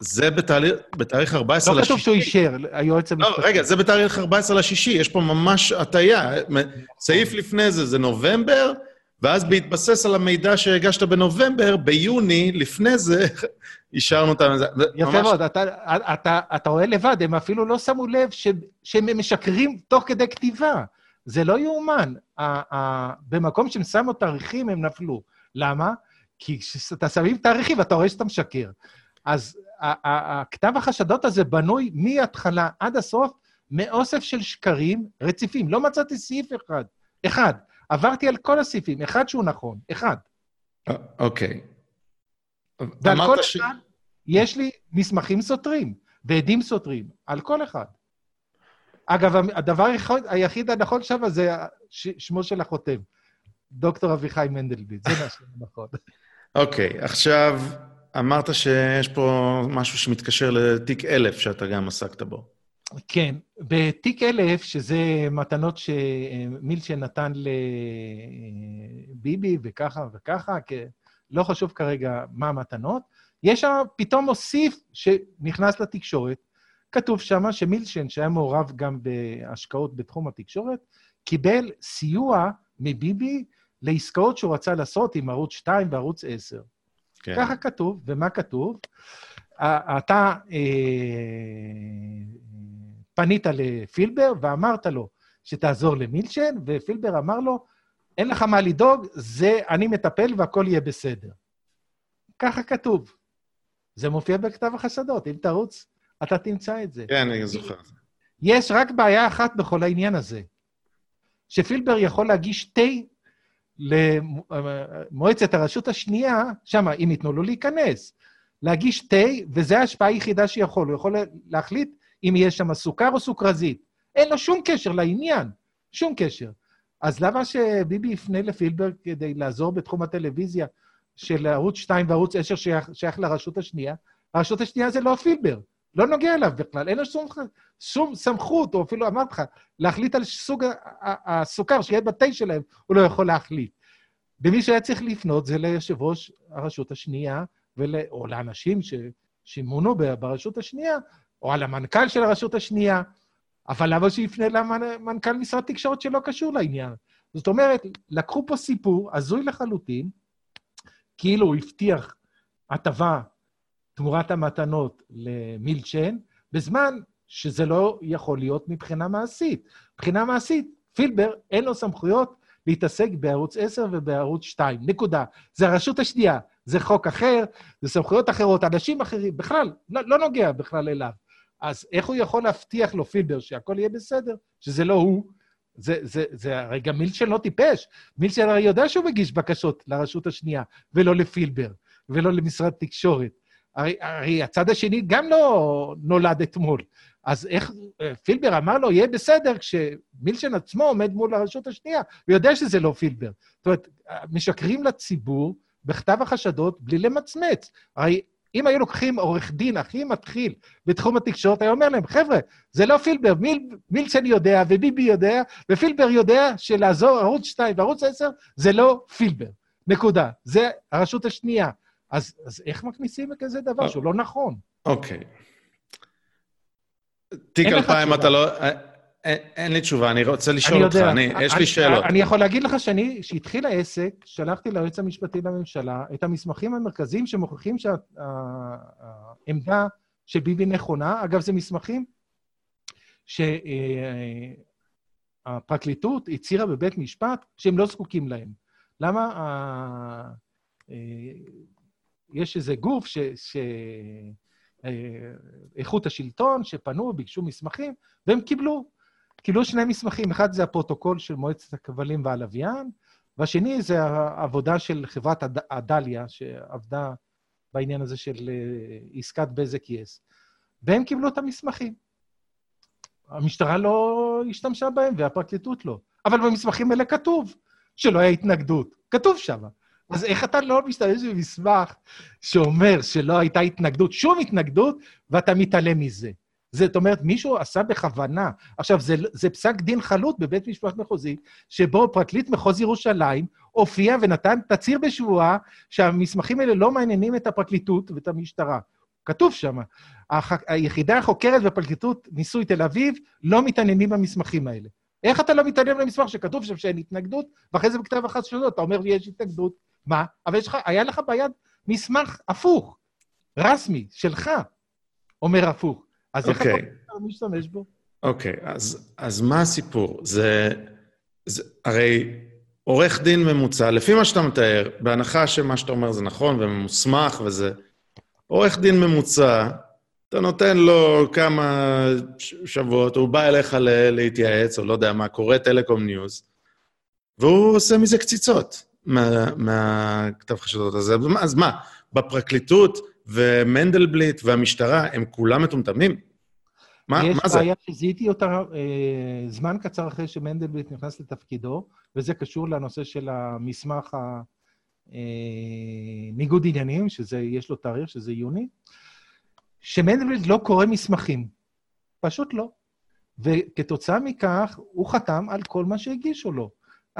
זה בתאריך, בתאריך 14 לשישי. לא כתוב שהוא אישר, היועץ לא, המשפטי. לא, רגע, זה בתאריך 14 לשישי, יש פה ממש הטעיה. סעיף לפני זה זה נובמבר, ואז בהתבסס על המידע שהגשת בנובמבר, ביוני, לפני זה, אישרנו אותם. יפה ממש... מאוד, אתה, אתה, אתה רואה לבד, הם אפילו לא שמו לב ש, שהם משקרים תוך כדי כתיבה. זה לא יאומן. במקום שהם שמו תאריכים, הם נפלו. למה? כי כשאתה שמים תאריכים, אתה רואה שאתה משקר. אז הכתב החשדות הזה בנוי מההתחלה עד הסוף מאוסף של שקרים רציפים. לא מצאתי סעיף אחד. אחד. עברתי על כל הסעיפים, אחד שהוא נכון, אחד. אוקיי. ועל כל ש... אחד יש לי מסמכים סותרים ועדים סותרים, על כל אחד. אגב, הדבר היחיד הנכון שם זה שמו של החותם, דוקטור אביחי מנדלבליט, זה מה שנכון. אוקיי, עכשיו, אמרת שיש פה משהו שמתקשר לתיק אלף שאתה גם עסקת בו. כן, בתיק אלף, שזה מתנות שמילצ'ן נתן לביבי וככה וככה, לא חשוב כרגע מה המתנות, יש שם פתאום מוסיף שנכנס לתקשורת, כתוב שם שמילצ'ן, שהיה מעורב גם בהשקעות בתחום התקשורת, קיבל סיוע מביבי לעסקאות שהוא רצה לעשות עם ערוץ 2 וערוץ 10. כן. ככה כתוב, ומה כתוב? אתה אה, פנית לפילבר ואמרת לו שתעזור למילצ'ן, ופילבר אמר לו, אין לך מה לדאוג, זה אני מטפל והכל יהיה בסדר. ככה כתוב. זה מופיע בכתב החשדות, אם תרוץ, אתה תמצא את זה. כן, אני זוכר. יש רק בעיה אחת בכל העניין הזה, שפילבר יכול להגיש תה למועצת הרשות השנייה, שם, אם ייתנו לו להיכנס, להגיש תה, וזו ההשפעה היחידה שיכול. הוא יכול להחליט אם יש שם סוכר או סוכרזית. אין לו שום קשר לעניין, שום קשר. אז למה שביבי יפנה לפילבר כדי לעזור בתחום הטלוויזיה של ערוץ 2 וערוץ 10 שייך, שייך לרשות השנייה? הרשות השנייה זה לא פילבר, לא נוגע אליו בכלל, אין לו שום, שום סמכות, או אפילו אמרתי לך, להחליט על סוג הסוכר שיהיה בתה שלהם, הוא לא יכול להחליט. ומי שהיה צריך לפנות זה ליושב ראש הרשות השנייה, ול, או לאנשים שמונו ברשות השנייה, או על המנכ"ל של הרשות השנייה, אבל למה שיפנה למנכ"ל משרד תקשורת שלא קשור לעניין? זאת אומרת, לקחו פה סיפור הזוי לחלוטין, כאילו הוא הבטיח הטבה תמורת המתנות למילצ'ן, בזמן שזה לא יכול להיות מבחינה מעשית. מבחינה מעשית, פילבר אין לו סמכויות להתעסק בערוץ 10 ובערוץ 2, נקודה. זה הרשות השנייה, זה חוק אחר, זה סמכויות אחרות, אנשים אחרים, בכלל, לא, לא נוגע בכלל אליו. אז איך הוא יכול להבטיח לו, פילבר, שהכל יהיה בסדר, שזה לא הוא? זה, זה, זה הרי גם מילצ'ן לא טיפש. מילצ'ן הרי יודע שהוא מגיש בקשות לרשות השנייה, ולא לפילבר, ולא למשרד תקשורת. הרי, הרי הצד השני גם לא נולד אתמול. אז איך, פילבר אמר לו, יהיה בסדר, כשמילצ'ן עצמו עומד מול הרשות השנייה, הוא יודע שזה לא פילבר. זאת אומרת, משקרים לציבור בכתב החשדות בלי למצמץ. הרי אם היו לוקחים עורך דין הכי מתחיל בתחום התקשורת, היה אומר להם, חבר'ה, זה לא פילבר, מיל, מילצ'ן יודע וביבי יודע, ופילבר יודע שלעזור ערוץ 2 וערוץ 10 זה לא פילבר. נקודה. זה הרשות השנייה. אז, אז איך מכניסים כזה דבר שהוא לא נכון? אוקיי. תיק 2000 אתה לא... אין, אין לי תשובה, אני רוצה לשאול אותך, אני, יש לי שאלות. אני יכול להגיד לך שאני, כשהתחיל העסק, שלחתי ליועץ המשפטי לממשלה את המסמכים המרכזיים שמוכיחים שהעמדה של ביבי נכונה. אגב, זה מסמכים שהפרקליטות הצהירה בבית משפט שהם לא זקוקים להם. למה? יש איזה גוף ש... ש... אה, איכות השלטון, שפנו, ביקשו מסמכים, והם קיבלו. קיבלו שני מסמכים, אחד זה הפרוטוקול של מועצת הכבלים והלוויין, והשני זה העבודה של חברת עדליה, שעבדה בעניין הזה של אה, עסקת בזק-יס. והם קיבלו את המסמכים. המשטרה לא השתמשה בהם והפרקליטות לא. אבל במסמכים האלה כתוב שלא היה התנגדות. כתוב שם. אז איך אתה לא משתמש במסמך שאומר שלא הייתה התנגדות, שום התנגדות, ואתה מתעלם מזה? זאת אומרת, מישהו עשה בכוונה. עכשיו, זה, זה פסק דין חלוט בבית משפט מחוזי, שבו פרקליט מחוז ירושלים הופיע ונתן תצהיר בשבועה שהמסמכים האלה לא מעניינים את הפרקליטות ואת המשטרה. כתוב שם. היחידה החוקרת בפרקליטות ניסוי תל אביב לא מתעניינים במסמכים האלה. איך אתה לא מתעניין במסמך שכתוב שם שאין התנגדות, ואחרי זה בכתב שלו אתה אומר יש התנגדות? מה? אבל לך, היה לך ביד מסמך הפוך, רסמי, שלך, אומר הפוך. אז איך. אתה משתמש בו? אוקיי, okay, אז, אז מה הסיפור? זה, זה... הרי עורך דין ממוצע, לפי מה שאתה מתאר, בהנחה שמה שאתה אומר זה נכון וממוסמך וזה, עורך דין ממוצע, אתה נותן לו כמה שבועות, הוא בא אליך להתייעץ, או לא יודע מה, קורא טלקום ניוז, והוא עושה מזה קציצות מהכתב מה, חשדות הזה. אז מה, בפרקליטות ומנדלבליט והמשטרה, הם כולם מטומטמים? מה, מה זה? יש בעיה שזיהיתי אותה אה, זמן קצר אחרי שמנדלבליט נכנס לתפקידו, וזה קשור לנושא של המסמך הניגוד אה, עניינים, שיש לו תאריך, שזה יוני, שמנדלבליט לא קורא מסמכים. פשוט לא. וכתוצאה מכך, הוא חתם על כל מה שהגישו לו.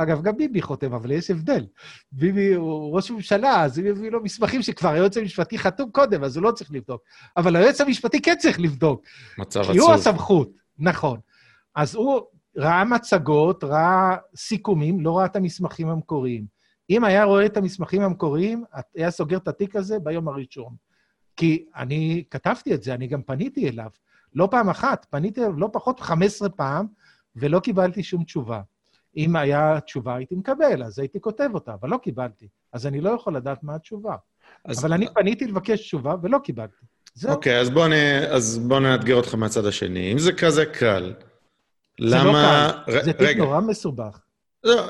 אגב, גם ביבי חותם, אבל יש הבדל. ביבי הוא ראש ממשלה, אז הוא יביא לו מסמכים שכבר היועץ המשפטי חתום קודם, אז הוא לא צריך לבדוק. אבל היועץ המשפטי כן צריך לבדוק. מצב עצוב. כי הוא הסמכות, נכון. אז הוא ראה מצגות, ראה סיכומים, לא ראה את המסמכים המקוריים. אם היה רואה את המסמכים המקוריים, היה סוגר את התיק הזה ביום הראשון. כי אני כתבתי את זה, אני גם פניתי אליו. לא פעם אחת, פניתי אליו לא פחות מ-15 פעם, ולא קיבלתי שום תשובה. אם היה תשובה, הייתי מקבל, אז הייתי כותב אותה, אבל לא קיבלתי. אז אני לא יכול לדעת מה התשובה. אז- אבל אני פניתי לבקש תשובה ולא קיבלתי. זהו. אוקיי, אז בוא, אני, אז בוא נאתגר אותך מהצד השני. אם זה כזה קל, זה למה... לא קל, ר- זה רגע, נורא מסובך. לא,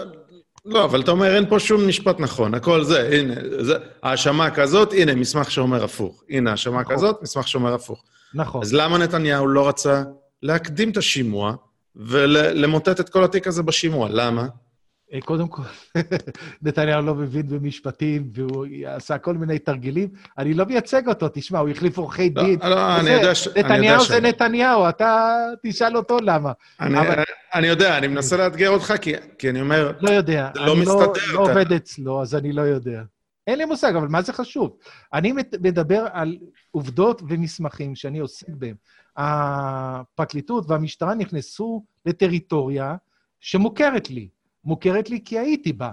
לא, אבל אתה אומר, אין פה שום משפט נכון, הכל זה, הנה, זה, האשמה כזאת, הנה, מסמך שאומר הפוך. הנה, האשמה נכון. כזאת, מסמך שאומר הפוך. נכון. אז למה נתניהו לא רצה להקדים את השימוע ולמוטט את כל התיק הזה בשימוע? למה? אה, קודם כל, נתניהו לא מבין במשפטים, והוא עשה כל מיני תרגילים. אני לא מייצג אותו, תשמע, הוא החליף עורכי לא, דין. לא, אני וזה- יודע ש... אני נתניהו זה נתניהו, אתה תשאל אותו למה. אני, אבל- אני יודע, אני מנסה לאתגר אותך, כי, כי אני אומר, לא יודע. זה לא אני מסתדר, לא אתה- עובד אצלו, אז אני לא יודע. אין לי מושג, אבל מה זה חשוב? אני מדבר על עובדות ומסמכים שאני עוסק בהם. הפרקליטות והמשטרה נכנסו לטריטוריה שמוכרת לי. מוכרת לי כי הייתי בה.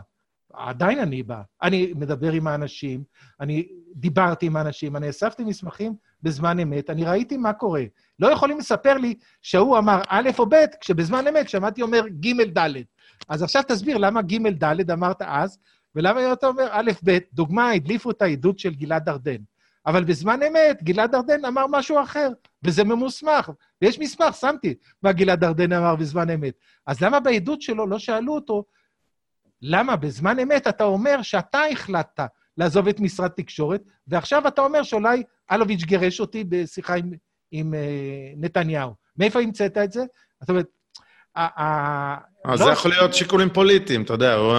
עדיין אני בה. אני מדבר עם האנשים, אני דיברתי עם האנשים, אני אספתי מסמכים בזמן אמת, אני ראיתי מה קורה. לא יכולים לספר לי שההוא אמר א' או ב', כשבזמן אמת שמעתי אומר ג' ד'. אז עכשיו תסביר למה ג' ד' אמרת אז, ולמה אתה אומר א', ב', דוגמה, הדליפו את העדות של גלעד ארדן. אבל בזמן אמת, גלעד ארדן אמר משהו אחר, וזה ממוסמך. ויש מסמך, שמתי, מה גלעד ארדן אמר בזמן אמת. אז למה בעדות שלו לא שאלו אותו, למה בזמן אמת אתה אומר שאתה החלטת לעזוב את משרד תקשורת, ועכשיו אתה אומר שאולי אלוביץ' גירש אותי בשיחה עם, עם אה, נתניהו. מאיפה המצאת את זה? זאת אומרת, ה- ה- אז לא- זה יכול להיות שיקולים פוליטיים, אתה יודע, הוא...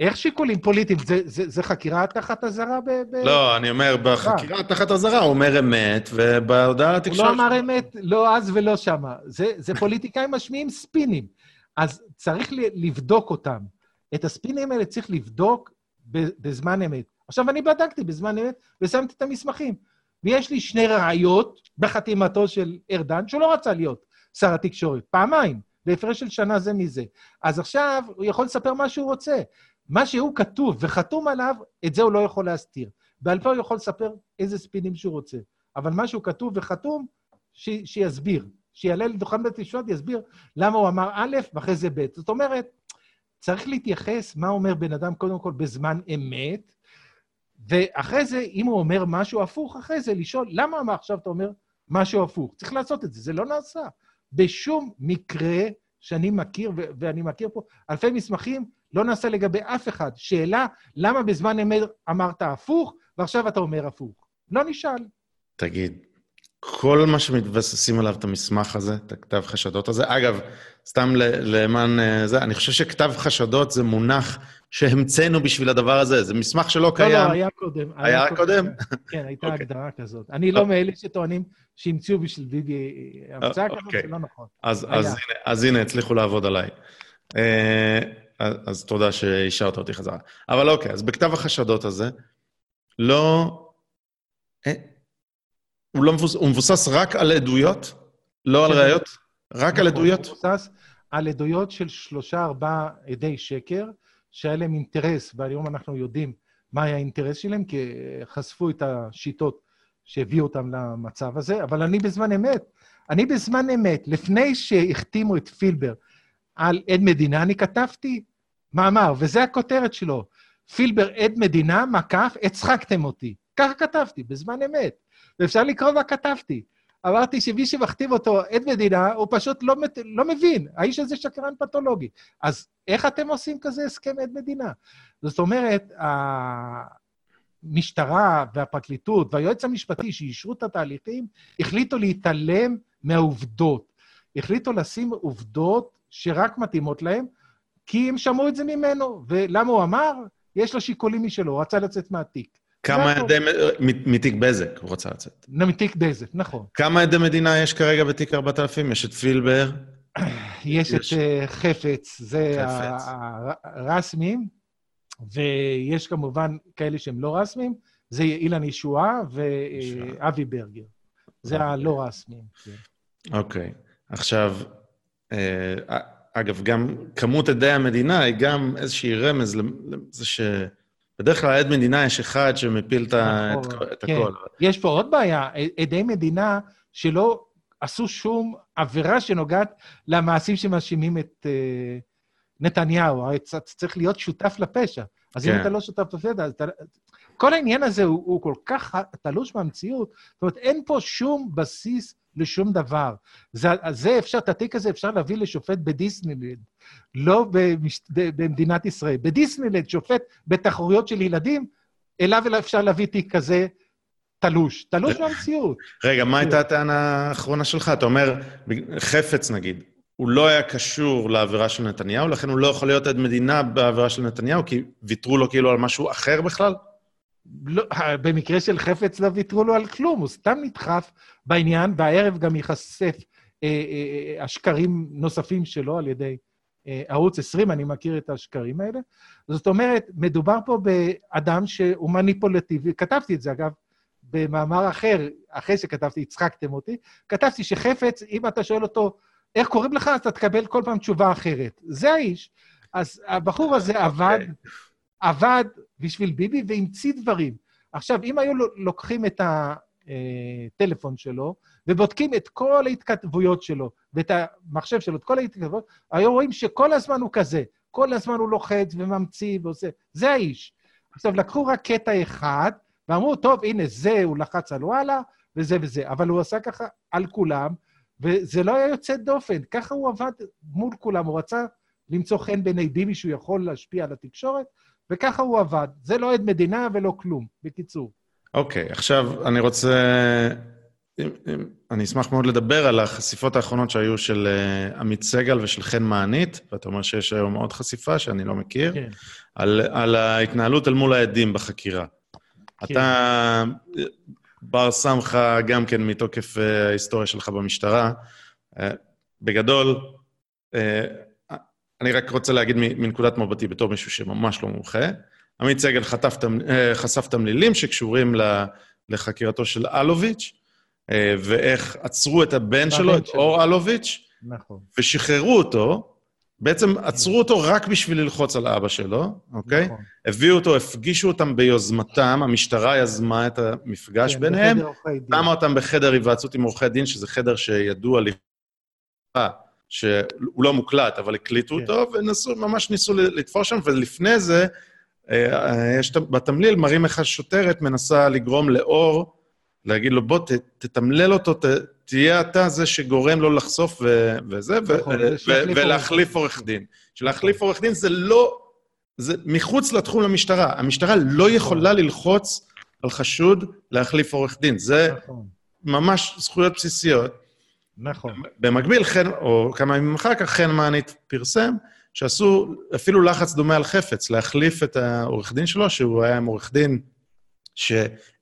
איך שיקולים פוליטיים? זה, זה, זה חקירה תחת אזהרה ב... ב... לא, אני אומר, בחקירה תחת אזהרה הוא אומר אמת, ובהודעה הוא לתקשורת... לא אמר אמת, לא אז ולא שמה. זה, זה פוליטיקאים משמיעים ספינים. אז צריך לבדוק אותם. את הספינים האלה צריך לבדוק בזמן אמת. עכשיו, אני בדקתי בזמן אמת ושמתי את המסמכים. ויש לי שני ראיות בחתימתו של ארדן, שהוא לא רצה להיות שר התקשורת, פעמיים, בהפרש של שנה זה מזה. אז עכשיו הוא יכול לספר מה שהוא רוצה. מה שהוא כתוב וחתום עליו, את זה הוא לא יכול להסתיר. בעל פה הוא יכול לספר איזה ספינים שהוא רוצה. אבל מה שהוא כתוב וחתום, ש, שיסביר. שיעלה לדוכן בית המשפט, יסביר למה הוא אמר א' ואחרי זה ב'. זאת אומרת, צריך להתייחס מה אומר בן אדם קודם כל בזמן אמת, ואחרי זה, אם הוא אומר משהו הפוך, אחרי זה לשאול, למה מה עכשיו אתה אומר משהו הפוך? צריך לעשות את זה, זה לא נעשה. בשום מקרה שאני מכיר, ו- ואני מכיר פה אלפי מסמכים, לא נעשה לגבי אף אחד. שאלה, למה בזמן אמת אמרת הפוך, ועכשיו אתה אומר הפוך? לא נשאל. תגיד, כל מה שמתבססים עליו את המסמך הזה, את הכתב חשדות הזה, אגב, סתם למען אה, זה, אני חושב שכתב חשדות זה מונח שהמצאנו בשביל הדבר הזה, זה מסמך שלא לא, קיים. לא, היה קודם. היה קודם? כן, הייתה אוקיי. הגדרה כזאת. אני לא מאלה שטוענים שהמציאו בשביל ביבי המצאה כזאת, אוקיי. זה לא נכון. אז, היה. אז, הנה, אז הנה, הצליחו לעבוד עליי. אה, אז, אז תודה שהשארת אותי חזרה. אבל אוקיי, אז בכתב החשדות הזה, לא... אה, הוא, לא מבוס, הוא מבוסס רק על עדויות? לא על כן. ראיות? רק על נכון, עדויות? הוא מבוסס על עדויות של שלושה, ארבעה עדי שקר, שהיה להם אינטרס, והיום אנחנו יודעים מה היה האינטרס שלהם, כי חשפו את השיטות שהביאו אותם למצב הזה, אבל אני בזמן אמת, אני בזמן אמת, לפני שהחתימו את פילבר על עד מדינה, אני כתבתי מאמר, וזה הכותרת שלו, פילבר עד מדינה, מקף, הצחקתם אותי. ככה כתבתי, בזמן אמת. ואפשר לקרוא מה כתבתי. אמרתי שמי שמכתיב אותו עד מדינה, הוא פשוט לא, לא מבין. האיש הזה שקרן פתולוגי. אז איך אתם עושים כזה הסכם עד מדינה? זאת אומרת, המשטרה והפרקליטות והיועץ המשפטי שאישרו את התהליכים, החליטו להתעלם מהעובדות. החליטו לשים עובדות שרק מתאימות להם, כי הם שמעו את זה ממנו. ולמה הוא אמר? יש לו שיקולים משלו, הוא רצה לצאת מהתיק. כמה. עדי... מתיק בזק הוא רצה לצאת. מתיק בזק, נכון. כמה עדי מדינה יש כרגע בתיק 4000? יש את פילבר, יש את אה, חפץ, זה חפץ. ה- הרשמיים, ויש כמובן כאלה שהם לא רשמיים, זה אילן ישועה. ואבי ברגר. זה אבי הלא רשמיים. כן. אוקיי. עכשיו, אה, אגב, גם כמות עדי המדינה היא גם איזושהי רמז לזה ש... בדרך כלל עד מדינה יש אחד שמפיל את ה- את נכון, את כן. הכל. יש פה עוד בעיה, עדי מדינה שלא עשו שום עבירה שנוגעת למעשים שמאשימים את... אה, נתניהו, הרי אתה צריך להיות שותף לפשע. אז אם כן. אתה לא שותף לפשע, אז אתה... כל העניין הזה הוא, הוא כל כך תלוש מהמציאות, זאת אומרת, אין פה שום בסיס לשום דבר. זה, זה אפשר, את התיק הזה אפשר להביא לשופט בדיסנילנד, לא במש, ב, במדינת ישראל. בדיסנילנד, שופט בתחרויות של ילדים, אליו אפשר להביא תיק כזה תלוש. תלוש מהמציאות. רגע, מה הייתה הטענה האחרונה שלך? אתה אומר, חפץ נגיד, הוא לא היה קשור לעבירה של נתניהו, לכן הוא לא יכול להיות עד מדינה בעבירה של נתניהו, כי ויתרו לו כאילו על משהו אחר בכלל? לא, במקרה של חפץ לא ויתרו לו על כלום, הוא סתם נדחף בעניין, והערב גם ייחשף אה, אה, אה, השקרים נוספים שלו על ידי אה, ערוץ 20, אני מכיר את השקרים האלה. זאת אומרת, מדובר פה באדם שהוא מניפולטיבי, כתבתי את זה אגב במאמר אחר, אחרי שכתבתי, הצחקתם אותי, כתבתי שחפץ, אם אתה שואל אותו, איך קוראים לך, אז אתה תקבל כל פעם תשובה אחרת. זה האיש. אז הבחור הזה עבד, עבד בשביל ביבי והמציא דברים. עכשיו, אם היו לוקחים את הטלפון שלו ובודקים את כל ההתכתבויות שלו ואת המחשב שלו, את כל ההתכתבויות, היו רואים שכל הזמן הוא כזה. כל הזמן הוא לוחץ וממציא ועושה. זה האיש. עכשיו, לקחו רק קטע אחד ואמרו, טוב, הנה, זה, הוא לחץ על וואלה, וזה וזה. אבל הוא עשה ככה על כולם, וזה לא היה יוצא דופן. ככה הוא עבד מול כולם. הוא רצה למצוא חן בעיני ביבי שהוא יכול להשפיע על התקשורת, וככה הוא עבד. זה לא עד מדינה ולא כלום, בקיצור. אוקיי, okay, עכשיו אני רוצה... אני אשמח מאוד לדבר על החשיפות האחרונות שהיו של אה, עמית סגל ושל חן מענית, ואתה אומר שיש היום עוד חשיפה שאני לא מכיר, כן. על, על ההתנהלות אל מול העדים בחקירה. כן. אתה בר סמכה גם כן מתוקף אה, ההיסטוריה שלך במשטרה. אה, בגדול, אני רק רוצה להגיד מנקודת מבטי בתור מישהו שממש לא מומחה. עמית סגל חטף, חשף תמלילים שקשורים לחקירתו של אלוביץ', אה, ואיך עצרו את הבן שלו, את אור אלוביץ', נכון. ושחררו אותו, בעצם עצרו אותו רק בשביל ללחוץ על אבא שלו, אוקיי? נכון. הביאו אותו, הפגישו אותם ביוזמתם, המשטרה יזמה את המפגש כן, ביניהם, שמה אותם בחדר היוועצות עם עורכי דין, שזה חדר שידוע לי, שהוא לא מוקלט, אבל הקליטו כן. אותו, וממש ניסו לתפור שם, ולפני זה, אה, אה, יש בתמליל, מראים איך השוטרת מנסה לגרום לאור, להגיד לו, בוא, ת, תתמלל אותו, ת, תהיה אתה זה שגורם לו לחשוף ו, וזה, נכון, ו, ו, ולהחליף עורך דין. שלהחליף נכון. עורך דין זה לא... זה מחוץ לתחום למשטרה. המשטרה לא נכון. יכולה ללחוץ על חשוד להחליף עורך דין. זה. ממש זכויות בסיסיות. נכון. במקביל, חן, או כמה ימים אחר כך, חן מענית פרסם שעשו אפילו לחץ דומה על חפץ, להחליף את העורך דין שלו, שהוא היה עם עורך דין ש...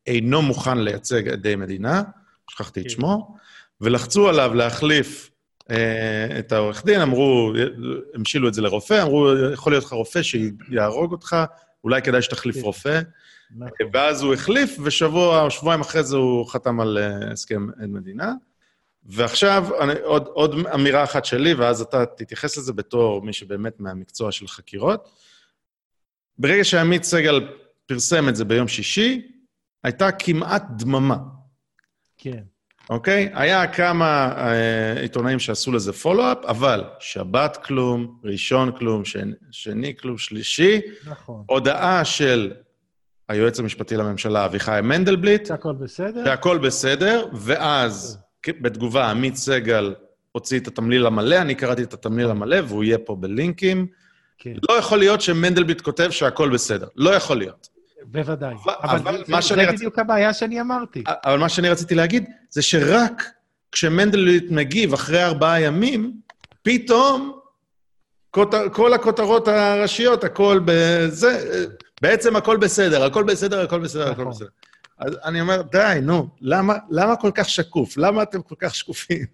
אינו מוכן לייצג עדי מדינה, שכחתי את כן. שמו, ולחצו עליו להחליף אה, את העורך דין, אמרו, המשילו את זה לרופא, אמרו, יכול להיות לך רופא שיהרוג אותך, אולי כדאי שתחליף כן. רופא. נכון. ואז הוא החליף, ושבוע או שבועיים אחרי זה הוא חתם על אה, הסכם עד מדינה. ועכשיו, אני, עוד, עוד אמירה אחת שלי, ואז אתה תתייחס לזה בתור מי שבאמת מהמקצוע של חקירות. ברגע שעמית סגל פרסם את זה ביום שישי, הייתה כמעט דממה. כן. אוקיי? היה כמה אה, עיתונאים שעשו לזה פולו-אפ, אבל שבת כלום, ראשון כלום, שני, שני כלום, שלישי. נכון. הודעה של היועץ המשפטי לממשלה, אביחי מנדלבליט. שהכל בסדר. שהכל בסדר, ואז כן. בתגובה עמית סגל הוציא את התמליל המלא, אני קראתי את התמליל המלא, והוא יהיה פה בלינקים. כן. לא יכול להיות שמנדלבליט כותב שהכל בסדר. לא יכול להיות. בוודאי. אבל, אבל זה, מה זה, זה רצ... בדיוק הבעיה שאני אמרתי. אבל מה שאני רציתי להגיד, זה שרק כשמנדלבליט מגיב אחרי ארבעה ימים, פתאום כותר, כל הכותרות הראשיות, הכל בזה, בעצם הכל בסדר, הכל בסדר, הכל בסדר, הכל נכון. בסדר. אז אני אומר, די, נו, למה, למה כל כך שקוף? למה אתם כל כך שקופים?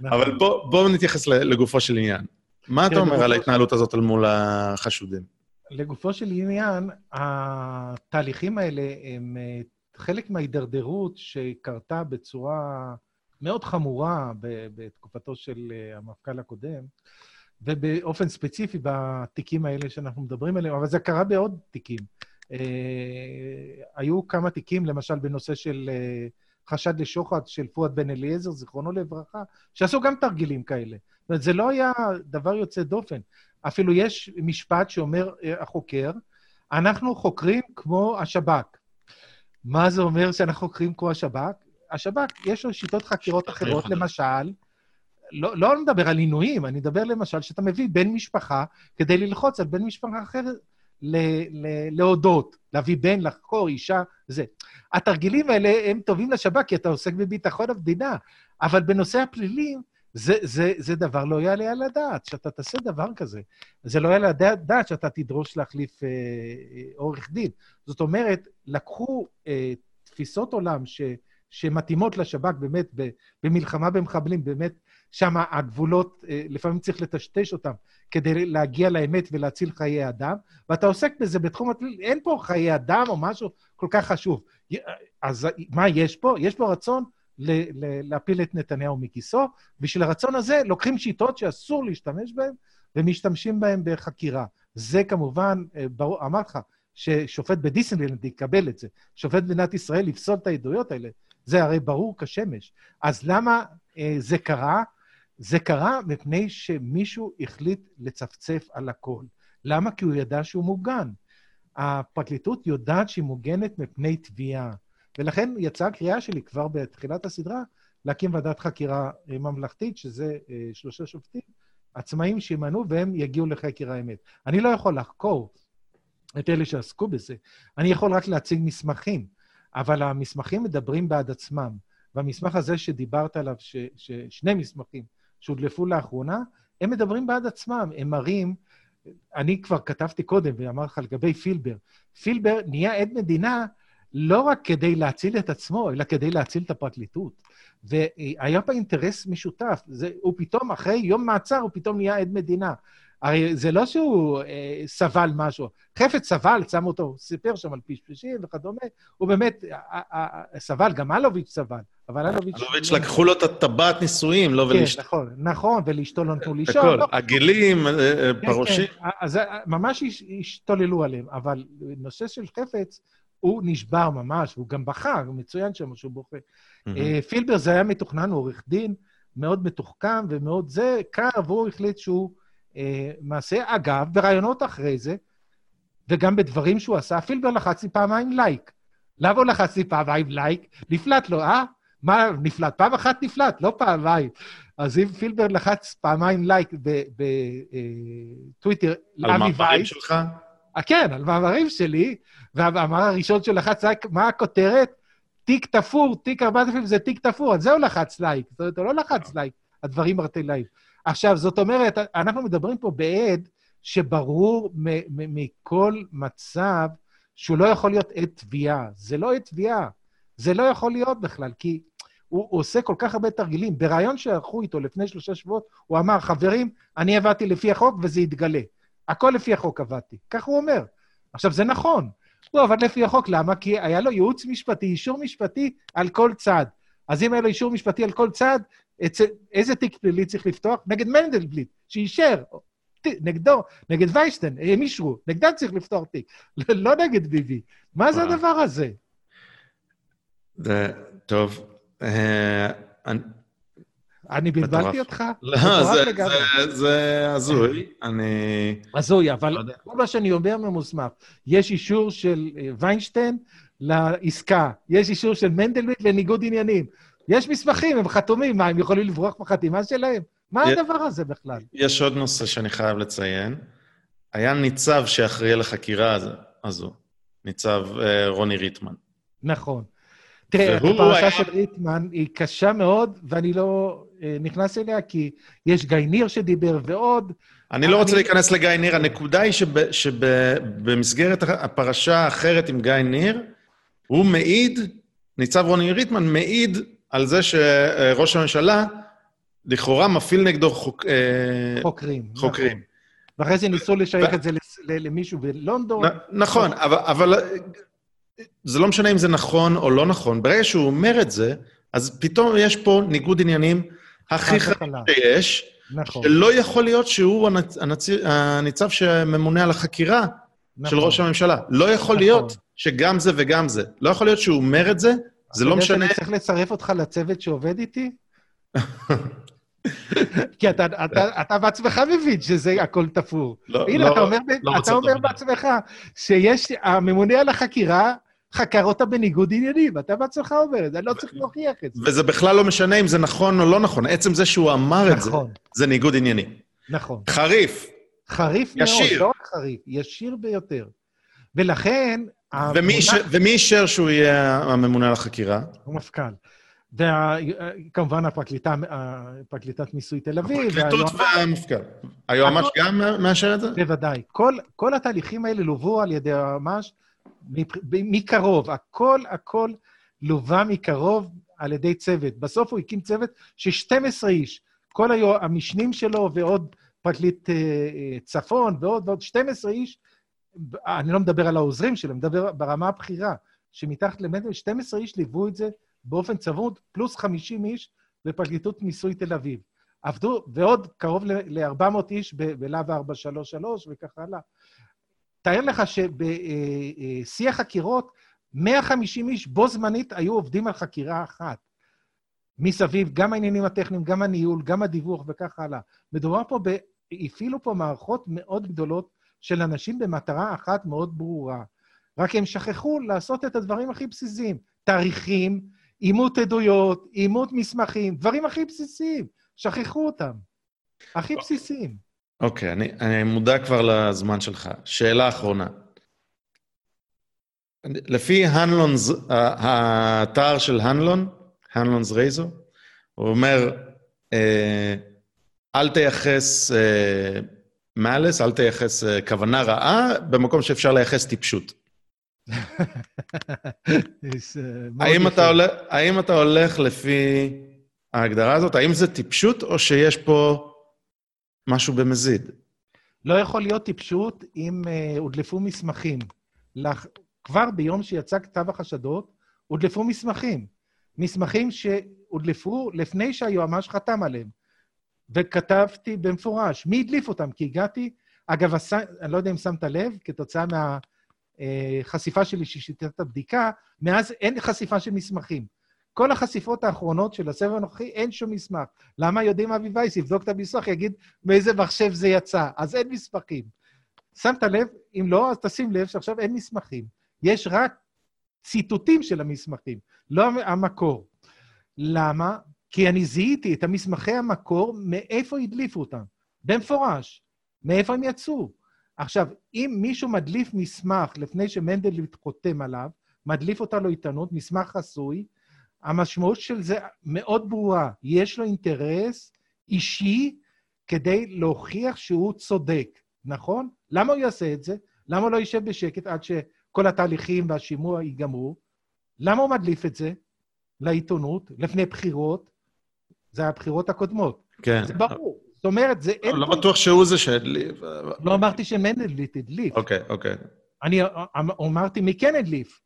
נכון. אבל בואו בוא נתייחס לגופו של עניין. מה אתה אומר על ההתנהלות הזאת אל מול החשודים? לגופו של עניין, התהליכים האלה הם אה, חלק מההידרדרות שקרתה בצורה מאוד חמורה בתקופתו של אה, המפכ"ל הקודם, ובאופן ספציפי בתיקים האלה שאנחנו מדברים עליהם, אבל זה קרה בעוד תיקים. אה, היו כמה תיקים, למשל בנושא של חשד לשוחד של פואד בן אליעזר, זיכרונו לברכה, שעשו גם תרגילים כאלה. זאת אומרת, זה לא היה דבר יוצא דופן. אפילו יש משפט שאומר אה, החוקר, אנחנו חוקרים כמו השב"כ. מה זה אומר שאנחנו חוקרים כמו השב"כ? השב"כ, יש לו שיטות חקירות אחרות, למשל, לא, לא נדבר על עינויים, אני מדבר למשל שאתה מביא בן משפחה כדי ללחוץ על בן משפחה אחר ל- ל- להודות, להביא בן, לחקור, אישה, זה. התרגילים האלה הם טובים לשב"כ, כי אתה עוסק בביטחון המדינה, אבל בנושא הפלילים, זה, זה, זה דבר לא יעלה על הדעת, שאתה תעשה דבר כזה. זה לא יעלה על הדעת שאתה תדרוש להחליף אה, אה, עורך דין. זאת אומרת, לקחו אה, תפיסות עולם ש, שמתאימות לשב"כ באמת במלחמה במחבלים, באמת שם הגבולות, אה, לפעמים צריך לטשטש אותם כדי להגיע לאמת ולהציל חיי אדם, ואתה עוסק בזה בתחום אין פה חיי אדם או משהו כל כך חשוב. אז מה יש פה? יש פה רצון להפיל את נתניהו מכיסו. בשביל הרצון הזה לוקחים שיטות שאסור להשתמש בהן ומשתמשים בהן בחקירה. זה כמובן, אה, ברור, אמרתי לך, ששופט בדיסנלנד יקבל את זה. שופט במדינת ישראל יפסול את העדויות האלה. זה הרי ברור כשמש. אז למה אה, זה קרה? זה קרה מפני שמישהו החליט לצפצף על הכל. למה? כי הוא ידע שהוא מוגן. הפרקליטות יודעת שהיא מוגנת מפני תביעה. ולכן יצאה הקריאה שלי כבר בתחילת הסדרה להקים ועדת חקירה אה, ממלכתית, שזה אה, שלושה שופטים עצמאים שימנו והם יגיעו לחקר האמת. אני לא יכול לחקור את אלה שעסקו בזה, אני יכול רק להציג מסמכים, אבל המסמכים מדברים בעד עצמם. והמסמך הזה שדיברת עליו, ש, ששני מסמכים שהודלפו לאחרונה, הם מדברים בעד עצמם, הם מראים, אני כבר כתבתי קודם ואמר לך לגבי פילבר, פילבר נהיה עד מדינה לא רק כדי להציל את עצמו, אלא כדי להציל את הפרקליטות. והיה פה אינטרס משותף. זה, הוא פתאום, אחרי יום מעצר, הוא פתאום נהיה עד מדינה. הרי זה לא שהוא אה, סבל משהו. חפץ סבל, שם אותו, סיפר שם על פשפשים וכדומה, הוא באמת אה, אה, אה, סבל, גם אלוביץ' סבל. אבל אלוביץ'... אלוביץ' לקחו לו את הטבעת נישואים, לא ולאשתו. כן, נכון, נכון, ולאשתו לא נתנו לישון. הכל, לא, עגילים, אה, אה, כן, פרושים. כן, אז ממש השתוללו עליהם, אבל נושא של חפץ, הוא נשבר ממש, והוא גם הוא מצוין שם שהוא בוכה. פילבר זה היה מתוכנן, הוא עורך דין, מאוד מתוחכם ומאוד זה, קר, והוא החליט שהוא אה, מעשה. אגב, בראיונות אחרי זה, וגם בדברים שהוא עשה, פילבר לחץ לי פעמיים לייק. למה הוא לחץ לי פעמיים לייק? נפלט לו, אה? מה נפלט? פעם אחת נפלט, לא פעמיים. אז אם פילבר לחץ פעמיים לייק בטוויטר, אה, לאבי וייס... על מאמרים שלך? אה, כן, על מאמרים שלי, והמאמר הראשון שהוא לחץ מה הכותרת? תיק תפור, תיק 4000 זה תיק תפור, על זה הוא לחץ לייק. זאת אומרת, הוא לא לחץ לייק, הדברים ארטילאיים. עכשיו, זאת אומרת, אנחנו מדברים פה בעד שברור מכל מצב שהוא לא יכול להיות עד תביעה. זה לא עד תביעה. זה לא יכול להיות בכלל, כי הוא, עושה כל כך הרבה תרגילים. בריאיון שערכו איתו לפני שלושה שבועות, הוא אמר, חברים, אני עבדתי לפי החוק וזה יתגלה. הכל לפי החוק עבדתי. כך הוא אומר. עכשיו, זה נכון. הוא עבד לפי החוק, למה? כי היה לו ייעוץ משפטי, אישור משפטי על כל צד. אז אם היה לו אישור משפטי על כל צד, איזה תיק פלילי צריך לפתוח? נגד מנדלבליט, שאישר, נגדו, נגד וייסטן, הם אישרו, נגדם צריך לפתוח תיק, לא נגד ביבי. מה זה הדבר הזה? זה טוב. אה, אני בלבלתי אותך? לא, זה הזוי. אני... הזוי, אבל לא כל מה שאני אומר ממוסמך, יש אישור של אה, ויינשטיין לעסקה, יש אישור של מנדלבליט לניגוד עניינים. יש מסמכים, הם חתומים, מה, הם יכולים לברוח בחתימה שלהם? מה הדבר הזה בכלל? יש עוד נושא שאני חייב לציין. היה ניצב שאחראי לחקירה הזו, ניצב אה, רוני ריטמן. נכון. תראה, הפרשה. של ריטמן היא קשה מאוד, ואני לא אה, נכנס אליה, כי יש גיא ניר שדיבר ועוד. אני לא רוצה להיכנס לגיא ניר, הנקודה היא שבמסגרת הפרשה האחרת עם גיא ניר, הוא מעיד, ניצב רוני ריטמן מעיד על זה שראש הממשלה לכאורה מפעיל נגדו חוק, אה, חוקרים. חוקרים. נכון. ואחרי זה ניסו לשייך. את זה למישהו בלונדון. נכון, אבל זה לא משנה אם זה נכון או לא נכון. ברגע שהוא אומר את זה, אז פתאום יש פה ניגוד עניינים הכי חד שיש, נכון. שלא יכול להיות שהוא הנצ... הנצ... הניצב שממונה על החקירה נכון. של ראש הממשלה. לא יכול נכון. להיות שגם זה וגם זה. לא יכול להיות שהוא אומר את זה, זה לא משנה... אתה יודע שאני צריך לצרף אותך לצוות שעובד איתי? כי אתה, אתה, אתה בעצמך מבין שזה הכל תפור. לא, הנה, לא, אתה אומר, לא אתה אומר בעצמך שיש, הממונה על החקירה חקר אותה בניגוד עניינים, אתה בעצמך אומר את זה, אני לא צריך להוכיח את זה. וזה בכלל לא משנה אם זה נכון או לא נכון, עצם זה שהוא אמר נכון. את זה, נכון. זה ניגוד עניינים. נכון. חריף. חריף ישיר. מאוד, לא רק חריף, ישיר ביותר. ולכן... ומי אישר שהוא יהיה הממונה על החקירה? המפכ"ל. וכמובן הפרקליטה, פרקליטת מיסוי תל אביב. הפרקליטות והמפכ"ל. היועמ"ש גם מאשר את זה? בוודאי. כל, כל התהליכים האלה לוו על ידי היועמ"ש מקרוב. הכל, הכל לווה מקרוב על ידי צוות. בסוף הוא הקים צוות של 12 איש. כל היו, המשנים שלו ועוד פרקליט אה, אה, צפון ועוד ועוד 12 איש, אני לא מדבר על העוזרים שלו, אני מדבר ברמה הבכירה, שמתחת למטר, 12 איש ליוו את זה באופן צמוד, פלוס 50 איש בפרקליטות מיסוי תל אביב. עבדו, ועוד קרוב ל-400 איש בלהב 433 וכך הלאה. תאר לך שבשיא החקירות, 150 איש בו זמנית היו עובדים על חקירה אחת. מסביב, גם העניינים הטכניים, גם הניהול, גם הדיווח וכך הלאה. מדובר פה, ב... הפעילו פה מערכות מאוד גדולות של אנשים במטרה אחת מאוד ברורה. רק הם שכחו לעשות את הדברים הכי בסיסיים. תאריכים, אימות עדויות, אימות מסמכים, דברים הכי בסיסיים. שכחו אותם. הכי בסיסיים. אוקיי, okay, אני, אני מודע כבר לזמן שלך. שאלה אחרונה. לפי הנלונס, האתר של הנלון, הנלונס רייזו, הוא אומר, אה, אל תייחס מאלס, אל תייחס אה, כוונה רעה, במקום שאפשר לייחס טיפשות. האם, אתה הולך, האם אתה הולך לפי ההגדרה הזאת? האם זה טיפשות או שיש פה משהו במזיד? לא יכול להיות טיפשות אם uh, הודלפו מסמכים. לח... כבר ביום שיצא כתב החשדות, הודלפו מסמכים. מסמכים שהודלפו לפני שהיועמ"ש חתם עליהם. וכתבתי במפורש, מי הדליף אותם? כי הגעתי, אגב, הס... אני לא יודע אם שמת לב, כתוצאה מהחשיפה אה, שלי ששיטת הבדיקה, מאז אין חשיפה של מסמכים. כל החשיפות האחרונות של הסבב הנוכחי, אין שום מסמך. למה יודעים אבי וייס יבדוק את המסמך, יגיד מאיזה מחשב זה יצא? אז אין מסמכים. שמת לב? אם לא, אז תשים לב שעכשיו אין מסמכים. יש רק ציטוטים של המסמכים, לא המקור. למה? כי אני זיהיתי את המסמכי המקור, מאיפה הדליפו אותם. במפורש. מאיפה הם יצאו. עכשיו, אם מישהו מדליף מסמך לפני שמנדלבליט חותם עליו, מדליף אותה לו עיתונות, מסמך חסוי, המשמעות של זה מאוד ברורה. יש לו אינטרס אישי כדי להוכיח שהוא צודק, נכון? למה הוא יעשה את זה? למה הוא לא יישב בשקט עד שכל התהליכים והשימוע ייגמרו? למה הוא מדליף את זה לעיתונות, לפני בחירות? זה הבחירות הקודמות. כן. זה ברור. זאת אומרת, זה... לא, לא בטוח שהוא זה שהדליף. לא אמרתי שמנדלבליט הדליף. אוקיי, אוקיי. אני אמרתי מי כן הדליף.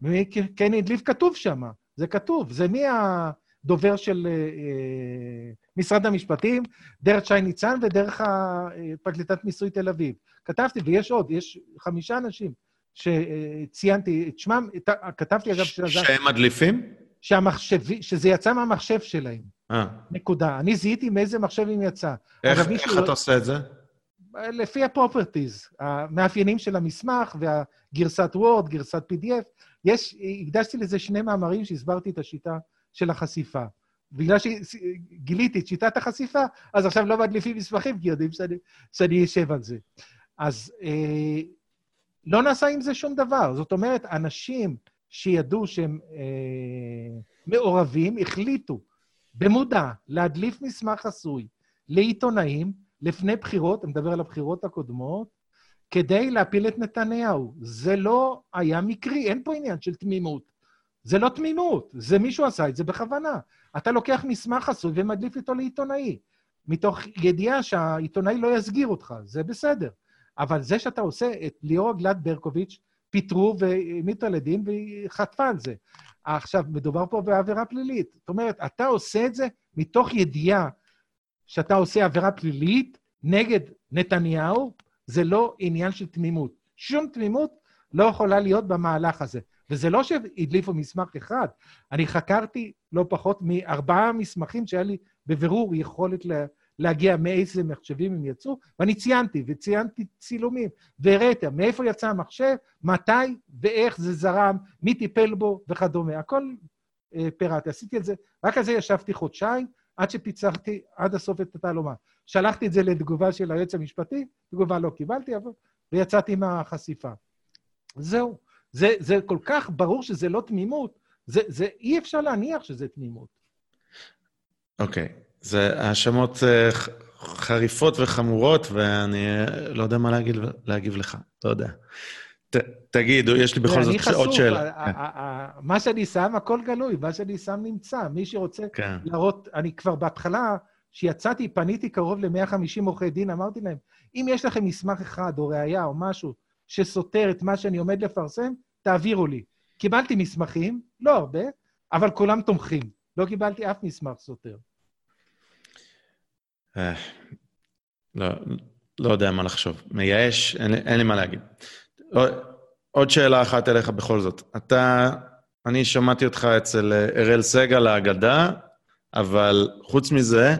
מי כן הדליף כתוב שם. זה כתוב. זה מי הדובר של אה, משרד המשפטים, דרך שי ניצן ודרך פרקליטת מיסוי תל אביב. כתבתי, ויש עוד, יש חמישה אנשים שציינתי את שמם, כתבתי אגב... שהם מדליפים? שהמחשב, שזה יצא מהמחשב שלהם. אה. נקודה. אני זיהיתי מאיזה מחשב הם יצא. איך, איך אתה עושה את זה? לפי הפרופרטיז, המאפיינים של המסמך והגרסת וורד, גרסת PDF. יש, הקדשתי לזה שני מאמרים שהסברתי את השיטה של החשיפה. בגלל שגיליתי את שיטת החשיפה, אז עכשיו לא מדליפים מסמכים, כי יודעים שאני, שאני אשב על זה. אז אה, לא נעשה עם זה שום דבר. זאת אומרת, אנשים שידעו שהם אה, מעורבים, החליטו במודע להדליף מסמך חסוי לעיתונאים לפני בחירות, אני מדבר על הבחירות הקודמות, כדי להפיל את נתניהו. זה לא היה מקרי, אין פה עניין של תמימות. זה לא תמימות, זה מישהו עשה את זה בכוונה. אתה לוקח מסמך חסוי ומדליף איתו לעיתונאי, מתוך ידיעה שהעיתונאי לא יסגיר אותך, זה בסדר. אבל זה שאתה עושה את ליאור גלעד ברקוביץ', פיטרו והעמידו לדין והיא חטפה על זה. עכשיו, מדובר פה בעבירה פלילית. זאת אומרת, אתה עושה את זה מתוך ידיעה שאתה עושה עבירה פלילית נגד נתניהו, זה לא עניין של תמימות. שום תמימות לא יכולה להיות במהלך הזה. וזה לא שהדליפו מסמך אחד, אני חקרתי לא פחות מארבעה מסמכים שהיה לי בבירור יכולת לה, להגיע מאיזה מחשבים הם יצאו, ואני ציינתי, וציינתי צילומים, והראיתי מאיפה יצא המחשב, מתי ואיך זה זרם, מי טיפל בו וכדומה. הכל אה, פירטתי. עשיתי את זה, רק על זה ישבתי חודשיים, עד שפיצחתי עד הסוף את התעלומה. שלחתי את זה לתגובה של היועץ המשפטי, תגובה לא קיבלתי, אבל... ויצאתי מהחשיפה. זהו. זה, זה כל כך ברור שזה לא תמימות, זה, זה אי אפשר להניח שזה תמימות. אוקיי. Okay. זה האשמות אה, חריפות וחמורות, ואני אה, לא יודע מה להגיד, להגיב לך, לא יודע. ת, תגיד, יש לי בכל זאת עוד שאלה. כן. מה שאני שם, הכל גלוי, מה שאני שם נמצא. מי שרוצה כן. להראות, אני כבר בהתחלה, כשיצאתי, פניתי קרוב ל-150 עורכי דין, אמרתי להם, אם יש לכם מסמך אחד או ראייה או משהו שסותר את מה שאני עומד לפרסם, תעבירו לי. קיבלתי מסמכים, לא הרבה, אבל כולם תומכים. לא קיבלתי אף מסמך סותר. אה, לא, לא יודע מה לחשוב. מייאש, אין, אין לי מה להגיד. עוד שאלה אחת אליך בכל זאת. אתה, אני שמעתי אותך אצל אה, אראל סגל האגדה, אבל חוץ מזה,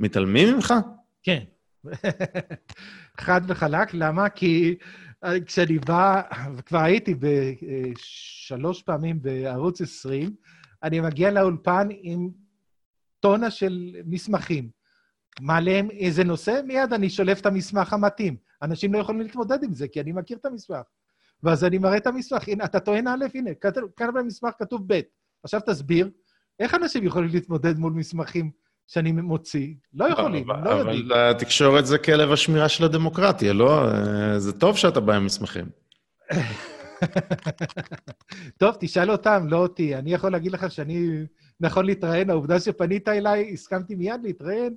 מתעלמים ממך? כן. חד וחלק. למה? כי אה, כשאני בא, וכבר הייתי בשלוש פעמים בערוץ 20, אני מגיע לאולפן עם טונה של מסמכים. מעלה איזה נושא, מיד אני שולף את המסמך המתאים. אנשים לא יכולים להתמודד עם זה, כי אני מכיר את המסמך. ואז אני מראה את המסמך, הנה, אתה טוען א', הנה, כאן במסמך כתוב ב'. עכשיו תסביר, איך אנשים יכולים להתמודד מול מסמכים שאני מוציא? לא יכולים, אבל, לא יודעים. אבל התקשורת זה כלב השמירה של הדמוקרטיה, לא? זה טוב שאתה בא עם מסמכים. טוב, תשאל אותם, לא אותי. אני יכול להגיד לך שאני נכון להתראיין, העובדה שפנית אליי, הסכמתי מיד להתראיין,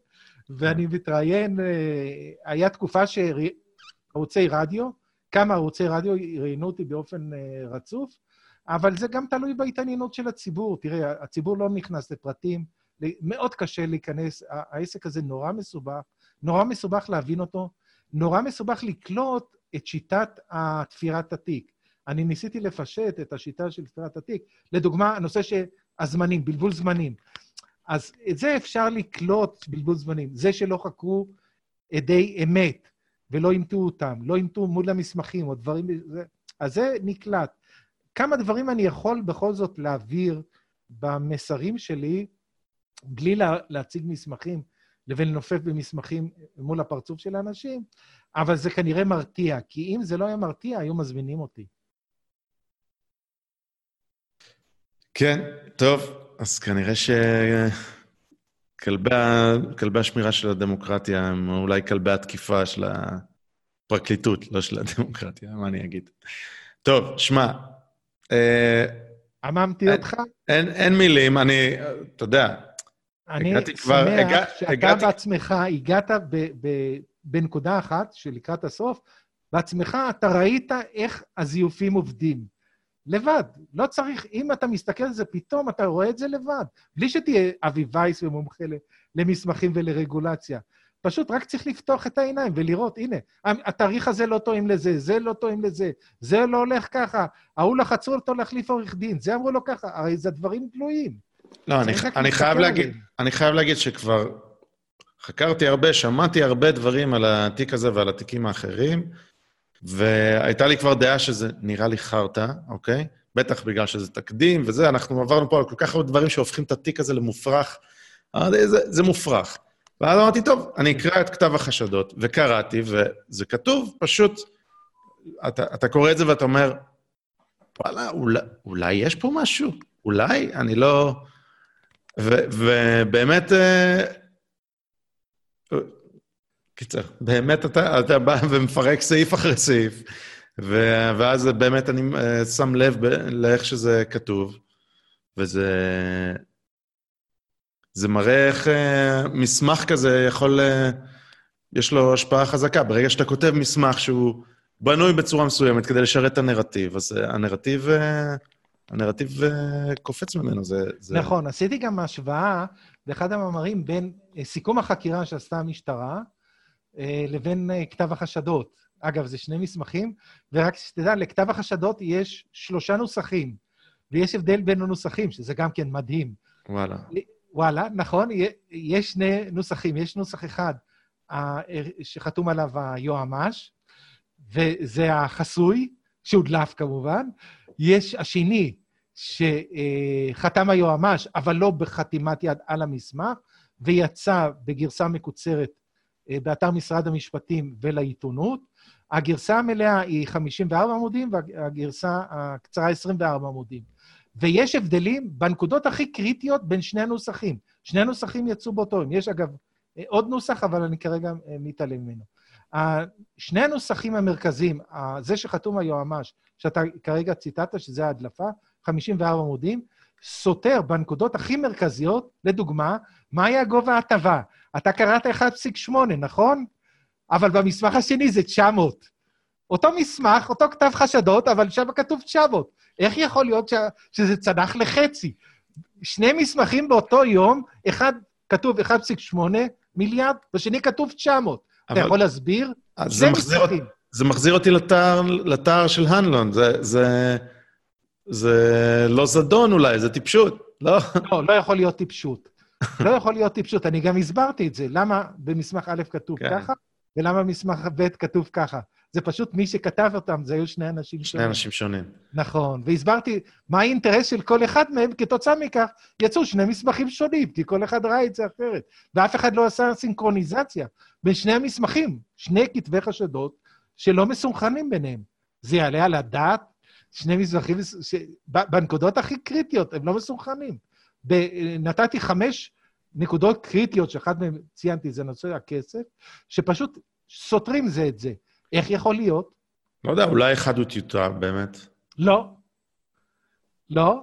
ואני מתראיין, אה, היה תקופה שערוצי רדיו, כמה ערוצי רדיו ראיינו אותי באופן אה, רצוף, אבל זה גם תלוי בהתעניינות של הציבור. תראה, הציבור לא נכנס לפרטים, מאוד קשה להיכנס, העסק הזה נורא מסובך, נורא מסובך להבין אותו, נורא מסובך לקלוט את שיטת תפירת התיק. אני ניסיתי לפשט את השיטה של תפירת התיק. לדוגמה, הנושא של הזמנים, בלבול זמנים. אז את זה אפשר לקלוט בלבול זמנים. זה שלא חקרו עדי אמת ולא אימתו אותם, לא אימתו מול המסמכים או דברים... אז זה נקלט. כמה דברים אני יכול בכל זאת להעביר במסרים שלי, בלי לה, להציג מסמכים לבין לנופף במסמכים מול הפרצוף של האנשים, אבל זה כנראה מרתיע, כי אם זה לא היה מרתיע, היו מזמינים אותי. כן, טוב, אז כנראה שכלבי השמירה של הדמוקרטיה הם אולי כלבי התקיפה של הפרקליטות, לא של הדמוקרטיה, מה אני אגיד. טוב, שמע, אה, עממתי אותך? אין, אין מילים, אני, אתה יודע, אני שמח הגע, שאתה הגעתי... בעצמך הגעת ב, ב, בנקודה אחת, שלקראת הסוף, בעצמך אתה ראית איך הזיופים עובדים. לבד. לא צריך, אם אתה מסתכל על זה פתאום, אתה רואה את זה לבד. בלי שתהיה אבי וייס ומומחה למסמכים ולרגולציה. פשוט רק צריך לפתוח את העיניים ולראות, הנה, התאריך הזה לא טועים לזה, זה לא טועים לזה, זה לא הולך ככה, ההוא לחצו אותו להחליף עורך דין, זה אמרו לו ככה, הרי זה דברים גלויים. לא, אני, אני חייב להגיד, אני חייב להגיד שכבר חקרתי הרבה, שמעתי הרבה דברים על התיק הזה ועל התיקים האחרים, והייתה לי כבר דעה שזה נראה לי חרטא, אוקיי? בטח בגלל שזה תקדים וזה, אנחנו עברנו פה על כל כך הרבה דברים שהופכים את התיק הזה למופרך. זה, זה מופרך. ואז אמרתי, טוב, אני אקרא את כתב החשדות, וקראתי, וזה כתוב, פשוט, אתה, אתה קורא את זה ואתה אומר, וואלה, אולי, אולי יש פה משהו? אולי? אני לא... ו, ובאמת, אה, קיצר, באמת אתה, אתה בא ומפרק סעיף אחרי סעיף, ו, ואז באמת אני uh, שם לב ב, לאיך שזה כתוב, וזה... זה מראה איך uh, מסמך כזה יכול... Uh, יש לו השפעה חזקה. ברגע שאתה כותב מסמך שהוא בנוי בצורה מסוימת כדי לשרת את הנרטיב, אז uh, הנרטיב... Uh, הנרטיב קופץ ממנו, זה, זה... נכון, עשיתי גם השוואה באחד המאמרים בין סיכום החקירה שעשתה המשטרה, אה, לבין אה, כתב החשדות. אגב, זה שני מסמכים, ורק שתדע, לכתב החשדות יש שלושה נוסחים, ויש הבדל בין הנוסחים, שזה גם כן מדהים. וואלה. וואלה, נכון, יש שני נוסחים. יש נוסח אחד שחתום עליו היועמ"ש, וזה החסוי, שהודלף כמובן. יש השני, שחתם היועמ"ש, אבל לא בחתימת יד על המסמך, ויצא בגרסה מקוצרת אה, באתר משרד המשפטים ולעיתונות. הגרסה המלאה היא 54 עמודים, והגרסה הקצרה 24 עמודים. ויש הבדלים בנקודות הכי קריטיות בין שני הנוסחים. שני הנוסחים יצאו באותו יום. יש אגב אה, עוד נוסח, אבל אני כרגע אה, מתעלם ממנו. שני הנוסחים המרכזיים, זה שחתום היועמ"ש, שאתה כרגע ציטטת, שזה ההדלפה, 54 עמודים, סותר בנקודות הכי מרכזיות, לדוגמה, מה היה גובה ההטבה? אתה קראת 1.8, נכון? אבל במסמך השני זה 900. אותו מסמך, אותו כתב חשדות, אבל שם כתוב 900. איך יכול להיות ש... שזה צנח לחצי? שני מסמכים באותו יום, אחד כתוב 1.8 מיליארד, בשני כתוב 900. אבל... אתה יכול להסביר? זה מחזיר, זה מחזיר אותי לתאר, לתאר של הנלון. זה, זה, זה לא זדון אולי, זה טיפשות, לא? לא, לא יכול להיות טיפשות. לא יכול להיות טיפשות. אני גם הסברתי את זה, למה במסמך א' כתוב כן. ככה, ולמה במסמך ב' כתוב ככה. זה פשוט מי שכתב אותם, זה היו שני אנשים שונים. שני אנשים שונים. נכון, והסברתי מה האינטרס של כל אחד מהם, כתוצאה מכך יצאו שני מסמכים שונים, כי כל אחד ראה את זה אחרת. ואף אחד לא עשה סינכרוניזציה בין שני המסמכים, שני כתבי חשדות שלא מסונכנים ביניהם. זה יעלה על הדעת? שני מסמכים, ש... בנקודות הכי קריטיות, הם לא מסונכנים. נתתי חמש נקודות קריטיות, שאחת מהן ציינתי, זה נושא הכסף, שפשוט סותרים זה את זה. איך יכול להיות? לא יודע, אולי אחד הוא טיוטה, באמת. לא. לא.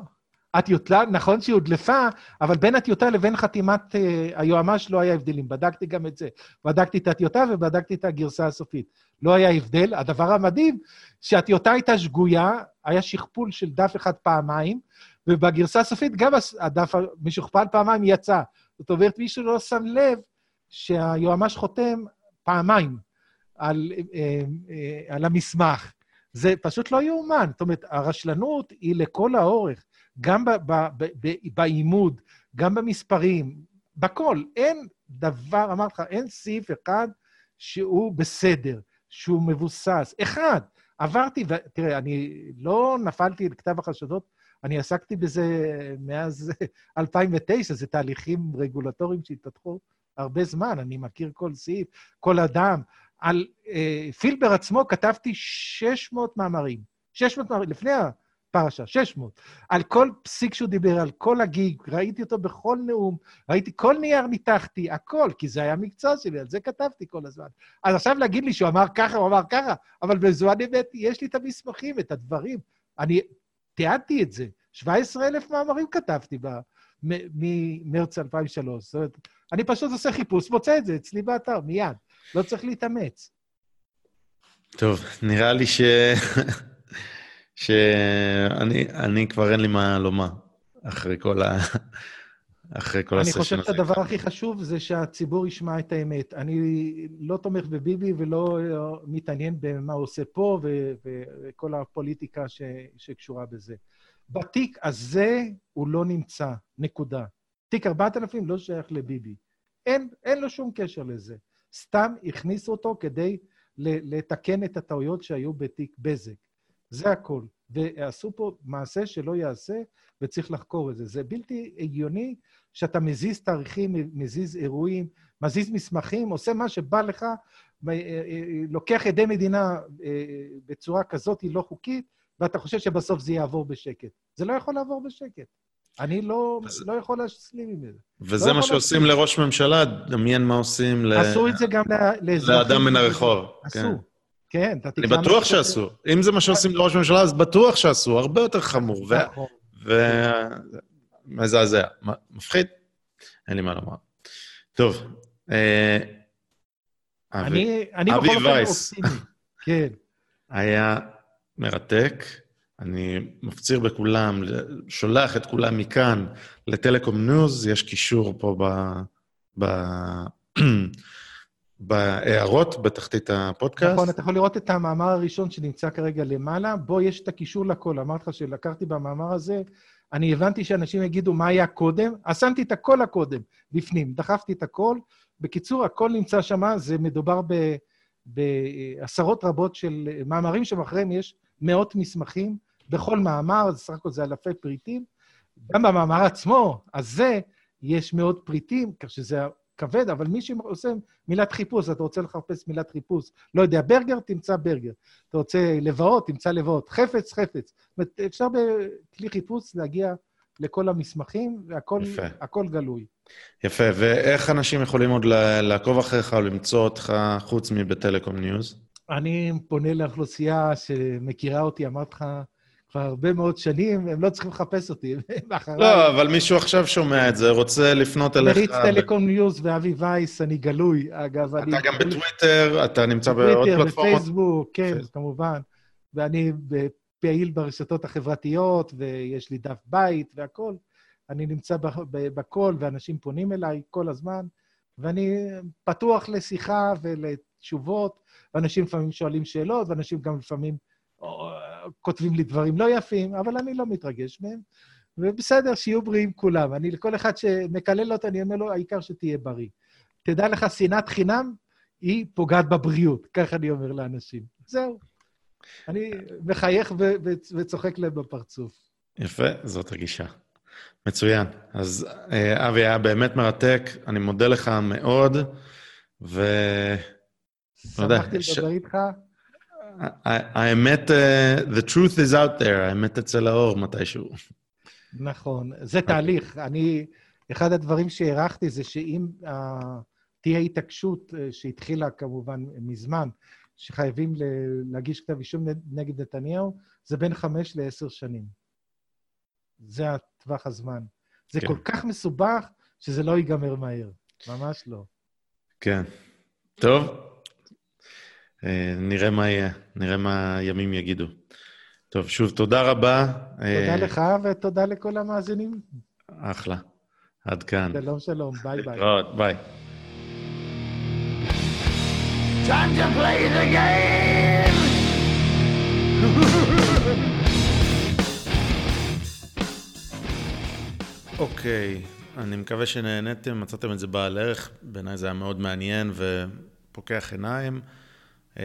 הטיוטה, נכון שהיא הודלפה, אבל בין הטיוטה לבין חתימת uh, היועמ"ש לא היה הבדלים. בדקתי גם את זה. בדקתי את הטיוטה ובדקתי את הגרסה הסופית. לא היה הבדל. הדבר המדהים, שהטיוטה הייתה שגויה, היה שכפול של דף אחד פעמיים, ובגרסה הסופית גם הדף המשוכפל פעמיים יצא. זאת אומרת, מישהו לא שם לב שהיועמ"ש חותם פעמיים. על, אה, אה, על המסמך. זה פשוט לא יאומן. זאת אומרת, הרשלנות היא לכל האורך, גם בעימוד, גם במספרים, בכל. אין דבר, אמרתי לך, אין סעיף אחד שהוא בסדר, שהוא מבוסס. אחד. עברתי, ותראה, אני לא נפלתי על כתב החשדות, אני עסקתי בזה מאז 2009, זה תהליכים רגולטוריים שהתפתחו הרבה זמן, אני מכיר כל סעיף, כל אדם. על אה, פילבר עצמו כתבתי 600 מאמרים. 600 מאמרים, לפני הפרשה, 600. על כל פסיק שהוא דיבר, על כל הגיג, ראיתי אותו בכל נאום, ראיתי כל נייר ניתחתי, הכל, כי זה היה מקצוע שלי, על זה כתבתי כל הזמן. אז עכשיו להגיד לי שהוא אמר ככה, הוא אמר ככה, אבל בזמן אמת יש לי את המסמכים, את הדברים. אני תיעדתי את זה. 17,000 מאמרים כתבתי. ממרץ 2003. זאת אומרת, אני פשוט עושה חיפוש, מוצא את זה אצלי באתר, מיד. לא צריך להתאמץ. טוב, נראה לי ש... שאני אני כבר אין לי מה לומר אחרי כל ה... אחרי כל הסשן הזה. אני חושב שהדבר הכי חשוב זה שהציבור ישמע את האמת. אני לא תומך בביבי ולא מתעניין במה הוא עושה פה וכל הפוליטיקה ש... שקשורה בזה. בתיק הזה הוא לא נמצא, נקודה. תיק 4000 לא שייך לביבי. אין, אין לו שום קשר לזה. סתם הכניסו אותו כדי לתקן את הטעויות שהיו בתיק בזק. זה הכל. ועשו פה מעשה שלא ייעשה, וצריך לחקור את זה. זה בלתי הגיוני שאתה מזיז תאריכים, מזיז אירועים, מזיז מסמכים, עושה מה שבא לך, אה, אה, לוקח עדי מדינה אה, בצורה כזאת לא חוקית, ואתה חושב שבסוף זה יעבור בשקט. זה לא יכול לעבור בשקט. אני לא, אז... לא יכול להשלים עם זה. וזה לא מה שעושים. לראש ממשלה, דמיין מה עושים ל... עשו את זה גם לאזרחים. לאדם מן הרחוב. עשו. כן, כן אתה תקרא... אני בטוח שעשו. אם זה מה שעושים לראש ממשלה, אז בטוח שעשו, הרבה יותר חמור. ו... נכון. מזעזע. מפחיד? אין לי מה לומר. טוב. אה, אני בכל אופן אופטימי. כן. היה מרתק. אני מפציר בכולם, שולח את כולם מכאן לטלקום ניוז, יש קישור פה ב... ב... בהערות בתחתית הפודקאסט. נכון, אתה יכול לראות את המאמר הראשון שנמצא כרגע למעלה, בו יש את הקישור לכל. אמרתי לך שלקחתי במאמר הזה, אני הבנתי שאנשים יגידו מה היה קודם, אז שמתי את הכל הקודם בפנים, דחפתי את הכל. בקיצור, הכל נמצא שם, זה מדובר ב, בעשרות רבות של מאמרים שמאחוריהם יש מאות מסמכים. בכל מאמר, סך הכל זה אלפי פריטים. גם במאמר עצמו, הזה, יש מאות פריטים, כך שזה כבד, אבל מי שעושה מילת חיפוש, אתה רוצה לחפש מילת חיפוש, לא יודע, ברגר, תמצא ברגר. אתה רוצה לבאות, תמצא לבאות. חפץ, חפץ. זאת אומרת, אפשר בכלי חיפוש להגיע לכל המסמכים, והכול גלוי. יפה, ואיך אנשים יכולים עוד לעקוב אחריך או למצוא אותך חוץ מבטלקום ניוז? אני פונה לאוכלוסייה שמכירה אותי, אמרתי לך, כבר הרבה מאוד שנים, הם לא צריכים לחפש אותי, הם אחריי. לא, אבל מישהו עכשיו שומע את זה, רוצה לפנות אליך. מריץ Telecom News ואבי וייס, אני גלוי, אגב. אתה אני... גם בטוויטר, אתה נמצא בעוד פלטפורמות? בטוויטר, בפייסבוק, כן, כמובן. ואני פעיל ברשתות החברתיות, ויש לי דף בית והכול. אני נמצא בכל, ואנשים פונים אליי כל הזמן, ואני פתוח לשיחה ולתשובות, ואנשים לפעמים שואלים שאלות, ואנשים גם לפעמים כותבים לי דברים לא יפים, אבל אני לא מתרגש מהם. ובסדר, שיהיו בריאים כולם. אני, לכל אחד שמקלל אותו, אני אומר לו, העיקר שתהיה בריא. תדע לך, שנאת חינם היא פוגעת בבריאות, כך אני אומר לאנשים. זהו. אני מחייך ו- ו- וצוחק להם בפרצוף. יפה, זאת הגישה. מצוין. אז אה, אבי, היה באמת מרתק, אני מודה לך מאוד, ו... שמחתי לדבר איתך. האמת, אה, the truth is out there, האמת אצל האור מתישהו. נכון, זה תהליך. אני, אחד הדברים שהערכתי זה שאם uh, תהיה התעקשות uh, שהתחילה כמובן מזמן, שחייבים להגיש כתב אישום נגד נתניהו, זה בין חמש לעשר שנים. זה הטווח הזמן. זה כן. כל כך מסובך, שזה לא ייגמר מהר. ממש לא. כן. טוב, אה, נראה מה יהיה, נראה מה הימים יגידו. טוב, שוב, תודה רבה. תודה אה, לך ותודה לכל המאזינים. אחלה. עד כאן. שלום, שלום, ביי ביי. ביי. Time to play the game! אוקיי, okay, אני מקווה שנהניתם, מצאתם את זה בעל ערך, בעיניי זה היה מאוד מעניין ופוקח עיניים. אה,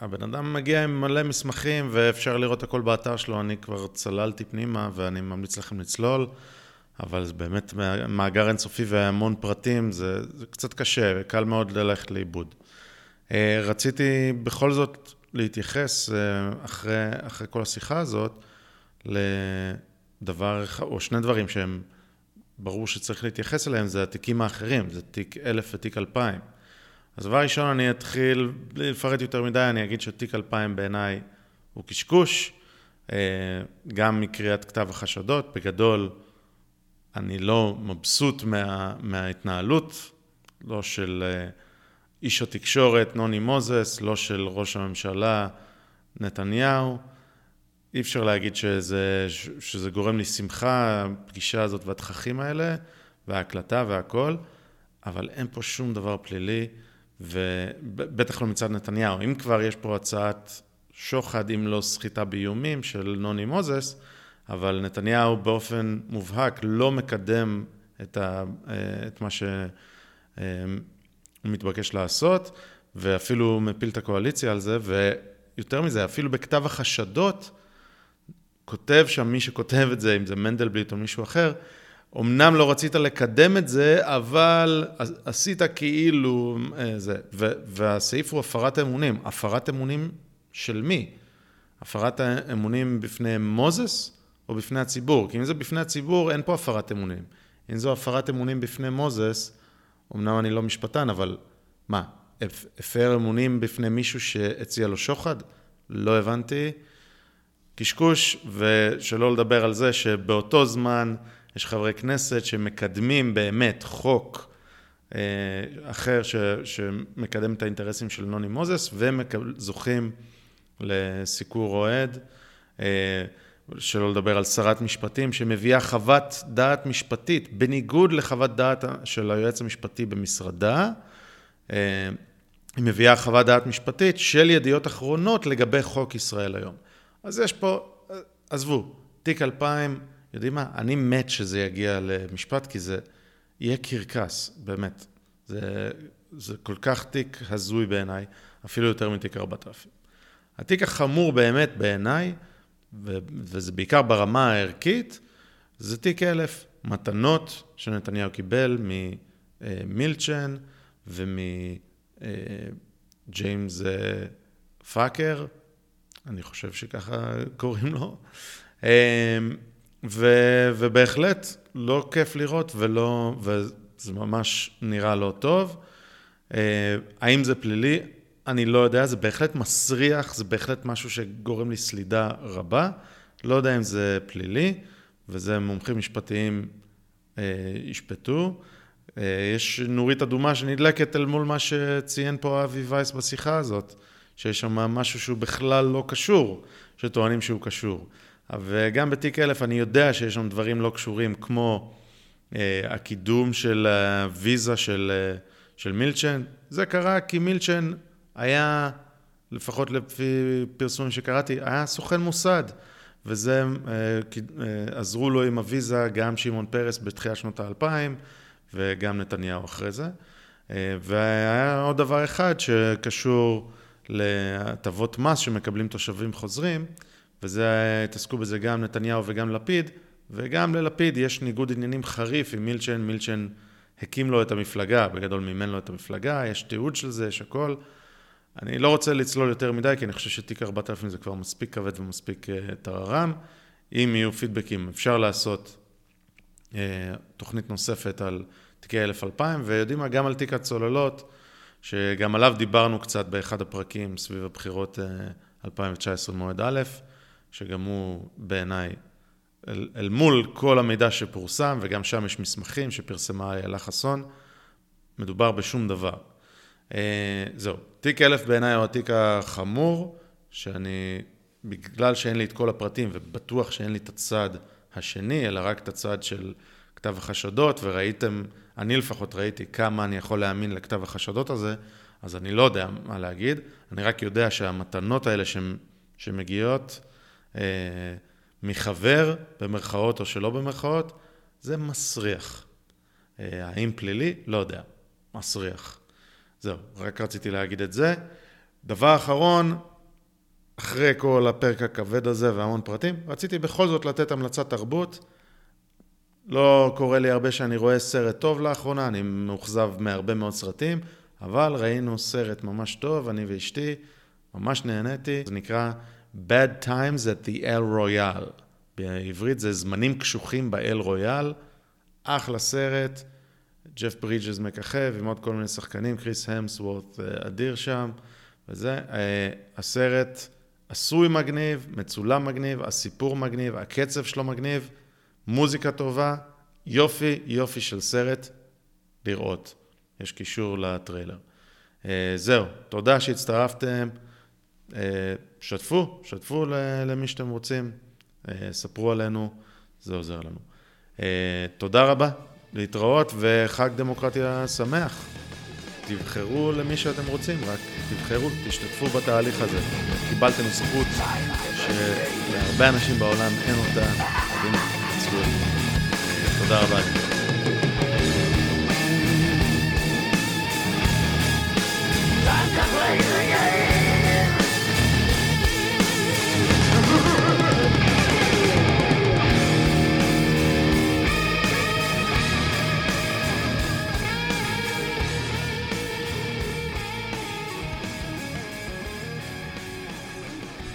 הבן אדם מגיע עם מלא מסמכים ואפשר לראות הכל באתר שלו, אני כבר צללתי פנימה ואני ממליץ לכם לצלול, אבל זה באמת מאגר אינסופי והמון פרטים, זה, זה קצת קשה, קל מאוד ללכת לאיבוד. אה, רציתי בכל זאת להתייחס אה, אחרי, אחרי כל השיחה הזאת לדבר, או שני דברים שהם ברור שצריך להתייחס אליהם, זה התיקים האחרים, זה תיק אלף ותיק אלפיים. אז דבר ראשון אני אתחיל, בלי לפרט יותר מדי, אני אגיד שתיק 2000 בעיניי הוא קשקוש, אה, גם מקריאת כתב החשדות, בגדול אני לא מבסוט מה, מההתנהלות, לא של אה, איש התקשורת נוני מוזס, לא של ראש הממשלה נתניהו. אי אפשר להגיד שזה, שזה גורם לי שמחה, הפגישה הזאת והתככים האלה, וההקלטה והכל, אבל אין פה שום דבר פלילי. ובטח לא מצד נתניהו. אם כבר יש פה הצעת שוחד, אם לא סחיטה באיומים של נוני מוזס, אבל נתניהו באופן מובהק לא מקדם את, ה, את מה שהוא מתבקש לעשות, ואפילו מפיל את הקואליציה על זה, ויותר מזה, אפילו בכתב החשדות, כותב שם מי שכותב את זה, אם זה מנדלבליט או מישהו אחר, אמנם לא רצית לקדם את זה, אבל עשית כאילו אה, זה. והסעיף הוא הפרת אמונים. הפרת אמונים של מי? הפרת אמונים בפני מוזס או בפני הציבור? כי אם זה בפני הציבור, אין פה הפרת אמונים. אם זו הפרת אמונים בפני מוזס, אמנם אני לא משפטן, אבל מה, הפר אמונים בפני מישהו שהציע לו שוחד? לא הבנתי. קשקוש, ושלא לדבר על זה שבאותו זמן... יש חברי כנסת שמקדמים באמת חוק אה, אחר ש, שמקדם את האינטרסים של נוני מוזס וזוכים לסיקור אוהד, אה, שלא לדבר על שרת משפטים שמביאה חוות דעת משפטית בניגוד לחוות דעת של היועץ המשפטי במשרדה, היא מביאה חוות דעת משפטית של ידיעות אחרונות לגבי חוק ישראל היום. אז יש פה, עזבו, תיק 2000, יודעים מה? אני מת שזה יגיע למשפט, כי זה יהיה קרקס, באמת. זה, זה כל כך תיק הזוי בעיניי, אפילו יותר מתיק 4000. התיק החמור באמת בעיניי, וזה בעיקר ברמה הערכית, זה תיק אלף. מתנות שנתניהו קיבל ממילצ'ן ומג'יימס אה, פאקר, אני חושב שככה קוראים לו, אה, ו, ובהחלט לא כיף לראות ולא, וזה ממש נראה לא טוב. אה, האם זה פלילי? אני לא יודע, זה בהחלט מסריח, זה בהחלט משהו שגורם לי סלידה רבה. לא יודע אם זה פלילי, וזה מומחים משפטיים אה, ישפטו. אה, יש נורית אדומה שנדלקת אל מול מה שציין פה אבי וייס בשיחה הזאת, שיש שם משהו שהוא בכלל לא קשור, שטוענים שהוא קשור. וגם בתיק אלף אני יודע שיש שם דברים לא קשורים, כמו אה, הקידום של הוויזה של, אה, של מילצ'ן. זה קרה כי מילצ'ן היה, לפחות לפי פרסומים שקראתי, היה סוכן מוסד. וזה, אה, אה, עזרו לו עם הוויזה גם שמעון פרס בתחילת שנות האלפיים וגם נתניהו אחרי זה. אה, והיה עוד דבר אחד שקשור להטבות מס שמקבלים תושבים חוזרים, וזה, התעסקו בזה גם נתניהו וגם לפיד, וגם ללפיד יש ניגוד עניינים חריף עם מילצ'ן, מילצ'ן הקים לו את המפלגה, בגדול מימן לו את המפלגה, יש תיעוד של זה, יש הכל. אני לא רוצה לצלול יותר מדי, כי אני חושב שתיק 4000 זה כבר מספיק כבד ומספיק uh, טררם. אם יהיו פידבקים, אפשר לעשות uh, תוכנית נוספת על תיקי 1000-2000, ויודעים מה, גם על תיק הצוללות, שגם עליו דיברנו קצת באחד הפרקים סביב הבחירות uh, 2019 מועד א', שגם הוא בעיניי, אל, אל מול כל המידע שפורסם, וגם שם יש מסמכים שפרסמה איילה חסון, מדובר בשום דבר. אה, זהו, תיק אלף בעיניי הוא התיק החמור, שאני, בגלל שאין לי את כל הפרטים, ובטוח שאין לי את הצד השני, אלא רק את הצד של כתב החשדות, וראיתם, אני לפחות ראיתי כמה אני יכול להאמין לכתב החשדות הזה, אז אני לא יודע מה להגיד, אני רק יודע שהמתנות האלה שמגיעות מחבר, במרכאות או שלא במרכאות, זה מסריח. אה, האם פלילי? לא יודע, מסריח. זהו, רק רציתי להגיד את זה. דבר אחרון, אחרי כל הפרק הכבד הזה והמון פרטים, רציתי בכל זאת לתת המלצת תרבות. לא קורה לי הרבה שאני רואה סרט טוב לאחרונה, אני מאוכזב מהרבה מאוד סרטים, אבל ראינו סרט ממש טוב, אני ואשתי, ממש נהניתי. זה נקרא Bad Times at the El Royale. בעברית זה זמנים קשוחים באל רויאל. אחלה סרט. ג'ף ברידג'ס מככב עם עוד כל מיני שחקנים, קריס המסוורט אה, אדיר שם, וזה. אה, הסרט עשוי מגניב, מצולם מגניב, הסיפור מגניב, הקצב שלו מגניב, מוזיקה טובה, יופי, יופי של סרט לראות. יש קישור לטריילר. אה, זהו, תודה שהצטרפתם. שתפו, שתפו למי שאתם רוצים, ספרו עלינו, זה עוזר לנו. תודה רבה. להתראות וחג דמוקרטיה שמח. תבחרו למי שאתם רוצים, רק תבחרו, תשתתפו בתהליך הזה. קיבלתם זכות שלהרבה אנשים בעולם אין אותה, תודה רבה.